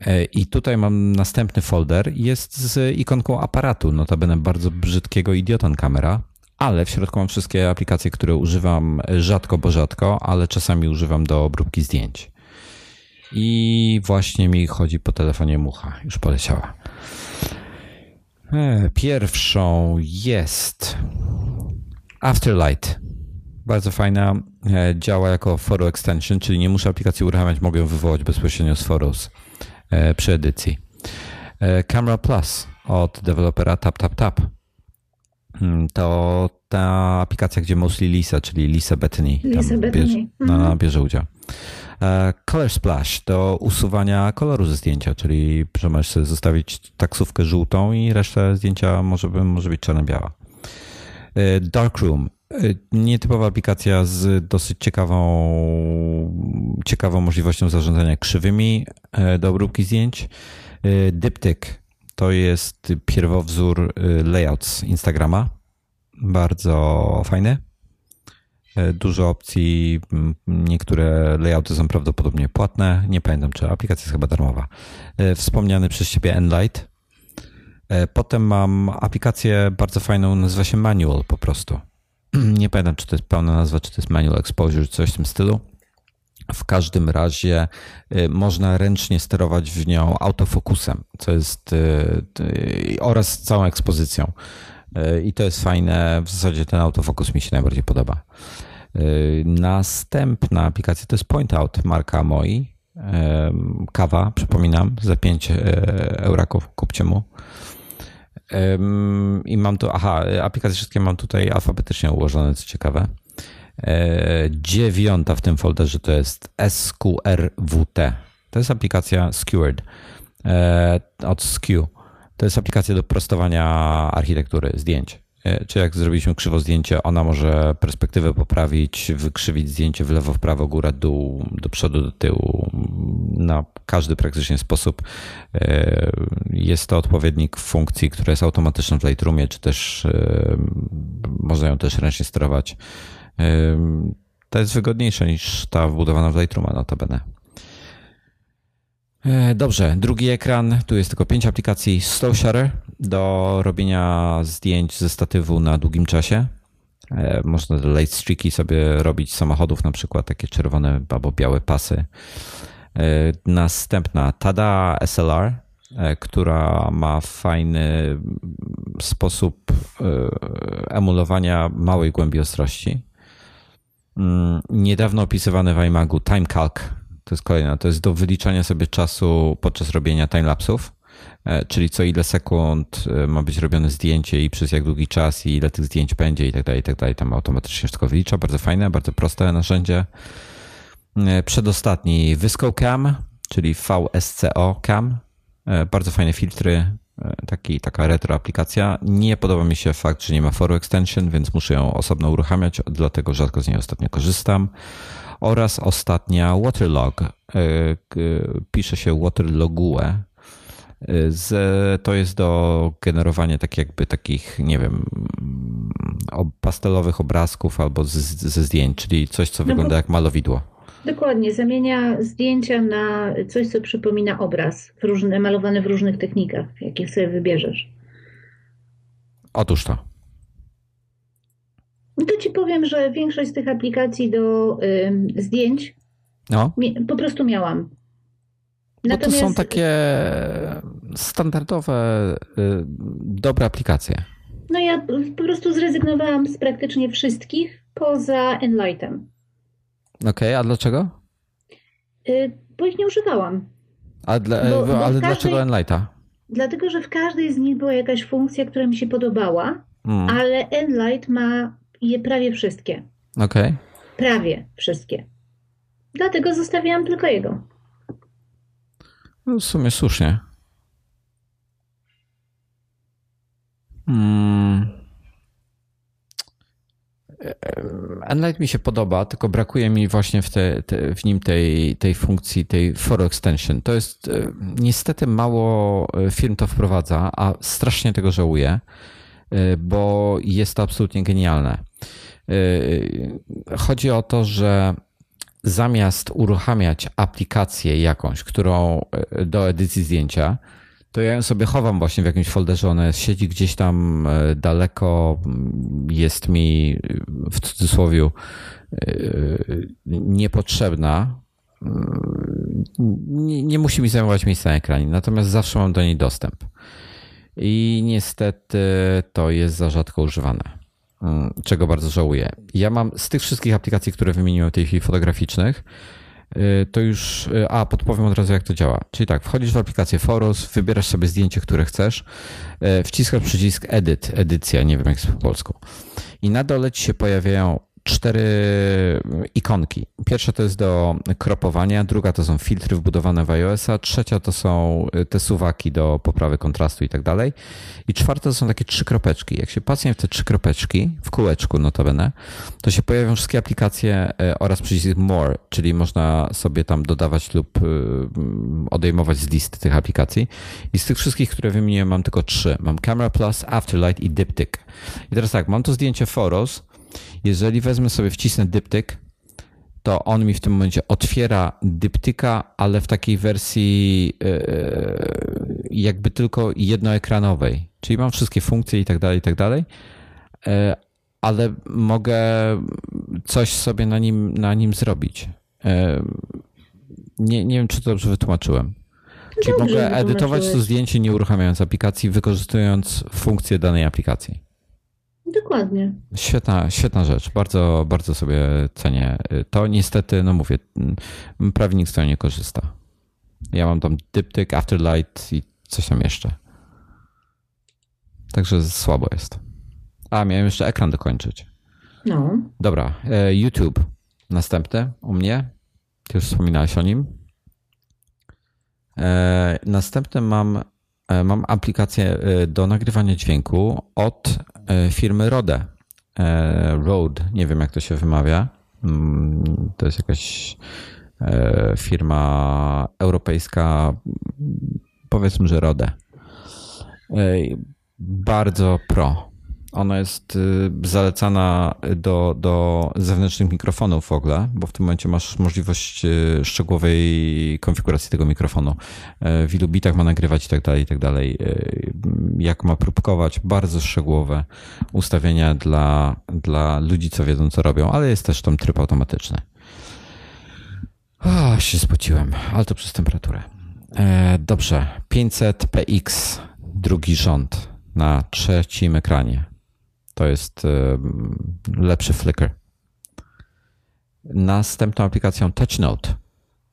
E, I tutaj mam następny folder. Jest z ikonką aparatu, notabene bardzo brzydkiego idiotan kamera, ale w środku mam wszystkie aplikacje, które używam rzadko, bo rzadko, ale czasami używam do obróbki zdjęć. I właśnie mi chodzi po telefonie mucha. Już poleciała. E, pierwszą jest Afterlight. Bardzo fajna. E, działa jako Foro Extension, czyli nie muszę aplikacji uruchamiać, mogę ją wywołać bezpośrednio z Foros przy edycji. Camera Plus od dewelopera TapTapTap. Hmm, to ta aplikacja, gdzie mostly Lisa, czyli Lisa Bettany, Lisa Bettany. Bierze, mhm. bierze udział. E, color Splash do usuwania koloru ze zdjęcia, czyli że możesz sobie zostawić taksówkę żółtą i resztę zdjęcia może, może być czarno-biała. E, Darkroom. E, nietypowa aplikacja z dosyć ciekawą, ciekawą możliwością zarządzania krzywymi do obróbki zdjęć. Diptyk to jest pierwowzór layouts Instagrama. Bardzo fajny. E, dużo opcji, niektóre layouty są prawdopodobnie płatne. Nie pamiętam, czy aplikacja jest chyba darmowa. E, wspomniany przez ciebie Enlight. E, potem mam aplikację bardzo fajną, nazywa się Manual po prostu. Nie pamiętam, czy to jest pełna nazwa, czy to jest Manual Exposure, coś w tym stylu. W każdym razie można ręcznie sterować w nią autofokusem, co jest oraz całą ekspozycją. I to jest fajne. W zasadzie ten autofokus mi się najbardziej podoba. Y, następna aplikacja to jest PointOut marka Moi. Kawa, przypominam, za 5 e, euraków kupcie mu. I mam tu, aha, aplikacje wszystkie mam tutaj alfabetycznie ułożone, co ciekawe. E, dziewiąta w tym folderze to jest SQRWT. To jest aplikacja Skewered e, od Skew. To jest aplikacja do prostowania architektury zdjęć. E, czy jak zrobiliśmy krzywo zdjęcie, ona może perspektywę poprawić, wykrzywić zdjęcie w lewo, w prawo, góra, dół, do przodu, do tyłu, na każdy praktycznie sposób. E, jest to odpowiednik funkcji, która jest automatyczna w Lightroomie, czy też e, można ją też ręcznie sterować. To jest wygodniejsze niż ta wbudowana w Lightrooma notabene. E, dobrze, drugi ekran. Tu jest tylko pięć aplikacji. Slow Shutter do robienia zdjęć ze statywu na długim czasie. E, można late streaky sobie robić samochodów, na przykład takie czerwone albo białe pasy. E, następna Tada SLR, która ma fajny sposób emulowania małej głębi ostrości. Mm, niedawno opisywany w iMagu Time Calc to jest kolejna. To jest do wyliczania sobie czasu podczas robienia timelapsów, e, czyli co ile sekund e, ma być robione zdjęcie i przez jak długi czas i ile tych zdjęć będzie i tak dalej, i tak dalej. Tam automatycznie wszystko wylicza. Bardzo fajne, bardzo proste narzędzie. E, przedostatni Visco Cam, czyli VSCO Cam. Bardzo fajne filtry, taki, taka retro aplikacja. Nie podoba mi się fakt, że nie ma foru extension, więc muszę ją osobno uruchamiać, dlatego rzadko z niej ostatnio korzystam oraz ostatnia Waterlog. E, pisze się Waterlogue. E, z, to jest do generowania tak jakby takich, nie wiem, pastelowych obrazków albo ze zdjęć, czyli coś, co no wygląda jak malowidło. Dokładnie, zamienia zdjęcia na coś, co przypomina obraz, w różne, malowany w różnych technikach, jakie sobie wybierzesz. Otóż to. To ci powiem, że większość z tych aplikacji do y, zdjęć no. mi, po prostu miałam. Bo Natomiast... to są takie standardowe, y, dobre aplikacje. No ja po prostu zrezygnowałam z praktycznie wszystkich poza Enlightem. Okej, okay, a dlaczego? Y, bo ich nie używałam. A dla, bo, bo ale każdej, dlaczego Enlighta? Dlatego, że w każdej z nich była jakaś funkcja, która mi się podobała, hmm. ale Enlight ma je prawie wszystkie. Okej. Okay. prawie wszystkie. Dlatego zostawiłam tylko jego. No w sumie słusznie. Hmm. Enlight mi się podoba, tylko brakuje mi właśnie w, te, te, w nim tej, tej funkcji, tej for extension. To jest e, niestety mało e, firm to wprowadza, a strasznie tego żałuję, e, bo jest to absolutnie genialne. Chodzi o to, że zamiast uruchamiać aplikację jakąś, którą do edycji zdjęcia, to ja ją sobie chowam właśnie w jakimś folderze. Ona siedzi gdzieś tam e, daleko, jest mi w cudzysłowie niepotrzebna. Nie, nie musi mi zajmować miejsca na ekranie, natomiast zawsze mam do niej dostęp. I niestety to jest za rzadko używane, czego bardzo żałuję. Ja mam z tych wszystkich aplikacji, które wymieniłem w tej chwili fotograficznych, Y, to już, y, a podpowiem od razu jak to działa. Czyli tak, wchodzisz w aplikację Foros, wybierasz sobie zdjęcie, które chcesz, y, wciskasz przycisk Edit, edycja, nie wiem jak jest po polsku. I na dole ci się pojawiają cztery ikonki. Pierwsza to jest do kropowania, druga to są filtry wbudowane w iOS-a, trzecia to są te suwaki do poprawy kontrastu i tak dalej. I czwarta to są takie trzy kropeczki. Jak się patrzy w te trzy kropeczki, w kółeczku notabene, to się pojawią wszystkie aplikacje e, oraz przycisk More, czyli można sobie tam dodawać lub e, odejmować z listy tych aplikacji. I z tych wszystkich, które wymieniłem, mam tylko trzy. Mam Camera Plus, Afterlight i Diptyk. I teraz tak, mam tu zdjęcie Foros, jeżeli wezmę sobie, wcisnę dyptyk, to on mi w tym momencie otwiera dyptyka, ale w takiej wersji e, jakby tylko jednoekranowej. Czyli mam wszystkie funkcje i tak dalej, i tak dalej, e, ale mogę coś sobie na nim, na nim zrobić. E, nie, nie wiem, czy to dobrze wytłumaczyłem. Czyli dobrze mogę edytować to zdjęcie nie uruchamiając aplikacji, wykorzystując funkcję danej aplikacji. Dokładnie. Świetna, świetna rzecz. Bardzo, bardzo sobie cenię. To niestety, no mówię, prawie nikt z tego nie korzysta. Ja mam tam Diptyk, Afterlight i coś tam jeszcze. Także słabo jest. A, miałem jeszcze ekran dokończyć. No. Dobra, e, YouTube. Następny u mnie. Ty już wspominałeś o nim. E, następny mam, e, mam aplikację do nagrywania dźwięku od firmy Rode. E, Rode, nie wiem jak to się wymawia. Mm, to jest jakaś e, firma europejska, powiedzmy, że Rode. Bardzo pro. Ona jest y, zalecana do, do zewnętrznych mikrofonów w ogóle, bo w tym momencie masz możliwość y, szczegółowej konfiguracji tego mikrofonu. Y, w ilu bitach ma nagrywać i tak dalej, i tak dalej. Jak ma próbkować. Bardzo szczegółowe ustawienia dla, dla ludzi, co wiedzą, co robią, ale jest też tam tryb automatyczny. O, się spociłem, ale to przez temperaturę. E, dobrze, 500 PX, drugi rząd na trzecim ekranie. To jest e, lepszy Flickr. Następną aplikacją TouchNote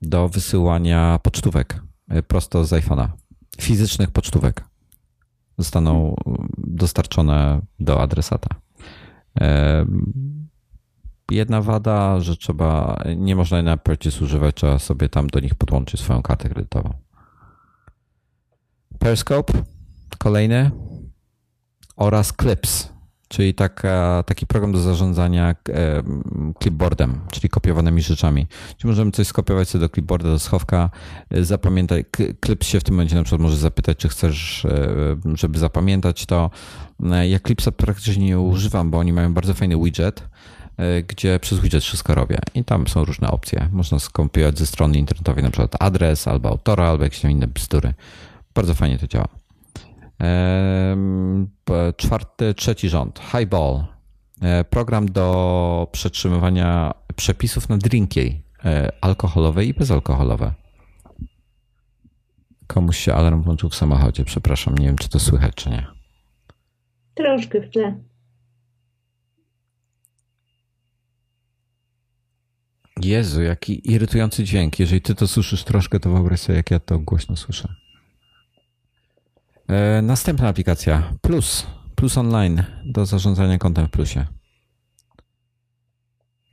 do wysyłania pocztówek e, prosto z iPhone'a. Fizycznych pocztówek zostaną dostarczone do adresata. E, jedna wada, że trzeba, nie można na purchase używać, trzeba sobie tam do nich podłączyć swoją kartę kredytową. Periscope, kolejny oraz Clips czyli taki program do zarządzania e, clipboardem, czyli kopiowanymi rzeczami. Czyli możemy coś skopiować sobie do clipboarda, do schowka, e, zapamiętać, Clips się w tym momencie na przykład może zapytać, czy chcesz, e, żeby zapamiętać to. Ja Clipsa praktycznie nie używam, bo oni mają bardzo fajny widget, gdzie przez widget wszystko robię i tam są różne opcje. Można skopiować ze strony internetowej na przykład adres albo autora, albo jakieś inne bzdury. Bardzo fajnie to działa. Czwarty, trzeci rząd. Highball. E, program do przetrzymywania przepisów na drinki e, alkoholowe i bezalkoholowe. Komuś się alarm włączył w samochodzie, przepraszam, nie wiem czy to słychać czy nie. Troszkę w tle. Jezu, jaki irytujący dźwięk. Jeżeli ty to słyszysz troszkę, to wyobraź sobie, jak ja to głośno słyszę. E, następna aplikacja Plus. Plus Online do zarządzania kontem w Plusie.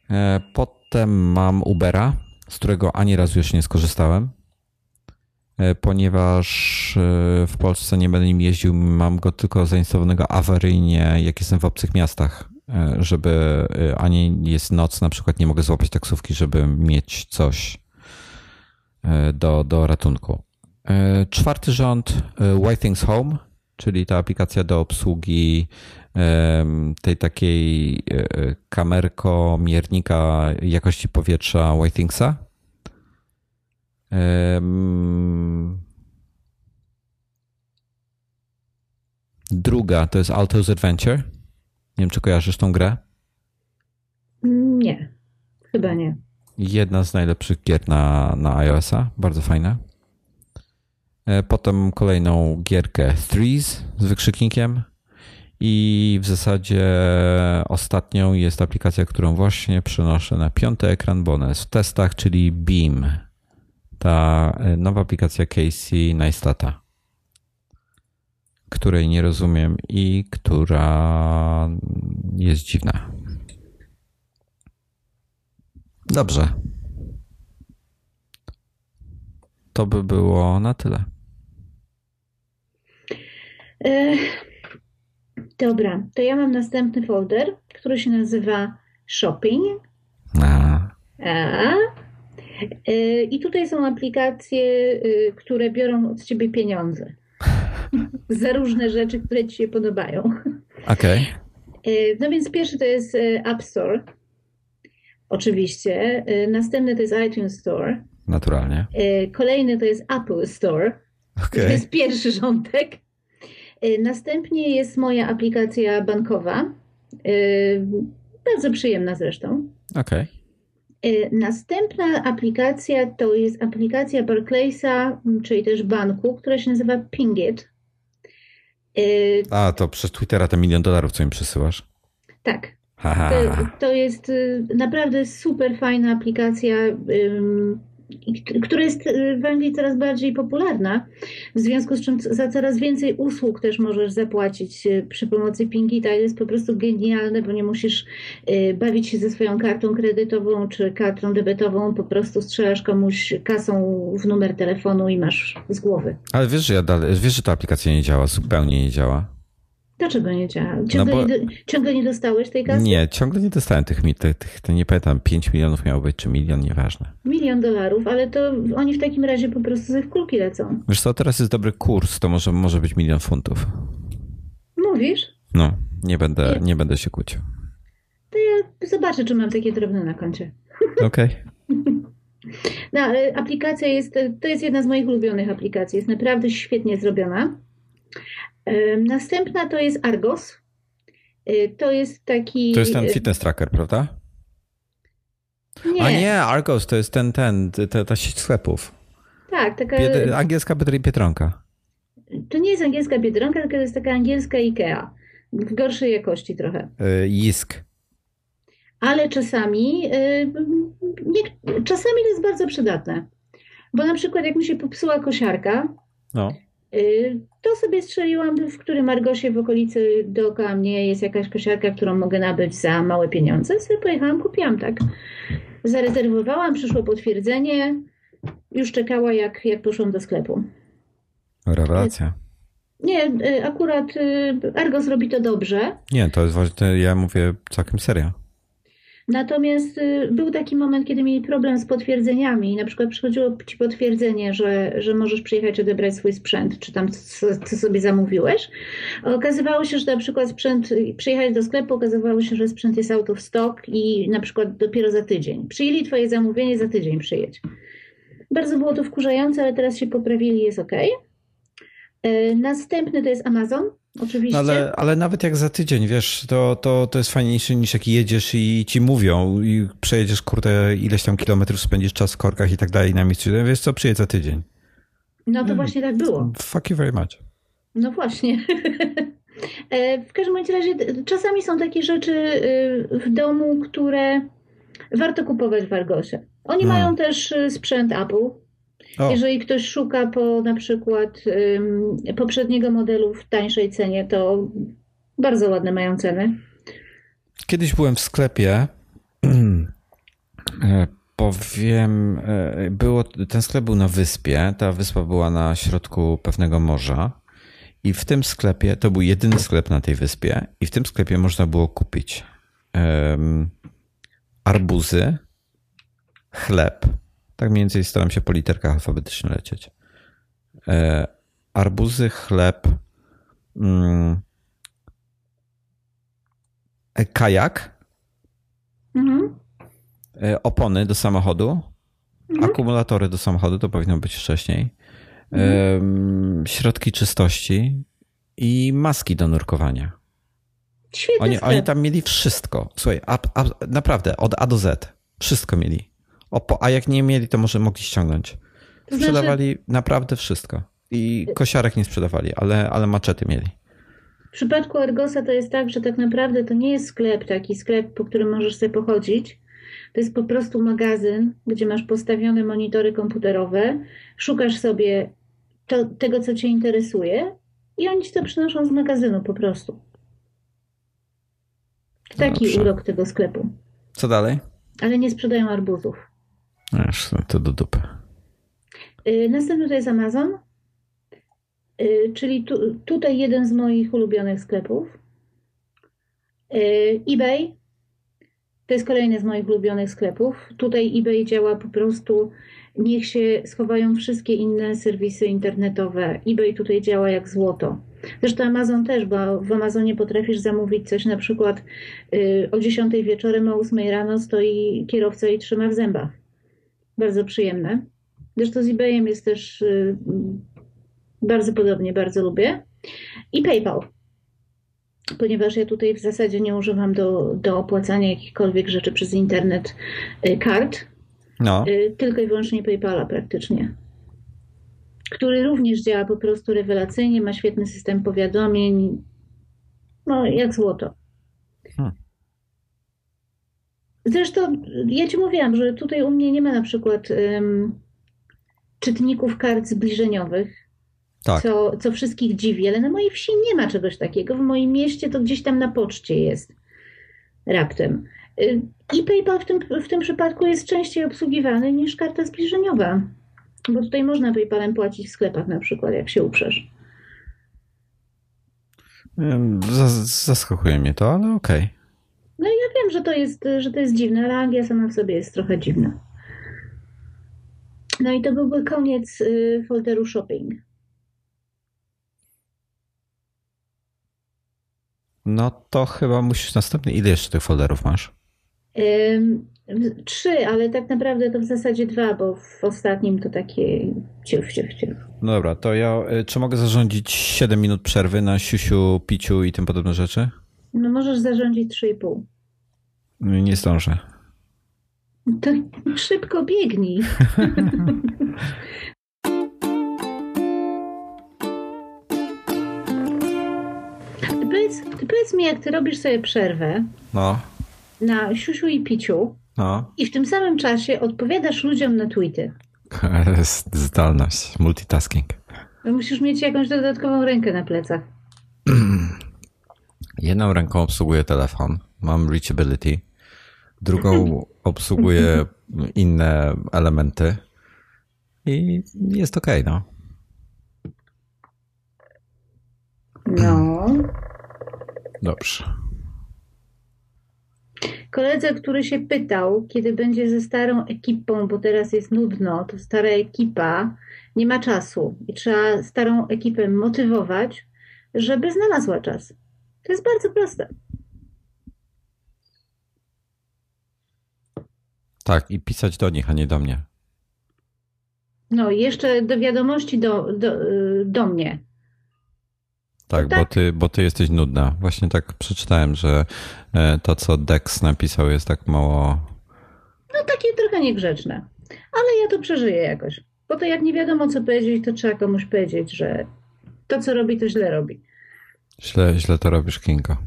E, potem mam Ubera, z którego ani razu już nie skorzystałem, e, ponieważ w Polsce nie będę nim jeździł. Mam go tylko zainstalowanego awaryjnie, jak jestem w obcych miastach, żeby ani jest noc, na przykład nie mogę złapać taksówki, żeby mieć coś do, do ratunku. Czwarty rząd Why Things Home, czyli ta aplikacja do obsługi tej takiej e, kamerko miernika jakości powietrza Whitingsa. Druga to jest Alto's Adventure. Nie wiem, czy kojarzysz tą grę? Nie, chyba nie. Jedna z najlepszych gier na, na iOS-a. Bardzo fajna. E, potem kolejną gierkę Threes z wykrzyknikiem. I w zasadzie ostatnią jest aplikacja, którą właśnie przenoszę na piąty ekran, bo w testach, czyli Beam. Ta e, nowa aplikacja Casey Neistata, której nie rozumiem i która jest dziwna. Dobrze. To by było na tyle. E, Dobra, to ja mam następny folder, który się nazywa Shopping. A. A. Y, I tutaj są aplikacje, y, które biorą od ciebie pieniądze za różne rzeczy, które ci się podobają. Okej. Okay. No więc pierwszy to jest y, App Store. Oczywiście. Następny to jest iTunes Store. Naturalnie. Kolejny to jest Apple Store. Okay. To jest pierwszy rządek. Y, następnie jest moja aplikacja bankowa. Y, bardzo przyjemna zresztą. Okej. Okay. Następna aplikacja to jest aplikacja Barclaysa, czyli też banku, która się nazywa Pingit. Y, A, to przez Twittera te milion dolarów, co mi przesyłasz? Tak. To, to, jest naprawdę super fajna aplikacja która jest y, w Anglii coraz bardziej popularna, w związku z czym za coraz więcej usług też możesz zapłacić y, przy pomocy Pingita. Jest po prostu genialne, bo nie musisz y, bawić się ze swoją kartą kredytową czy kartą debetową, po prostu strzelasz komuś kasą w numer telefonu i masz z głowy. Ale wiesz, że ja dalej, wiesz, że ta aplikacja nie działa, zupełnie nie działa. Dlaczego nie działa? Ciągle, no bo... nie, ciągle nie dostałeś tej kasy? Nie, ciągle nie dostałem tych, tych, tych to nie pamiętam, 5 milionów miało być, czy milion, nieważne. Milion dolarów, ale to oni w takim razie po prostu ze w kulki lecą. Wiesz co, teraz jest dobry kurs, to może, może być milion funtów. Mówisz? No, nie będę, nie, nie będę się kłócił. To ja zobaczę, czy mam takie drobne na koncie. Okej. Okay. No, ale aplikacja jest, to jest jedna z moich ulubionych aplikacji. Jest naprawdę świetnie zrobiona. Następna to jest Argos. Y, to jest taki. To jest ten y, fitness tracker, prawda? Nie. A nie, Argos to jest ten, ten, ta, ta sieć sklepów. Tak, taka. Bied angielska Biedronka. To nie jest angielska Biedronka, tylko to jest taka angielska Ikea. W gorszej jakości trochę. Y, Jisk. Ale czasami, nie, czasami to jest bardzo przydatne. Bo na przykład jak mi się popsuła kosiarka, no. Y, to sobie strzeliłam, w którym Argosie w okolicy dookoła mnie jest jakaś kosiarka, którą mogę nabyć za małe pieniądze. Sobie pojechałam, kupiłam tak. Zarezerwowałam, przyszło potwierdzenie. Już czekała, jak, jak poszłam do sklepu. Rewelacja. Nie, y, akurat y, Argos robi to dobrze. Nie, to jest właśnie, ja mówię całkiem serio. Natomiast y, był taki moment, kiedy mieli problem z potwierdzeniami. Na przykład przychodziło ci potwierdzenie, że, że możesz przyjechać odebrać swój sprzęt, czy tam co, co sobie zamówiłeś. Okazywało się, że na przykład sprzęt, przyjechałeś do sklepu, okazywało się, że sprzęt jest out of stock i na przykład dopiero za tydzień. Przyjęli twoje zamówienie, za tydzień przyjedź. Bardzo było to wkurzające, ale teraz się poprawili, jest ok. Następny to jest Amazon. Oczywiście. No ale, ale nawet jak za tydzień, wiesz, to, to, to jest fajniejsze niż jak jedziesz i ci mówią i przejedziesz, kurde, ileś tam kilometrów, spędzisz czas w korkach i tak dalej na miejscu. Wiesz co, przyjedź za tydzień. No to hmm. właśnie tak było. Fuck you very much. No właśnie. E, w każdym razie czasami są takie rzeczy y, w domu, które warto kupować w Argosie. Oni hmm. mają też y, sprzęt Apple, o. Jeżeli ktoś szuka po na przykład um, poprzedniego modelu w tańszej cenie, to bardzo ładne mają ceny. Kiedyś byłem w sklepie E, powiem, e, było, ten sklep był na wyspie. Ta wyspa była na środku pewnego morza. I w tym sklepie, to był jedyny sklep na tej wyspie, i w tym sklepie można było kupić um, arbuzy, chleb. Tak mniej więcej staram się po literkach alfabetycznie lecieć. E, arbuzy, chleb, mm, e, kajak, mhm. e, opony do samochodu, mhm. akumulatory do samochodu, to powinno być wcześniej, mhm. środki czystości i maski do nurkowania. Świetny oni, oni tam mieli wszystko. Słuchaj, a, a, naprawdę, od A do Z. Wszystko mieli. A jak nie mieli, to może mogli ściągnąć. Sprzedawali znaczy... naprawdę wszystko. I kosiarek nie sprzedawali, ale, ale maczety mieli. W przypadku Argosa to jest tak, że tak naprawdę to nie jest sklep, taki sklep, po którym możesz sobie pochodzić. To jest po prostu magazyn, gdzie masz postawione monitory komputerowe, szukasz sobie to, tego, co cię interesuje i oni ci to przynoszą z magazynu po prostu. Taki Dobrze. urok tego sklepu. Co dalej? Ale nie sprzedają arbuzów. Aż to do dupy. Y, następny to jest Amazon, y, czyli tu, tutaj jeden z moich ulubionych sklepów. Y, eBay to jest kolejny z moich ulubionych sklepów. Tutaj eBay działa po prostu, niech się schowają wszystkie inne serwisy internetowe. eBay tutaj działa jak złoto. Zresztą Amazon też, bo w Amazonie potrafisz zamówić coś na przykład o 10 wieczorem, o 8 rano stoi kierowca i trzyma w zębach. Bardzo przyjemne. Zresztą z eBayem jest też y, bardzo podobnie, bardzo lubię. I PayPal. Ponieważ ja tutaj w zasadzie nie używam do, do opłacania jakichkolwiek rzeczy przez internet y, kart, no. Y, tylko i wyłącznie PayPala praktycznie. Który również działa po prostu rewelacyjnie, ma świetny system powiadomień. No, jak złoto. Hmm. Zresztą ja ci mówiłam, że tutaj u mnie nie ma na przykład um, czytników kart zbliżeniowych, tak. co, co wszystkich dziwi, ale na mojej wsi nie ma czegoś takiego. W moim mieście to gdzieś tam na poczcie jest raptem. I PayPal w tym, w tym przypadku jest częściej obsługiwany niż karta zbliżeniowa. Bo tutaj można PayPalem płacić w sklepach na przykład, jak się uprzesz. Zaskakuje mnie to, ale okej. Okay. Wiem, że to, jest, że to jest dziwne, ale Anglia sama w sobie jest trochę dziwna. No i to byłby koniec y, folderu shopping. No to chyba musisz następny. Ile jeszcze tych folderów masz? trzy, ale tak naprawdę to w zasadzie dwa, bo w ostatnim to takie ciuch, ciuch, ciuch. No dobra, to ja, y, czy mogę zarządzić 7 minut przerwy na siusiu, piciu i tym podobne rzeczy? No możesz zarządzić 3,5. Nie zdążę. To szybko biegnij. Powiedz, powiedz mi, jak ty robisz sobie przerwę no. na siusiu i piciu no. i w tym samym czasie odpowiadasz ludziom na tweety. Zdolność, multitasking. Musisz mieć jakąś dodatkową rękę na plecach. Jedną ręką obsługuję telefon, mam reachability, drugą obsługuje inne elementy i jest ok, no. No. Dobrze. Koledze, który się pytał, kiedy będzie ze starą ekipą, bo teraz jest nudno, to stara ekipa nie ma czasu i trzeba starą ekipę motywować, żeby znalazła czas. To jest bardzo proste. Tak, i pisać do nich, a nie do mnie. No i jeszcze do wiadomości do, do, do mnie. Tak, tak, Bo, ty, bo ty jesteś nudna. Właśnie tak przeczytałem, że e, to, co Dex napisał, jest tak mało. No takie trochę niegrzeczne. Ale ja to przeżyję jakoś. Bo to jak nie wiadomo, co powiedzieć, to trzeba komuś powiedzieć, że to, co robi, to źle robi. Źle, źle to robisz, Kinko.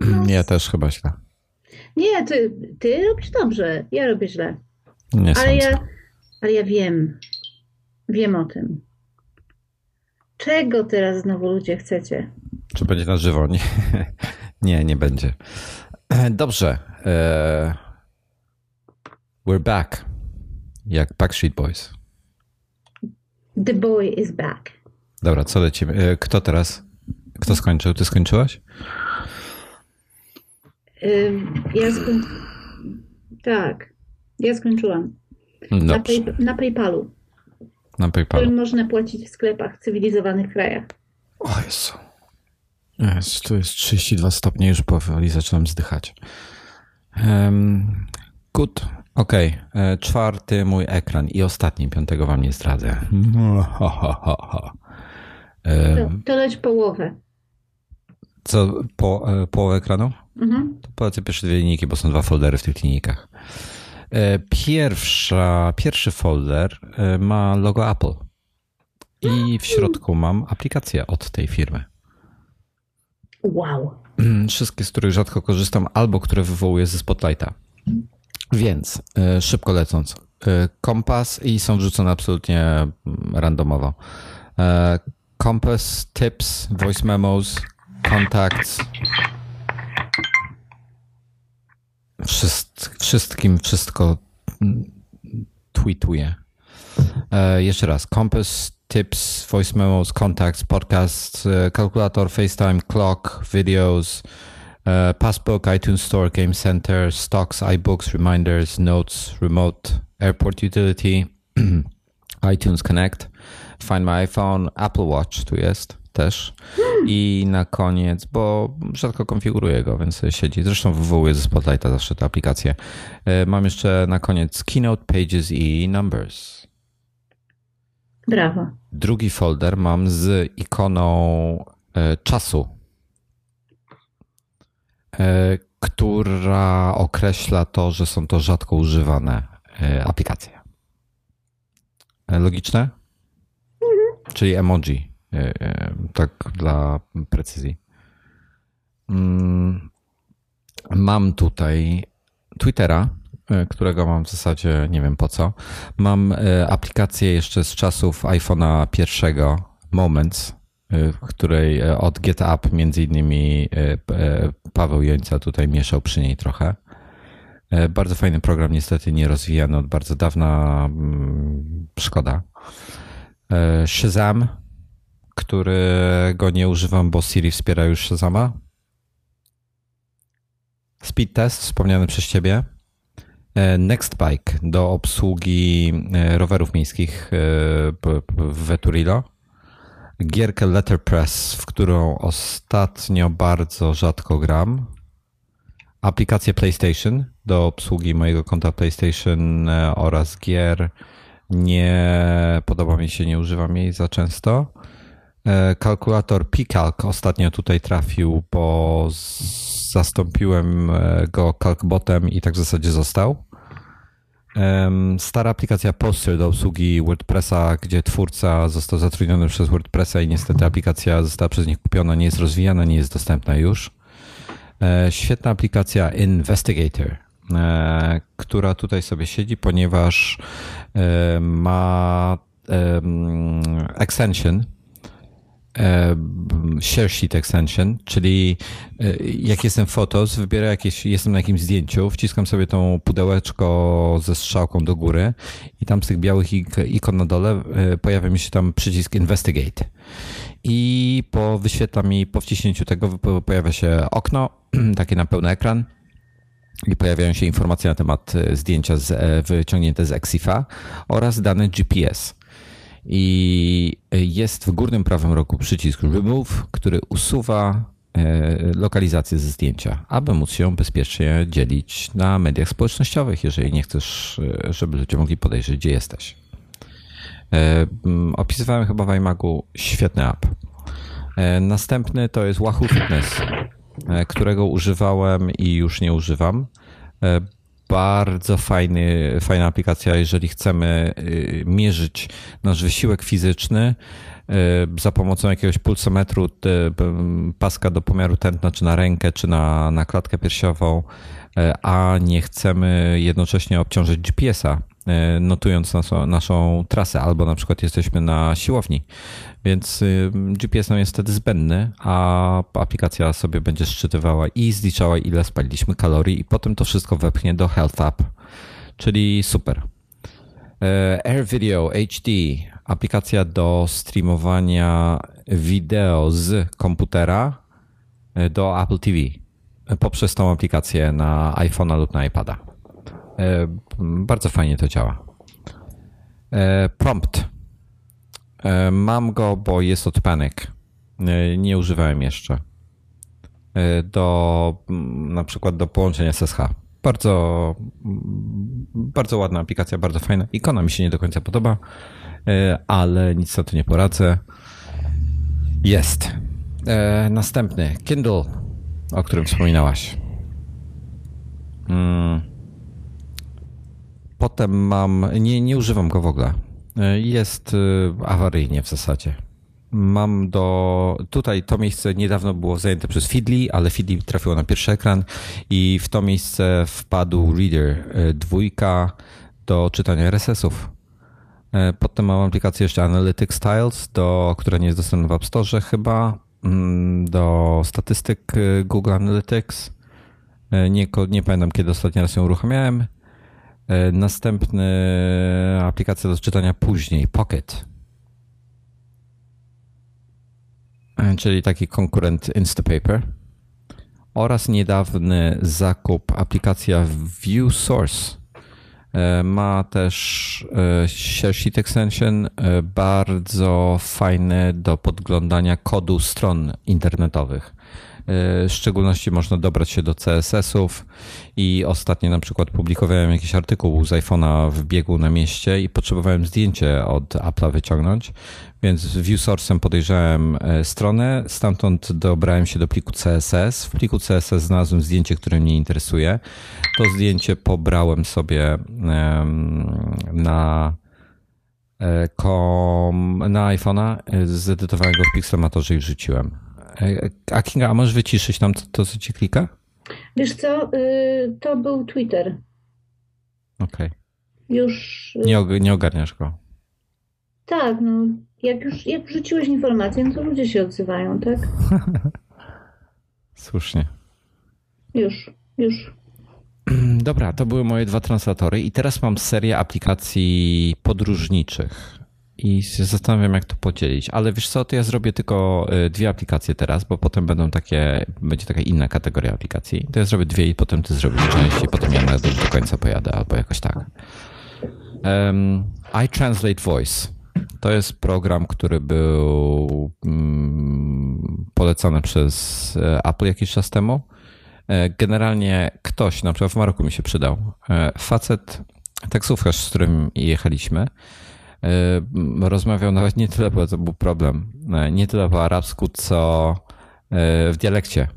No, ja też chyba źle. Nie, ty, ty robisz dobrze, ja robię źle. Nie ale ja, ale ja wiem, wiem o tym. Czego teraz znowu ludzie chcecie? Czy będzie na żywo? Nie, nie, nie będzie. Dobrze. E, We're back. Jak Backstreet Boys. The boy is back. Dobra, co lecimy? E, kto teraz? Kto skończył? Ty skończyłaś? Ja skoń... Tak, ja skończyłam. Na, pay... na PayPalu. Na PayPalu. Którym można płacić w sklepach w cywilizowanych krajach. O Jezu. Jest, tu jest 32 stopnie, już powoli zaczynam zdychać. Um, good. Okej, okay. czwarty mój ekran i ostatni, piątego wam nie zdradzę. to, to leć połowę. Co, po, e, połowę ekranu? Mhm. To polecę pierwsze dwie linijki, bo są dwa foldery w tych linijkach. E, pierwsza, pierwszy folder e, ma logo Apple i w środku mam aplikację od tej firmy. Wow. Wszystkie, z których rzadko korzystam, albo które wywołuję ze Spotlighta. Więc szybko lecąc. Kompas i są wrzucone absolutnie mm, randomowo. Compass, Tips, Voice Memos, Contacts. Wszyst, wszystkim wszystko tweetuję. E, jeszcze raz. Compass, Tips, Voice Memos, Contacts, Podcasts, Kalkulator, FaceTime, Clock, Videos, uh, Passbook, iTunes Store, Game Center, Stocks, iBooks, Reminders, Notes, Remote, Airport Utility, iTunes Connect, Find My iPhone, Apple Watch tu jest też. I na koniec, bo rzadko konfiguruję go, więc siedzi. Zresztą wywołuję ze Spotlighta zawsze tę aplikację. Mam jeszcze na koniec Keynote, Pages i Numbers. Brawo. Drugi folder mam z ikoną czasu, która określa to, że są to rzadko używane aplikacje. Logiczne? Mhm. Czyli emoji. Tak dla precyzji. Mm, mam tutaj Twittera, którego mam w zasadzie nie wiem po co. Mam aplikację jeszcze z czasów iPhone'a pierwszego, Moments, w której od GetUp między innymi Paweł Jońca tutaj mieszał przy niej trochę. Bardzo fajny program, niestety nie rozwijany od bardzo dawna. Mm, szkoda. Shazam, którego nie używam, bo Siri wspiera już Shazama. Speed Test, wspomniany przez Ciebie. Nextbike do obsługi rowerów miejskich w Veturilo. Gierkę Letterpress, w którą ostatnio bardzo rzadko gram. Aplikację PlayStation do obsługi mojego konta PlayStation oraz gier. Nie podoba mi się, nie używam jej za często. Kalkulator Picalc ostatnio tutaj trafił, bo zastąpiłem go Calcbotem i tak w zasadzie został. Stara aplikacja Poster do obsługi WordPressa, gdzie twórca został zatrudniony przez WordPressa i niestety aplikacja została przez nich kupiona, nie jest rozwijana, nie jest dostępna już. Świetna aplikacja Investigator, która tutaj sobie siedzi, ponieważ ma extension, share sheet extension, czyli jak jestem fotos, wybiorę jakieś, jestem na jakimś zdjęciu, wciskam sobie tą pudełeczko ze strzałką do góry i tam z tych białych ikon na dole pojawia mi się tam przycisk investigate. I po wyświetla mi, po wciśnięciu tego pojawia się okno, takie na pełny ekran i pojawiają się informacje na temat zdjęcia z, wyciągnięte z Exifa oraz dane GPS. I jest w górnym prawym rogu przycisk Remove, który usuwa lokalizację ze zdjęcia, aby móc się bezpiecznie dzielić na mediach społecznościowych, jeżeli nie chcesz, żeby ludzie mogli podejrzeć, gdzie jesteś. Opisywałem chyba w iMagu świetny app. Następny to jest Wahoo Fitness, którego używałem i już nie używam bardzo fajny, fajna aplikacja, jeżeli chcemy mierzyć nasz wysiłek fizyczny za pomocą jakiegoś pulsometru, paska do pomiaru tętna, czy na rękę, czy na, na klatkę piersiową, a nie chcemy jednocześnie obciążyć GPS-a, notując naszą, naszą trasę, albo na przykład jesteśmy na siłowni. Więc GPS nam jest wtedy zbędny, a aplikacja sobie będzie szczytywała i zliczała, ile spaliliśmy kalorii, i potem to wszystko wepchnie do Health App, czyli super. E, Air Video HD, aplikacja do streamowania wideo z komputera e, do Apple TV poprzez tą aplikację na iPhone'a lub na iPada. Bardzo fajnie to działa. Prompt. Mam go, bo jest od Panic. Nie używałem jeszcze. Do na przykład do połączenia SSH. Bardzo, bardzo ładna aplikacja, bardzo fajna. Ikona mi się nie do końca podoba, e, ale nic na to nie poradzę. Jest. E, następny, Kindle, o którym wspominałaś. Mm. Potem mam, nie, nie używam go w ogóle. E, jest awaryjnie w zasadzie mam do. Tutaj to miejsce niedawno było zajęte przez Feedly, ale Feedly trafiło na pierwszy ekran i w to miejsce wpadł Reader e, dwójka do czytania RSS-ów. E, potem mam aplikację jeszcze Analytics Styles, do, która nie jest dostępna w App Store chyba, mm, do statystyk e, Google Analytics. Nie, nie pamiętam, kiedy ostatni raz ją uruchamiałem. Następny aplikacja do czytania później, Pocket E, czyli taki konkurent Instapaper oraz niedawny zakup aplikacja ViewSource. E, ma też e, share sheet extension bardzo fajny do podglądania kodu stron internetowych. W szczególności można dobrać się do CSS-ów i ostatnio na przykład publikowałem jakiś artykuł z iPhone'a w biegu na mieście i potrzebowałem zdjęcie od Apple'a wyciągnąć, więc ViewSource'em podejrzałem e, stronę, stamtąd dobrałem się do pliku CSS. W pliku CSS znalazłem zdjęcie, które mnie interesuje. To zdjęcie pobrałem sobie na e, na iPhone'a, e, zedytowałem go w Pixelmatorze i wrzuciłem. A Kinga, a możesz wyciszyć tam to, to co ci klika? Wiesz co, y, to był Twitter. Okej. Okay. Już... Nie, nie ogarniasz go. Tak, no jak już jak wrzuciłeś informację, no to ludzie się odzywają, tak? Słusznie. Już, już. Dobra, to były moje dwa translatory i teraz mam serię aplikacji podróżniczych i się zastanawiam, jak to podzielić. Ale wiesz co, to ja zrobię tylko y, dwie aplikacje teraz, bo potem będą takie, będzie taka inna kategoria aplikacji. To ja zrobię dwie i potem ty zrobisz część i potem ja do końca pojadę albo jakoś tak. Um, I Translate Voice. To jest program, który był mm, polecany przez e, Apple jakiś czas temu. E, generalnie ktoś, na przykład w Maroku mi się przydał, e, facet, taksówkarz, z którym jechaliśmy, rozmawiał nawet nie tyle, bo to był problem, nie tyle po arabsku, co w dialekcie.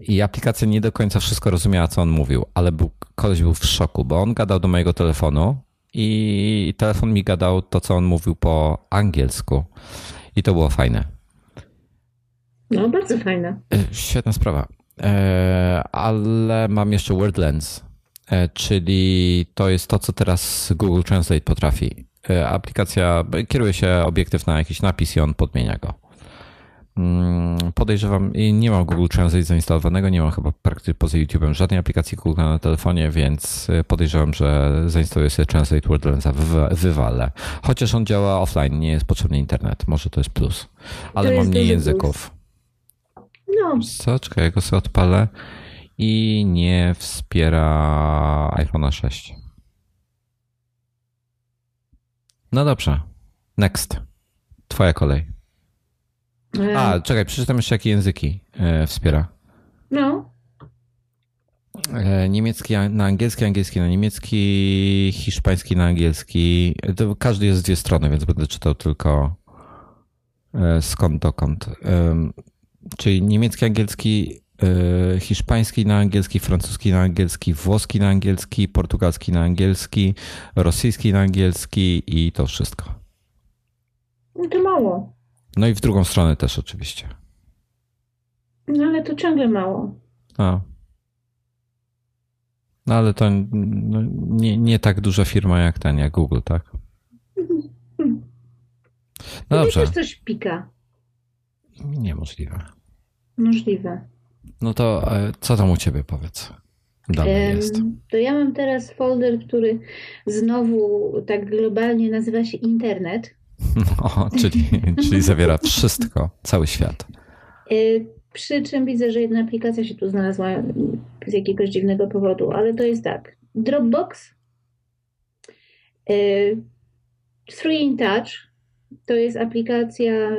I aplikacja nie do końca wszystko rozumiała, co on mówił, ale był, koleś był w szoku, bo on gadał do mojego telefonu i telefon mi gadał to, co on mówił po angielsku. I to było fajne. No, bardzo fajne. Świetna sprawa. Ale mam jeszcze WordLens, czyli to jest to, co teraz Google Translate potrafi. Aplikacja kieruje się obiektyw na jakiś napis i on podmienia go. Mm, podejrzewam, nie mam Google Translate zainstalowanego, nie mam chyba praktycznie poza YouTube'em żadnej aplikacji Google na telefonie, więc y, podejrzewam, że zainstaluję sobie Translate WordLensa, wywalę. Chociaż on działa offline, nie jest potrzebny internet, może to jest plus. Ale mam mniej języków. No. Co? Czekaj, ja go sobie odpalę i nie wspiera iPhone'a 6. No dobrze. Next. Twoja kolej. A, czekaj, przeczytam jeszcze jakie języki e, wspiera. No. E, niemiecki na angielski, angielski na niemiecki, hiszpański na angielski. To każdy jest z dwie strony, więc będę czytał tylko e, skąd dokąd. Czyli niemiecki, angielski, hiszpański na angielski, francuski na angielski, włoski na angielski, portugalski na angielski, rosyjski na angielski i to wszystko. To mało. No i w drugą stronę też oczywiście. No ale to ciągle mało. A. No ale to no, nie, nie tak duża firma jak ten, jak Google, tak? No dobrze. też coś pika. Niemożliwe. Możliwe. No to e, co tam u ciebie powiedz? Dalej jest. To ja mam teraz folder, który znowu tak globalnie nazywa się internet. No, czyli, czyli zawiera wszystko, cały świat. Y, przy czym widzę, że jedna aplikacja się tu znalazła z jakiegoś dziwnego powodu, ale to jest tak. Dropbox, y, Three in Touch, to jest aplikacja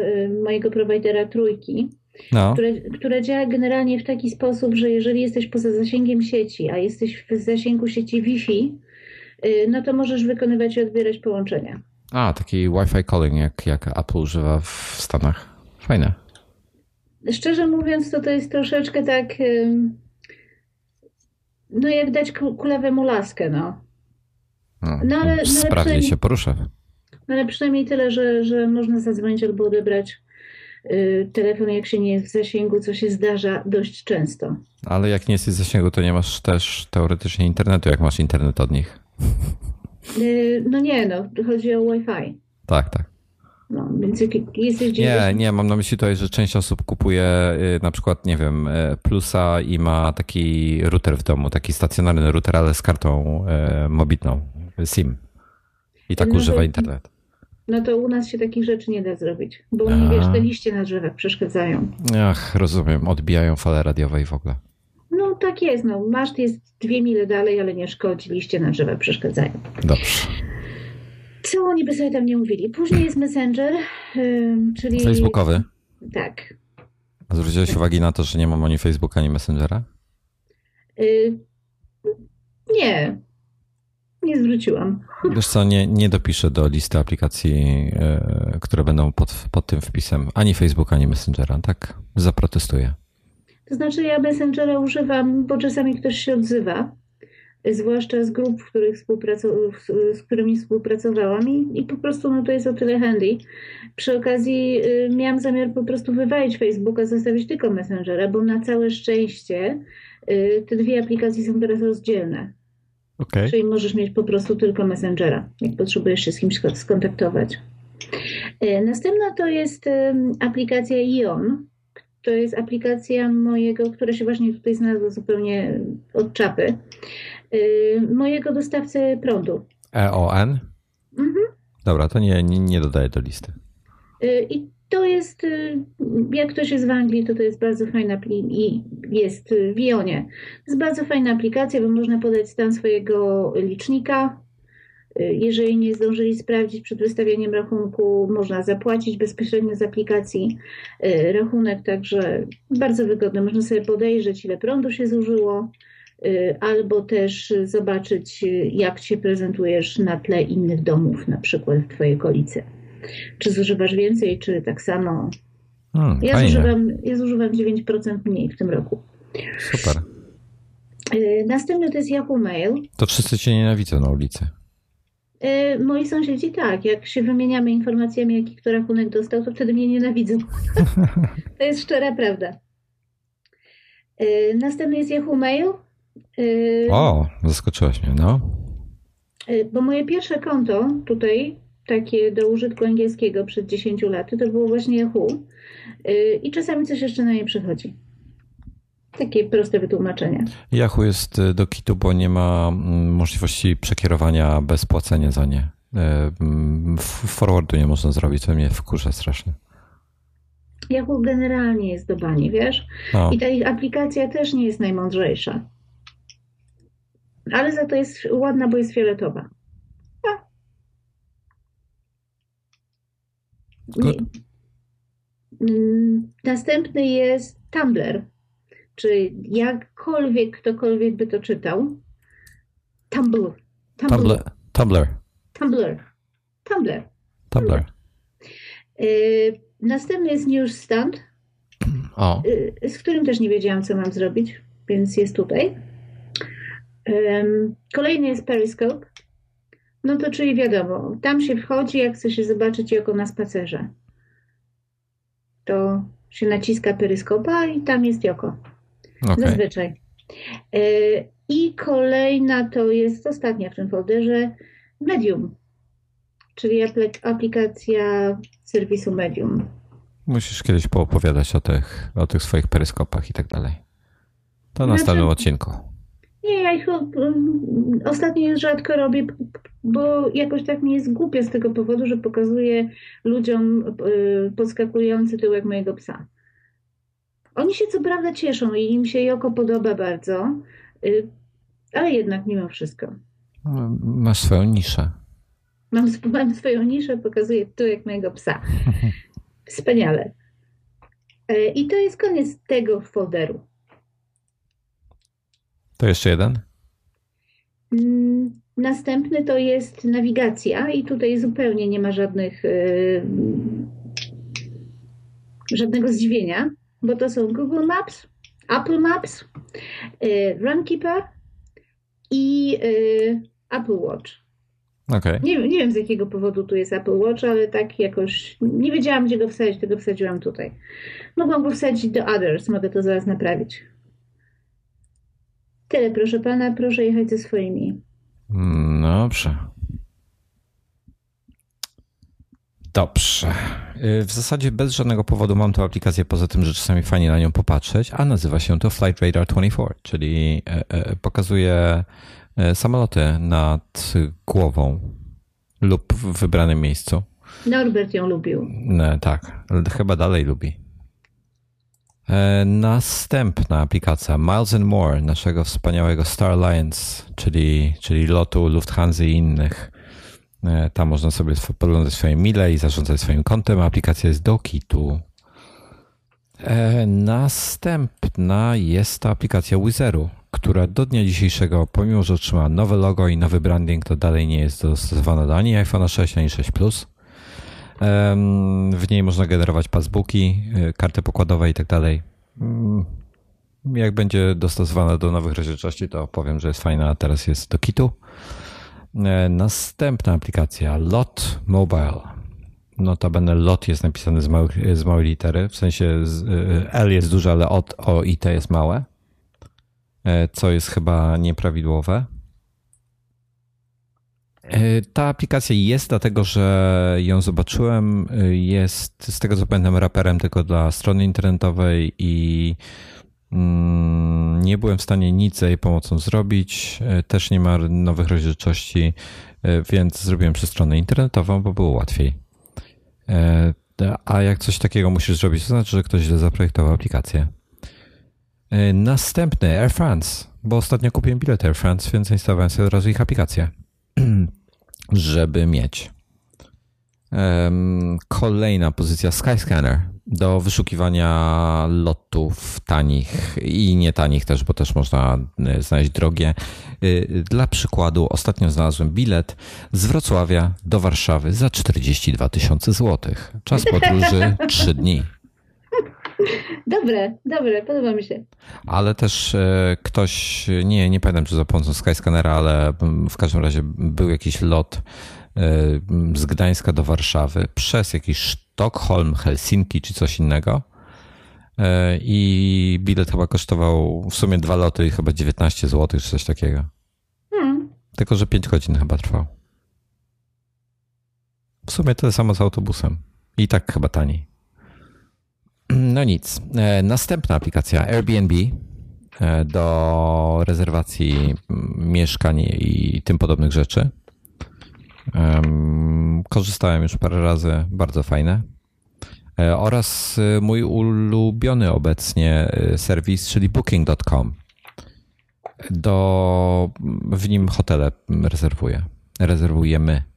mojego prowajdera Trójki, no. które, które działa generalnie w taki sposób, że jeżeli jesteś poza zasięgiem sieci, a jesteś w zasięgu sieci Wi-Fi, no to możesz wykonywać i odbierać połączenia. A, taki Wi-Fi calling, jak, jak Apple używa w Stanach. Fajne. Szczerze mówiąc, to to jest troszeczkę tak, no jak dać kulawemu laskę, no. no, no ale, no sprawnie ale się porusza. No ale przynajmniej tyle, że, że można zadzwonić albo odebrać y, telefon, jak się nie jest w zasięgu, co się zdarza dość często. Ale jak nie jesteś w zasięgu, to nie masz też teoretycznie internetu, jak masz internet od nich. Y, no nie, no, chodzi o Wi-Fi. Tak, tak. No, więc jak jesteś gdzieś... Nie, nie, mam na myśli tutaj, że część osób kupuje y, na przykład, nie wiem, y, plusa i ma taki router w domu, taki stacjonarny router, ale z kartą mobilną, SIM. I tak no używa to, internet. No to u nas się takich rzeczy nie da zrobić, bo mi, wiesz, te liście na drzewach przeszkadzają. Ach, rozumiem, odbijają fale radiowe i w ogóle. No tak jest, no. Masz jest dwie mile dalej, ale nie szkodzi, liście na drzewa przeszkadzają. Dobrze. Co oni by sobie tam nie mówili? Później jest Messenger, czyli... Facebookowy? Tak. A zwróciłeś uwagę na to, że nie mam ani Facebooka, ani Messengera? Y... Nie. Nie zwróciłam. Wiesz co, nie, nie dopiszę do listy aplikacji, y, które będą pod, pod tym wpisem ani Facebooka, ani Messengera. Tak zaprotestuję. To znaczy ja Messengera używam, bo czasami ktoś się odzywa, zwłaszcza z grup, w których z którymi współpracowałam i, i po prostu no, to jest o tyle handy. Przy okazji y, miałam zamiar po prostu wywalić Facebooka, zostawić tylko Messengera, bo na całe szczęście y, te dwie aplikacje są teraz rozdzielne. Okay. Czyli możesz mieć po prostu tylko Messengera, jak potrzebujesz się z kimś skontaktować. Y, następna to jest aplikacja Ion, to jest aplikacja mojego, która się właśnie tutaj znalazła zupełnie od czapy, y, mojego dostawcy prądu. EON? Mhm. Dobra, to nie, nie, nie dodaję do listy. Y, I to jest, y, jak ktoś jest w Anglii, to to jest bardzo fajna i jest w Ionie. Jest bardzo fajna aplikacja, bo można podać stan swojego licznika, jeżeli nie zdążyli sprawdzić przed wystawieniem rachunku, można zapłacić bezpośrednio z aplikacji y, rachunek, także bardzo wygodne. Można sobie podejrzeć, ile prądu się zużyło, y, albo też zobaczyć, jak się prezentujesz na tle innych domów, na przykład w Twojej okolicy. Czy zużywasz więcej, czy tak samo. Hmm, ja, zużywam, ja zużywam 9% mniej w tym roku. Super. Y, następny to jest Yahoo Mail. To wszyscy cię nienawidzą na ulicy. Y, moi sąsiedzi tak, jak się wymieniamy informacjami, jaki kto rachunek dostał, to wtedy mnie nienawidzą. to jest szczera prawda. Y, następny jest Yahoo Mail. O, zaskoczyłaś mnie, no. Bo moje pierwsze konto tutaj, takie do użytku angielskiego przed 10 laty, to było właśnie Yahoo. I czasami coś jeszcze na nie przychodzi. Takie proste wytłumaczenie. Yahoo jest y, do kitu, bo nie ma mm, możliwości przekierowania bez płacenia za nie. Y, mm, forwardu nie można zrobić, to mnie wkurza strasznie. Yahoo generalnie jest do bani, wiesz? No. I ta ich aplikacja też nie jest najmądrzejsza. Ale za to jest ładna, bo jest fioletowa. No. Następny jest Tumblr czy jakkolwiek ktokolwiek by to czytał, Tumblr. Tumblr. Tumblr. Tumblr. Tumblr. Tumblr. Yy, następny jest Newsstand, o. Yy, z którym też nie wiedziałam, co mam zrobić, więc jest tutaj. Kolejny jest Periscope. No to czyli wiadomo, tam się wchodzi, jak chce się zobaczyć Joko na spacerze. To się naciska peryskopa i tam jest Joko. Okay. Zazwyczaj. E, I kolejna to jest ostatnia w tym folderze Medium, czyli aplikacja serwisu Medium. Musisz kiedyś poopowiadać o tych, o tych swoich peryskopach i tak dalej. To na znaczy, następnym odcinku. Nie, ja ich ostatnio rzadko robię, bo jakoś tak mi jest głupio z tego powodu, że pokazuję ludziom podskakujący tyłek mojego psa. Oni się co prawda cieszą i im się Joko podoba bardzo, ale jednak mimo wszystko. Masz swoją niszę. Mam, mam swoją niszę, pokazuję tyłek mojego psa. Wspaniale. E, I to jest koniec tego folderu. To jeszcze jeden? Mm, następny to jest nawigacja i tutaj zupełnie nie ma żadnych yy, żadnego zdziwienia, bo to są Google Maps, Apple Maps, yy, Runkeeper i yy, Apple Watch. Okay. Nie, nie wiem z jakiego powodu tu jest Apple Watch, ale tak jakoś nie wiedziałam gdzie go wsadzić, tego wsadziłam tutaj. Mogłam go wsadzić do Others, mogę to zaraz naprawić. Tyle, proszę pana, proszę jechać ze swoimi. Dobrze. Dobrze. Y, w zasadzie bez żadnego powodu mam tę aplikację, poza tym, że czasami fajnie na nią popatrzeć, a nazywa się to Flight Radar 24, czyli e, e, pokazuje e, samoloty nad głową lub w wybranym miejscu. Norbert ją lubił. Tak, chyba dalej lubi. E, następna aplikacja Miles and More naszego wspaniałego Star Alliance, czyli, czyli lotu Lufthansa i innych. E, tam można sobie podglądać swoje mile i zarządzać swoim kontem. Aplikacja jest do kitu. E, następna jest ta aplikacja Wizeru, która do dnia dzisiejszego, pomimo że otrzymała nowe logo i nowy branding, to dalej nie jest dostosowana do ani iPhone 6, ani 6 Plus. W niej można generować passbooki, y, karty pokładowe i tak dalej. Mm, jak będzie dostosowana do nowych rozdzielczości, to powiem, że jest fajna, teraz jest do kitu. E, następna aplikacja Lot Mobile. Notabene lot jest napisany z, małych, z małej litery, w sensie y, L jest duże, ale o i T jest małe, e, co jest chyba nieprawidłowe. E, ta aplikacja jest dlatego, że ją zobaczyłem. E, jest z tego co pamiętam raperem tylko dla strony internetowej i mm, nie byłem w stanie nic za jej pomocą zrobić. E, też nie ma nowych rozdzielczości, więc zrobiłem przez stronę internetową, bo było łatwiej. A jak coś takiego musisz zrobić, to znaczy, że ktoś źle zaprojektował aplikację. Następny Air France, bo ostatnio kupiłem bilet Air France, więc instalowałem sobie od razu ich aplikację. żeby mieć. Kolejna pozycja Skyscanner do wyszukiwania lotów tanich i nie tanich też, bo też można e, znaleźć drogie. E, dla przykładu, ostatnio znalazłem bilet z Wrocławia do Warszawy za 42 tysiące złotych. Czas podróży 3 dni. Dobre, dobre, podoba mi się. Ale też e, ktoś, nie, nie pamiętam czy za pomocą Skyscannera, ale w każdym razie był jakiś lot e, z Gdańska do Warszawy przez jakiś Sztokholm, Helsinki czy coś innego. E, I bilet chyba kosztował w sumie dwa loty i chyba 19 zł czy coś takiego. Hmm. Tylko, że 5 godzin chyba trwał. W sumie tyle samo z autobusem. I tak chyba taniej. No nic. E, następna aplikacja Airbnb e, do rezerwacji mieszkań i tym podobnych rzeczy. Korzystałem już parę razy, bardzo fajne. E, oraz mój ulubiony obecnie serwis, czyli booking.com. Do, w nim hotele rezerwuję. Rezerwujemy.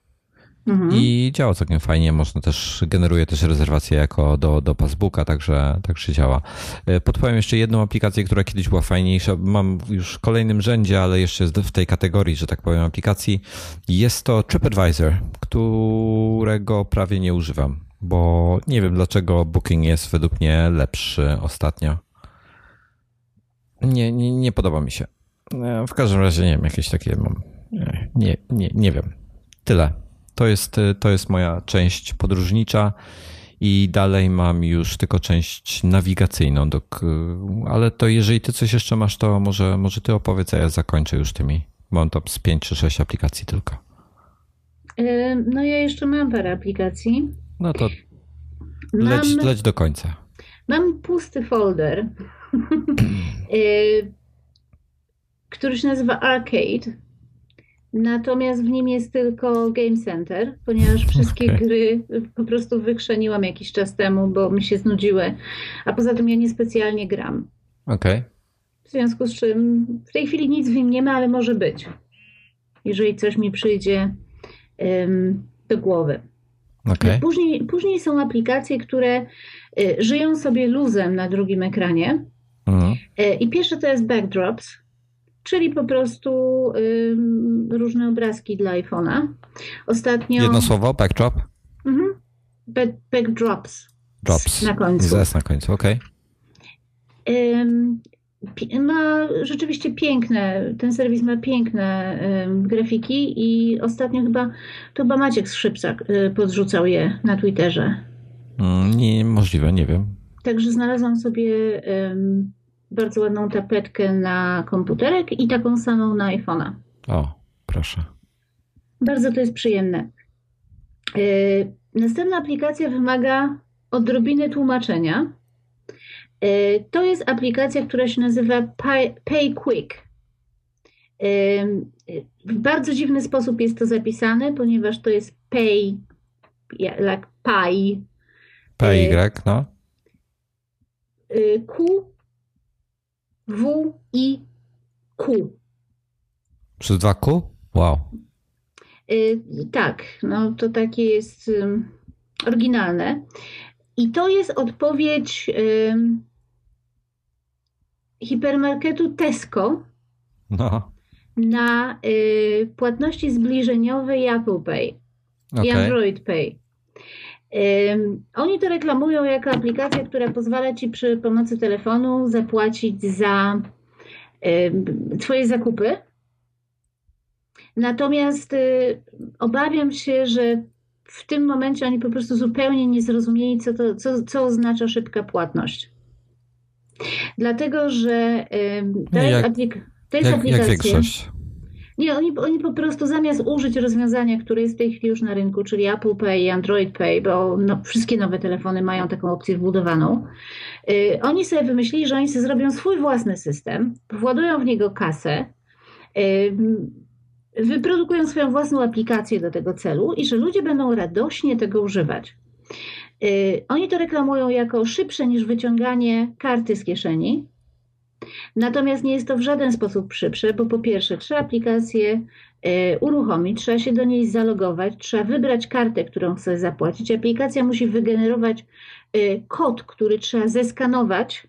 Mhm. I działa całkiem fajnie. Można też, generuje też rezerwacje jako do, do Passbooka, także, także działa. E, podpowiem jeszcze jedną aplikację, która kiedyś była fajniejsza. Mam już w kolejnym rzędzie, ale jeszcze w tej kategorii, że tak powiem, aplikacji. Jest to TripAdvisor, którego prawie nie używam, bo nie wiem dlaczego Booking jest według mnie lepszy ostatnio. Nie, nie, nie podoba mi się. E, w każdym razie nie wiem, jakieś takie mam. Nie, nie, nie wiem. Tyle. To jest, to jest moja część podróżnicza i dalej mam już tylko część nawigacyjną. Do, ale to jeżeli ty coś jeszcze masz, to może, może ty opowiedz, a ja zakończę już tymi. Mam to z 5 czy 6 aplikacji tylko. No ja jeszcze mam parę aplikacji. No to leć, mam, leć do końca. Mam pusty folder. który się nazywa Arcade. Natomiast w nim jest tylko Game Center, ponieważ wszystkie okay. gry po prostu wykrzeniłam jakiś czas temu, bo mi się znudziły. A poza tym ja niespecjalnie gram. Okej. Okay. W związku z czym w tej chwili nic w nim nie ma, ale może być. Jeżeli coś mi przyjdzie um, do głowy. Okay. Później, później są aplikacje, które y, żyją sobie luzem na drugim ekranie. Y, I pierwsze to jest backdrops, czyli po prostu y, różne obrazki dla iPhone'a. Ostatnio. Jedno słowo, backdrop? Mhm. Back, backdrops. Drops. Na końcu. Zes na końcu, okej. Okay. Ma rzeczywiście piękne, ten serwis ma piękne grafiki i ostatnio chyba, to chyba Maciek Skrzypczak y, podrzucał je na Twitterze. Mm, nie, możliwe, nie wiem. Także znalazłam sobie bardzo ładną tapetkę na komputerek i taką samą na iPhone'a. O, proszę. Bardzo to jest przyjemne. Yy, następna aplikacja wymaga odrobiny tłumaczenia. Yy, to jest aplikacja, która się nazywa Pay, Pay Quick. Yy, w bardzo dziwny sposób jest to zapisane, ponieważ to jest pay, like pay. PY, no. Q w, I, Q. Przez dwa Q? Wow. Y, tak, no to takie jest y, oryginalne. I to jest odpowiedź y, hipermarketu Tesco no. na y, płatności zbliżeniowe i Apple Pay okay. i Android Pay. Oni to reklamują jako aplikację, która pozwala ci przy pomocy telefonu zapłacić za Twoje zakupy. Natomiast y, obawiam się, że w tym momencie oni po prostu zupełnie nie zrozumieli, co, to, co, co oznacza szybka płatność. Dlatego, że nie, jest, jak, aplik- to jest jak, aplikacja. Jak większość. Nie, oni, oni po prostu zamiast użyć rozwiązania, które jest w tej chwili już na rynku, czyli Apple Pay i Android Pay, bo no, wszystkie nowe telefony mają taką opcję wbudowaną, yy, oni sobie wymyślili, że oni sobie zrobią swój własny system, władują w niego kasę, yy, wyprodukują swoją własną aplikację do tego celu i że ludzie będą radośnie tego używać. Yy, oni to reklamują jako szybsze niż wyciąganie karty z kieszeni, Natomiast nie jest to w żaden sposób szybsze, bo po pierwsze trzeba aplikację e, uruchomić, trzeba się do niej zalogować, trzeba wybrać kartę, którą chce zapłacić. Aplikacja musi wygenerować e, kod, który trzeba zeskanować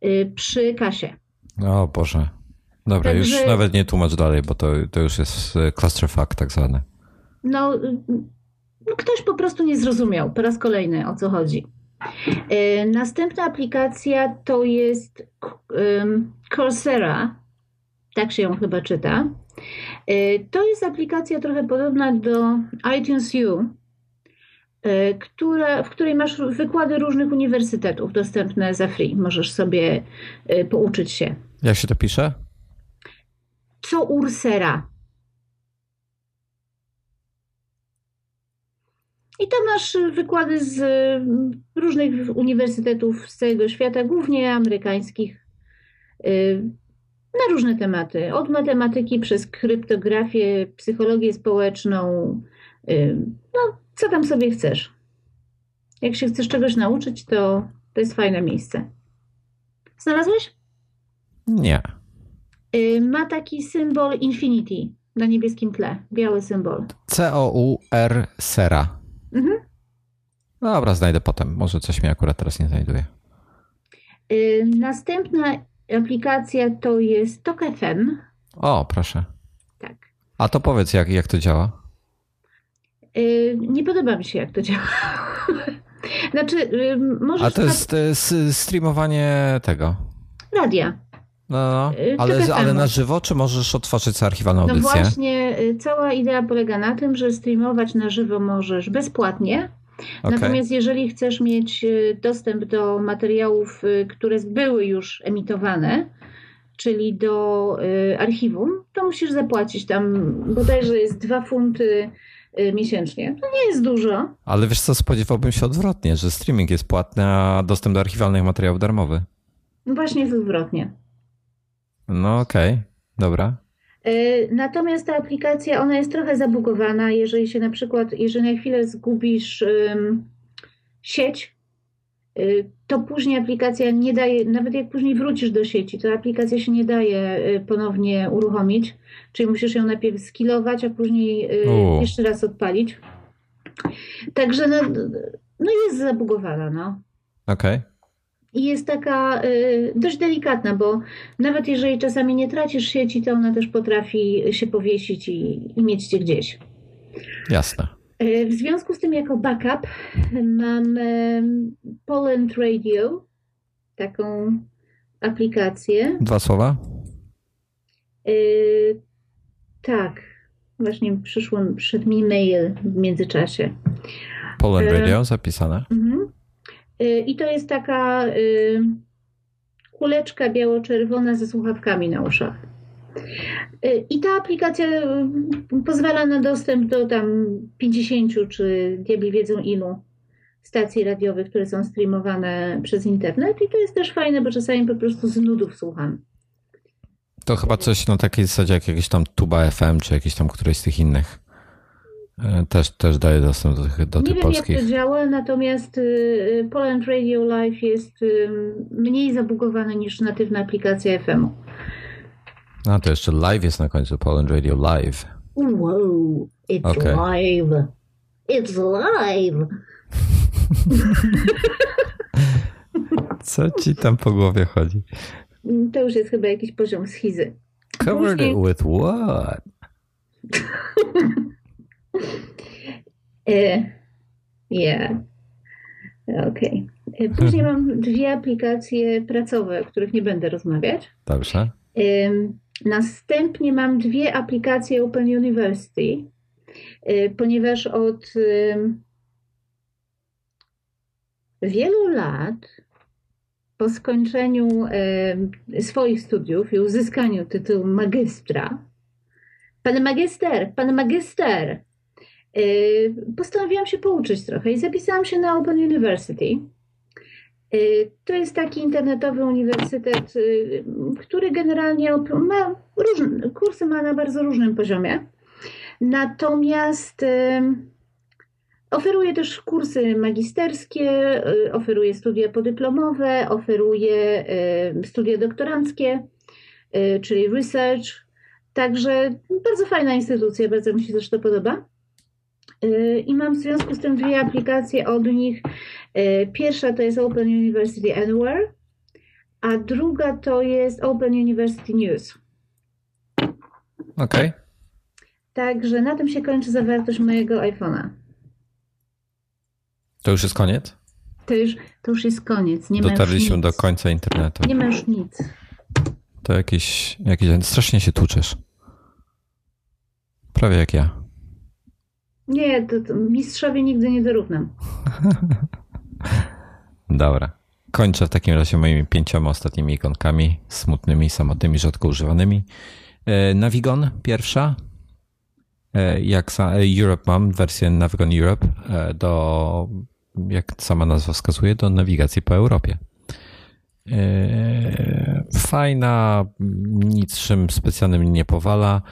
e, przy kasie. O Boże. Dobra, Także, już nawet nie tłumacz dalej, bo to, to już jest clusterfuck tak zwany. No, no, ktoś po prostu nie zrozumiał po raz kolejny o co chodzi. E, następna aplikacja to jest Coursera, tak się ją chyba czyta. E, to jest aplikacja trochę podobna do iTunes U, e, która, w której masz wykłady różnych uniwersytetów dostępne za free. Możesz sobie pouczyć się. Jak się to pisze? Co Ursera. I tam masz wykłady z mm, różnych uniwersytetów z całego świata, głównie amerykańskich, y, na różne tematy. Od matematyki przez kryptografię, psychologię społeczną, y, no co tam sobie chcesz. Jak się chcesz czegoś nauczyć, to to jest fajne miejsce. Znalazłeś? Nie. Y, ma taki symbol Infinity na niebieskim tle, biały symbol. C-O-U-R Sera. Mhm. Dobra, znajdę potem. Może coś mi akurat teraz nie znajduje. Y, następna aplikacja to jest Tok FM. O, proszę. Tak. A to powiedz, jak, jak to działa? Y, nie podoba mi się, jak to działa. znaczy, y, może. A to jest streamowanie tego. Radia. No, no. Ale, ale na żywo, czy możesz otworzyć archiwalną no audycję? No właśnie, y, cała idea polega na tym, że streamować na żywo możesz bezpłatnie. Okay. Natomiast jeżeli chcesz mieć y, dostęp do materiałów, y, które były już emitowane, czyli do archiwum, to musisz zapłacić tam bodajże jest 2 funty miesięcznie. To nie jest dużo. Ale wiesz co, spodziewałbym się odwrotnie, że streaming jest płatny, a dostęp do archiwalnych materiałów darmowy. Właśnie jest odwrotnie. No okej. Okay. dobra. Natomiast ta aplikacja, ona jest trochę zabugowana, jeżeli się na przykład, jeżeli na chwilę zgubisz um, sieć, Y, to później aplikacja nie daje, nawet jak później wrócisz do sieci, to aplikacja się nie daje y, ponownie uruchomić, czyli musisz ją najpierw skilować, a później U. Y, jeszcze raz odpalić. Także no, no jest zabugowana, no. Okej. Okay. I jest taka y, dość delikatna, bo nawet jeżeli czasami nie tracisz sieci, to ona też potrafi się powiesić i, i mieć cię gdzieś. Jasne. E, w związku z tym, jako backup, mam Poland Radio, taką aplikację. Dwa słowa? E, tak, właśnie przyszło, przyszedł mi mail w międzyczasie. Poland e, Radio zapisane. Mhm. I to jest taka kuleczka biało-czerwona ze słuchawkami na uszach. I ta aplikacja y, pozwala na dostęp do tam 50 czy diabli wiedzą ilu stacji radiowych, które są streamowane przez internet i to jest też fajne, bo czasami po prostu z nudów słucham. To chyba coś na takiej zasadzie jak jakieś tam Tuba FM, czy jakieś tam któreś z tych innych. E, też, też daje dostęp do tych, do Nie tych wiem, polskich. jak to działa, natomiast y, Poland Radio Live jest mniej zabugowane niż natywna aplikacja FM-u. A to jeszcze live jest na końcu, Poland Radio Live. Wow, it's okay. live. It's live. Co ci tam po głowie chodzi? To już jest chyba jakiś poziom schizy. Covered Później... it with what? yeah. Okej. Okay. Później mam dwie aplikacje pracowe, o których nie będę rozmawiać. Dobrze. Następnie mam dwie aplikacje Open University, y, ponieważ od wielu lat po skończeniu swoich studiów i uzyskaniu tytułu magistra, pan magister, pan magister, postanowiłam się pouczyć trochę i zapisałam się na Open University. Y, to jest taki internetowy uniwersytet, y, który generalnie ma różne, kursy ma na bardzo różnym poziomie. Natomiast oferuje też kursy magisterskie, oferuje studia podyplomowe, oferuje studia doktoranckie, czyli research. Także bardzo fajna instytucja, bardzo mi się też to podoba. I mam w związku z tym dwie aplikacje od nich. E, pierwsza to jest Open University Anywhere, a druga to jest Open University News. Okej. Okay. Także na tym się kończy zawartość mojego iPhone'a. To już jest koniec? To już, to już jest koniec. Nie Dotarliśmy do końca internetu. Nie ma już nic. To jakieś, jakieś. Strasznie się tłuczesz. Prawie jak ja. Nie, to, to nigdy nie dorównam. Dobra. Kończę w takim razie moimi pięcioma ostatnimi ikonkami, smutnymi, samotnymi, rzadko używanymi. E, Navigon pierwsza. E, jak e, Europe mam, wersję Navigon Europe do, jak sama nazwa wskazuje, do nawigacji po Europie. Fajna, niczym specjalnym nie powala,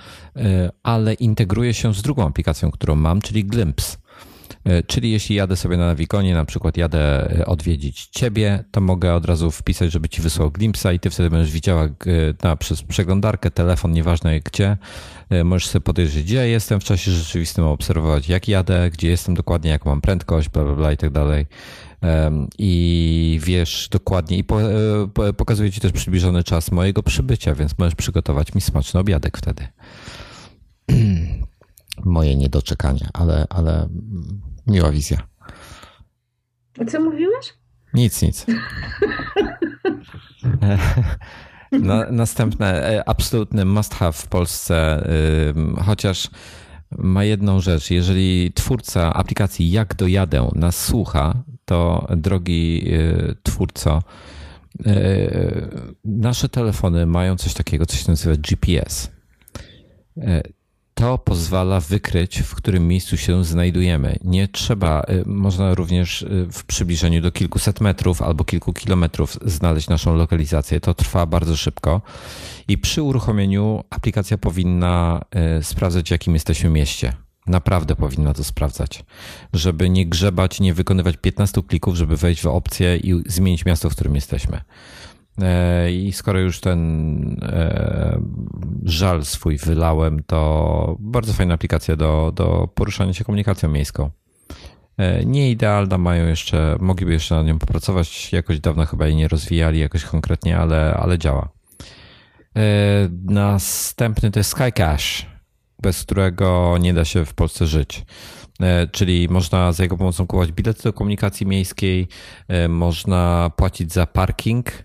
ale integruje się z drugą aplikacją, którą mam, czyli Glimpse. E, czyli jeśli jadę sobie na Navigonie, na przykład jadę odwiedzić ciebie, to mogę od razu wpisać, żeby ci wysłał glimpsa i ty wtedy będziesz widziała na, przez przeglądarkę, telefon, nieważne gdzie. Możesz sobie podejrzeć, gdzie jestem w czasie rzeczywistym, obserwować jak jadę, gdzie jestem dokładnie, jaką mam prędkość, bla, bla, bla i tak dalej. I wiesz dokładnie i pokazuje ci też przybliżony czas mojego przybycia, więc możesz przygotować mi smaczny obiadek wtedy. Moje niedoczekanie, ale, ale Miła wizja. A co mówiłeś? Nic, nic. Na, następne, e, absolutny must have w Polsce, chociaż ma jedną rzecz. Jeżeli twórca aplikacji Jak dojadę nas słucha, to drogi y, twórco, y, nasze telefony mają coś takiego, co się nazywa GPS. to pozwala wykryć, w którym miejscu się znajdujemy. Nie trzeba, y, można również y, w przybliżeniu do kilkuset metrów albo kilku kilometrów znaleźć naszą lokalizację. To trwa bardzo szybko i przy uruchomieniu aplikacja powinna y, sprawdzać, w jakim jesteśmy mieście. Naprawdę powinna to sprawdzać, żeby nie grzebać, nie wykonywać 15 klików, żeby wejść w opcję i zmienić miasto, w którym jesteśmy. E, I skoro już ten e, żal swój wylałem, to bardzo fajna aplikacja do, do poruszania się komunikacją miejską. E, nie idealna, mają jeszcze, mogliby jeszcze nad nią popracować. Jakoś dawno chyba jej nie rozwijali jakoś konkretnie, ale, ale działa. Następny to jest Skycash, bez którego nie da się w Polsce żyć. E, czyli można za jego pomocą kupować bilety do komunikacji miejskiej, e, można płacić za parking, e,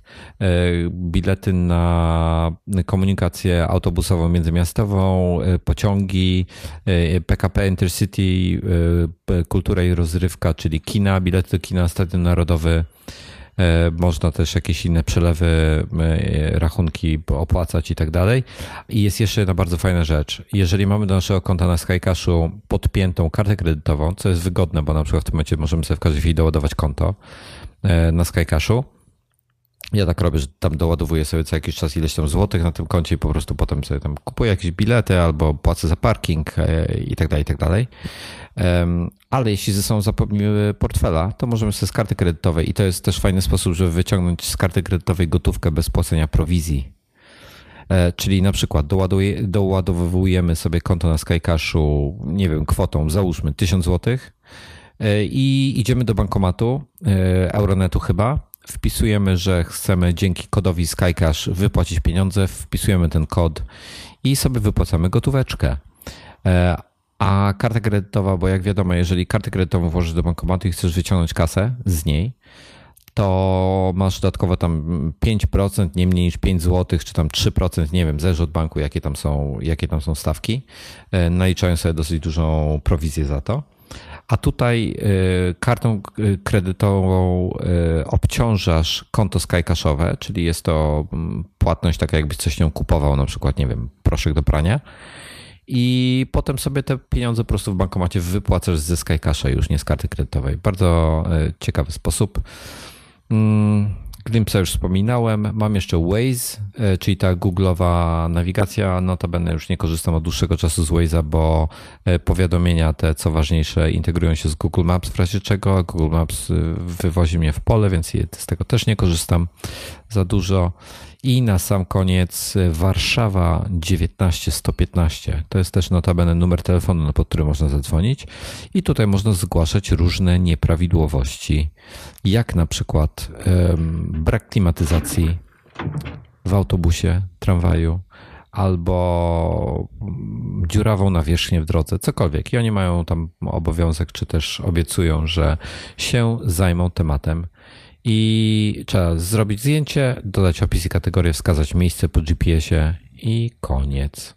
bilety na komunikację autobusową międzymiastową, pociągi, PKP Intercity, kultura i rozrywka, czyli kina, bilety do kina, Stadion Narodowy, można też jakieś inne przelewy, e, rachunki opłacać i tak dalej. I jest jeszcze jedna bardzo fajna rzecz. Jeżeli mamy do naszego konta na Skycashu podpiętą kartę kredytową, co jest wygodne, bo na przykład w tym momencie możemy sobie w każdej chwili doładować konto e, na Skycashu, ja tak robię, że tam doładowuję sobie co jakiś czas ileś tam złotych na tym koncie i po prostu potem sobie tam kupuję jakieś bilety albo płacę za parking i tak dalej, i tak dalej. Ale jeśli ze sobą zapomnimy portfela, to możemy sobie z karty kredytowej i to jest też fajny sposób, żeby wyciągnąć z karty kredytowej gotówkę bez płacenia prowizji. E, czyli na przykład doładowujemy sobie konto na Skycashu, nie wiem, kwotą, załóżmy 1000 zł e, i idziemy do bankomatu, e, Euronetu chyba, wpisujemy, że chcemy dzięki kodowi Skycash wypłacić pieniądze, wpisujemy ten kod i sobie wypłacamy gotóweczkę. A karta kredytowa, bo jak wiadomo, jeżeli kartę kredytową włożysz do bankomatu i chcesz wyciągnąć kasę z niej, to masz dodatkowo tam 5%, nie mniej niż 5 zł, czy tam 3%, nie wiem, zależy od banku, jakie tam są, jakie tam są stawki. E, naliczają sobie dosyć dużą prowizję za to. A tutaj e, kartą kredytową e, obciążasz konto skycashowe, czyli jest to mm, płatność taka, jakbyś coś nią kupował, na przykład, nie wiem, proszek do prania i potem sobie te pieniądze po prostu w bankomacie wypłacasz ze Skycasha już, nie z karty kredytowej. Bardzo ciekawy sposób. Glimpsa już wspominałem. Mam jeszcze Waze, e, czyli ta googlowa nawigacja. Notabene już nie korzystam od dłuższego czasu z Waze'a, bo e, powiadomienia te, co ważniejsze, integrują się z Google Maps, w razie czego Google Maps wywozi mnie w pole, więc z tego też nie korzystam za dużo. I na sam koniec Warszawa 19115. To jest też notabene numer telefonu, pod który można zadzwonić. I tutaj można zgłaszać różne nieprawidłowości, jak na przykład um, brak klimatyzacji w autobusie, tramwaju, albo dziurawą nawierzchnię w drodze, cokolwiek. I oni mają tam obowiązek, czy też obiecują, że się zajmą tematem i trzeba zrobić zdjęcie, dodać opis i kategorię, wskazać miejsce po GPS-ie i koniec.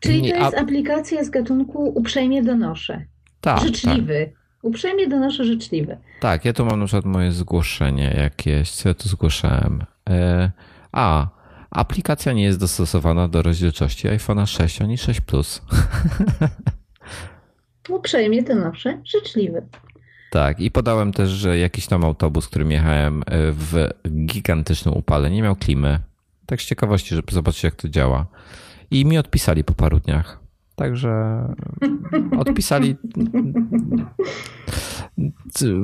Czyli to jest A... aplikacja z gatunku uprzejmie donoszę. Tak. Życzliwy. Tak. Uprzejmie donoszę życzliwy. Tak, ja tu mam na przykład moje zgłoszenie jakieś. Co ja tu zgłaszałem? E, a, aplikacja nie jest dostosowana do rozdzielczości iPhone'a 6 ani 6 Plus. Uprzejmie donoszę życzliwy. Tak, i podałem też, że jakiś tam autobus, którym jechałem e, w gigantycznym upale, nie miał klimy. Tak z ciekawości, żeby zobaczyć, jak to działa. I mi odpisali po paru dniach. Także odpisali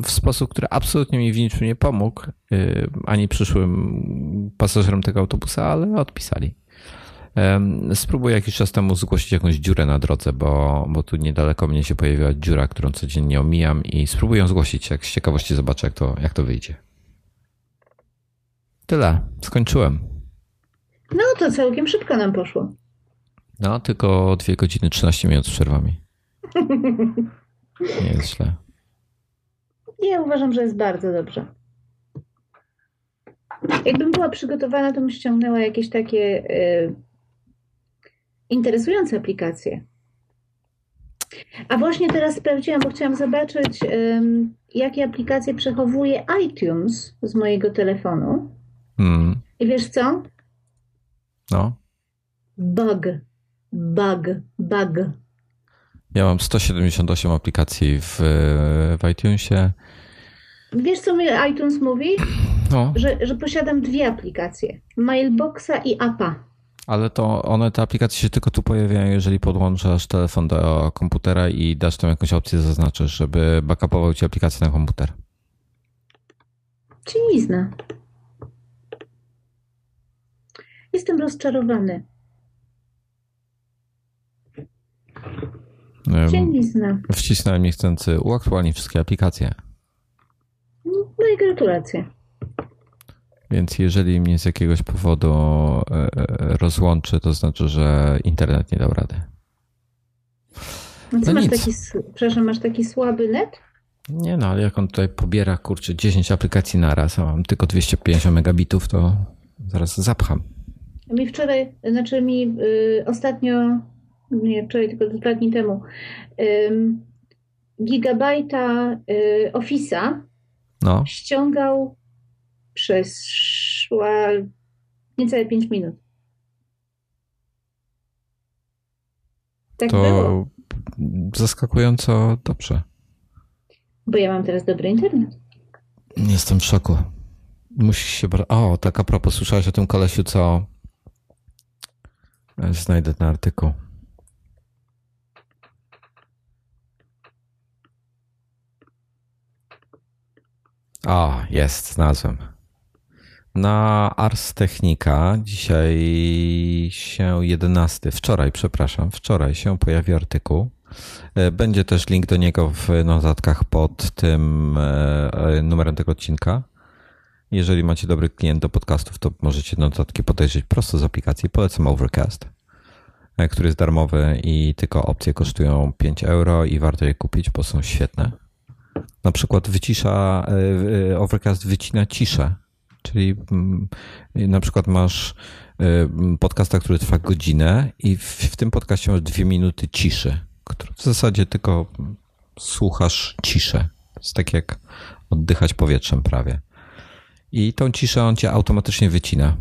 w sposób, który absolutnie mi w niczym nie pomógł, e, ani przyszłym pasażerom tego autobusa, ale odpisali. Spróbuję jakiś czas temu zgłosić jakąś dziurę na drodze, bo, bo tu niedaleko mnie się pojawiła dziura, którą codziennie omijam i spróbuję ją zgłosić. Jak z ciekawości zobaczę, jak to, jak to wyjdzie. Tyle. Skończyłem. No to całkiem szybko nam poszło. No, tylko 2 godziny 13 minut z przerwami. Nie jest źle. Ja uważam, że jest bardzo dobrze. Jakbym była przygotowana, to bym ściągnęła jakieś takie y, interesujące aplikacje. A właśnie teraz sprawdziłam, bo chciałam zobaczyć, um, jakie aplikacje przechowuje iTunes z mojego telefonu. Mm. I wiesz co? No. Bug. Bug, bug. Ja mam 178 aplikacji w, w iTunesie. Wiesz, co mi iTunes mówi? No, Że, że posiadam dwie aplikacje. Mailboxa i Appa. Ale to one, te aplikacje się tylko tu pojawiają, jeżeli podłączasz telefon do komputera i dasz tam jakąś opcję, zaznaczysz, żeby backupował ci aplikację na komputer. Cienizna. Jestem rozczarowany. Em, Cienizna. Wcisnąłem niechcący uaktualnić wszystkie aplikacje. No i gratulacje. Więc jeżeli mnie z jakiegoś powodu e, e, rozłączy, to znaczy, że internet nie dał rady. No masz nic. taki, przepraszam, masz taki słaby net? Nie no, ale jak on tutaj pobiera, kurczę, 10 aplikacji naraz, a mam tylko 250 megabitów, to zaraz zapcham. Mi wczoraj, znaczy mi y, ostatnio, nie wczoraj, tylko dwa dni temu, ym, gigabajta y, Office'a No, ściągał przez szła niecałe 5 minut. Tak było, to zaskakująco dobrze. bo ja mam teraz dobry internet. Jestem w szoku. Musisz się... O, tak a propos, słyszałeś o tym kolesiu, co... Znajdę ten artykuł. O, jest, znalazłem. Na Ars Technica dzisiaj się 11, wczoraj, przepraszam, wczoraj się pojawi artykuł. E, Będzie też link do niego w notatkach pod tym e, e, numerem tego odcinka. Jeżeli macie dobry klient do podcastów, to możecie notatki podejrzeć prosto z aplikacji. Polecam Overcast, który jest darmowy i tylko opcje kosztują 5 euro i warto je kupić, bo są świetne. Na przykład wycisza, Overcast wycina ciszę, czyli mm, na przykład masz e, podcasta, który trwa godzinę i w, w tym podcaście masz dwie minuty ciszy, w zasadzie tylko słuchasz ciszę. Jest tak jak oddychać powietrzem prawie. I tą ciszę on cię automatycznie wycina.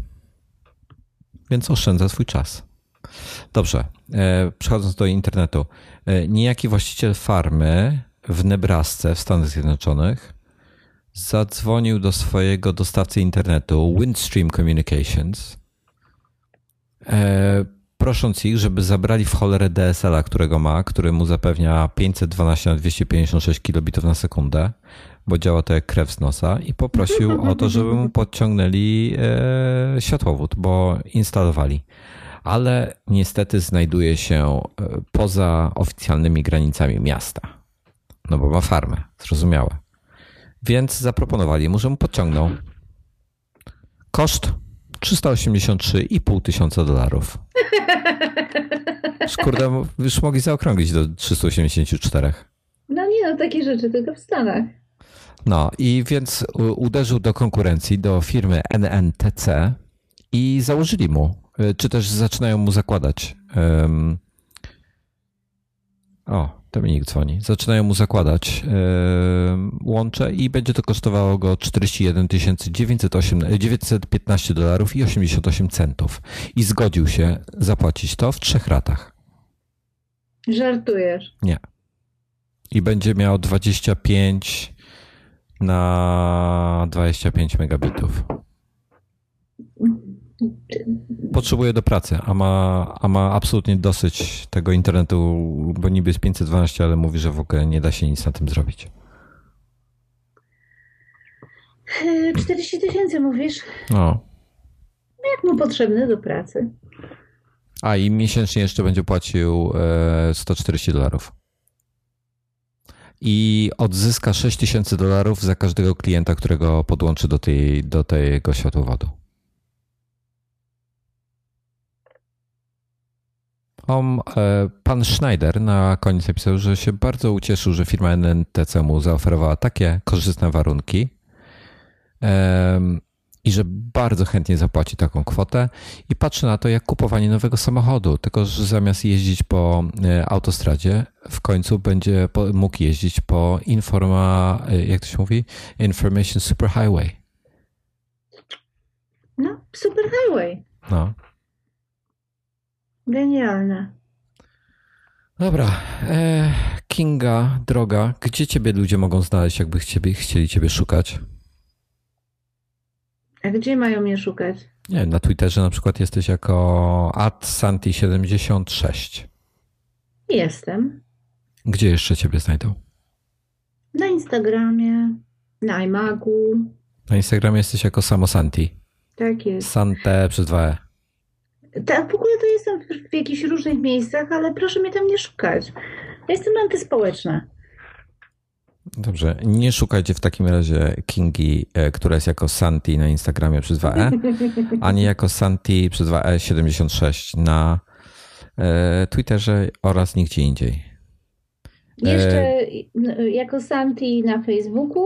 Więc oszczędza swój czas. Dobrze, e, przechodząc do internetu. E, niejaki właściciel farmy w Nebrasce w Stanach Zjednoczonych zadzwonił do swojego dostawcy internetu Windstream Communications, e, prosząc ich, żeby zabrali w cholerę DSL-a, którego ma, który mu zapewnia 512 na 256 kilobitów na sekundę, bo działa to jak krew z nosa i poprosił o to, żeby mu podciągnęli e, światłowód, bo instalowali. Ale niestety znajduje się e, poza oficjalnymi granicami miasta. No bo ma farmę, zrozumiałe. Więc zaproponowali mu, że mu podciągną. Koszt 383,5 tysiąca dolarów. Kurde, już mogli zaokrąglić do 384. No nie, no takie rzeczy tylko w Stanach. No i więc uderzył do konkurencji, do firmy NNTC i założyli mu, y, czy też zaczynają mu zakładać. em, o, Dominik dzwoni. Zaczynają mu zakładać em, łącze i będzie to kosztowało go 41 908 915 dolarów i 88 centów. I zgodził się zapłacić to w trzech ratach. Żartujesz. Nie. I będzie miał 25 na 25 megabitów. Potrzebuje do pracy, a ma, a ma absolutnie dosyć tego internetu, bo niby jest 512, ale mówi, że w ogóle nie da się nic na tym zrobić. Yy, 40 tysięcy mówisz? No. Jak mu potrzebny do pracy? A i miesięcznie jeszcze będzie płacił e, 140 dolarów. I odzyska 6000 dolarów za każdego klienta, którego podłączy do, tej, do tego światłowodu. On, e, pan Schneider na koniec napisał, że się bardzo ucieszył, że firma NNTC mu zaoferowała takie korzystne warunki i że bardzo chętnie zapłaci taką kwotę i patrzy na to jak kupowanie nowego samochodu, tylko że zamiast jeździć po e, autostradzie, w końcu będzie mógł jeździć po informa, e, jak to się mówi? Information Superhighway. No, super highway. No. Genialne. Dobra. E, Kinga, droga, gdzie ciebie ludzie mogą znaleźć, jakby ciebie, chcieli ciebie szukać? A gdzie mają mnie szukać? Nie na Twitterze na przykład jesteś jako adsanti76. Jestem. Gdzie jeszcze ciebie znajdą? Na Instagramie, na iMagu. Na Instagramie jesteś jako samosanti. Tak jest. Sante przez dwa e. Tak, w ogóle to jestem w jakichś różnych miejscach, ale proszę mnie tam nie szukać. Ja jestem antyspołeczna. Dobrze, nie szukajcie w takim razie Kingi, e, która jest jako Santi na Instagramie przez 2e, ani jako Santi przez 2e76 na e, Twitterze oraz nigdzie indziej. Jeszcze n- jako Santi na Facebooku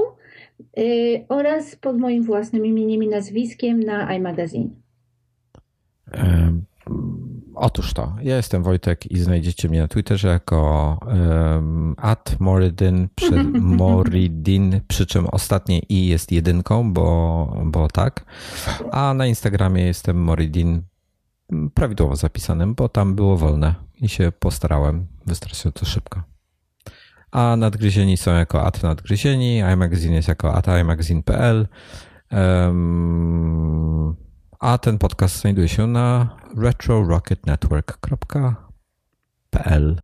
oraz pod moim własnym imieniem i nazwiskiem na iMagazine. Otóż to, ja jestem Wojtek i znajdziecie mnie na Twitterze jako um, @moridin przy, Moridin, przy czym ostatnie i jest jedynką, bo, bo tak. A na Instagramie jestem Moridin prawidłowo zapisanym, bo tam było wolne i się postarałem wystarczająco szybko. A nadgryzieni są jako at nadgryzieni, iMagazine jest jako at iMagazine.pl. Um, a ten podcast znajduje się na retrorocketnetwork.pl.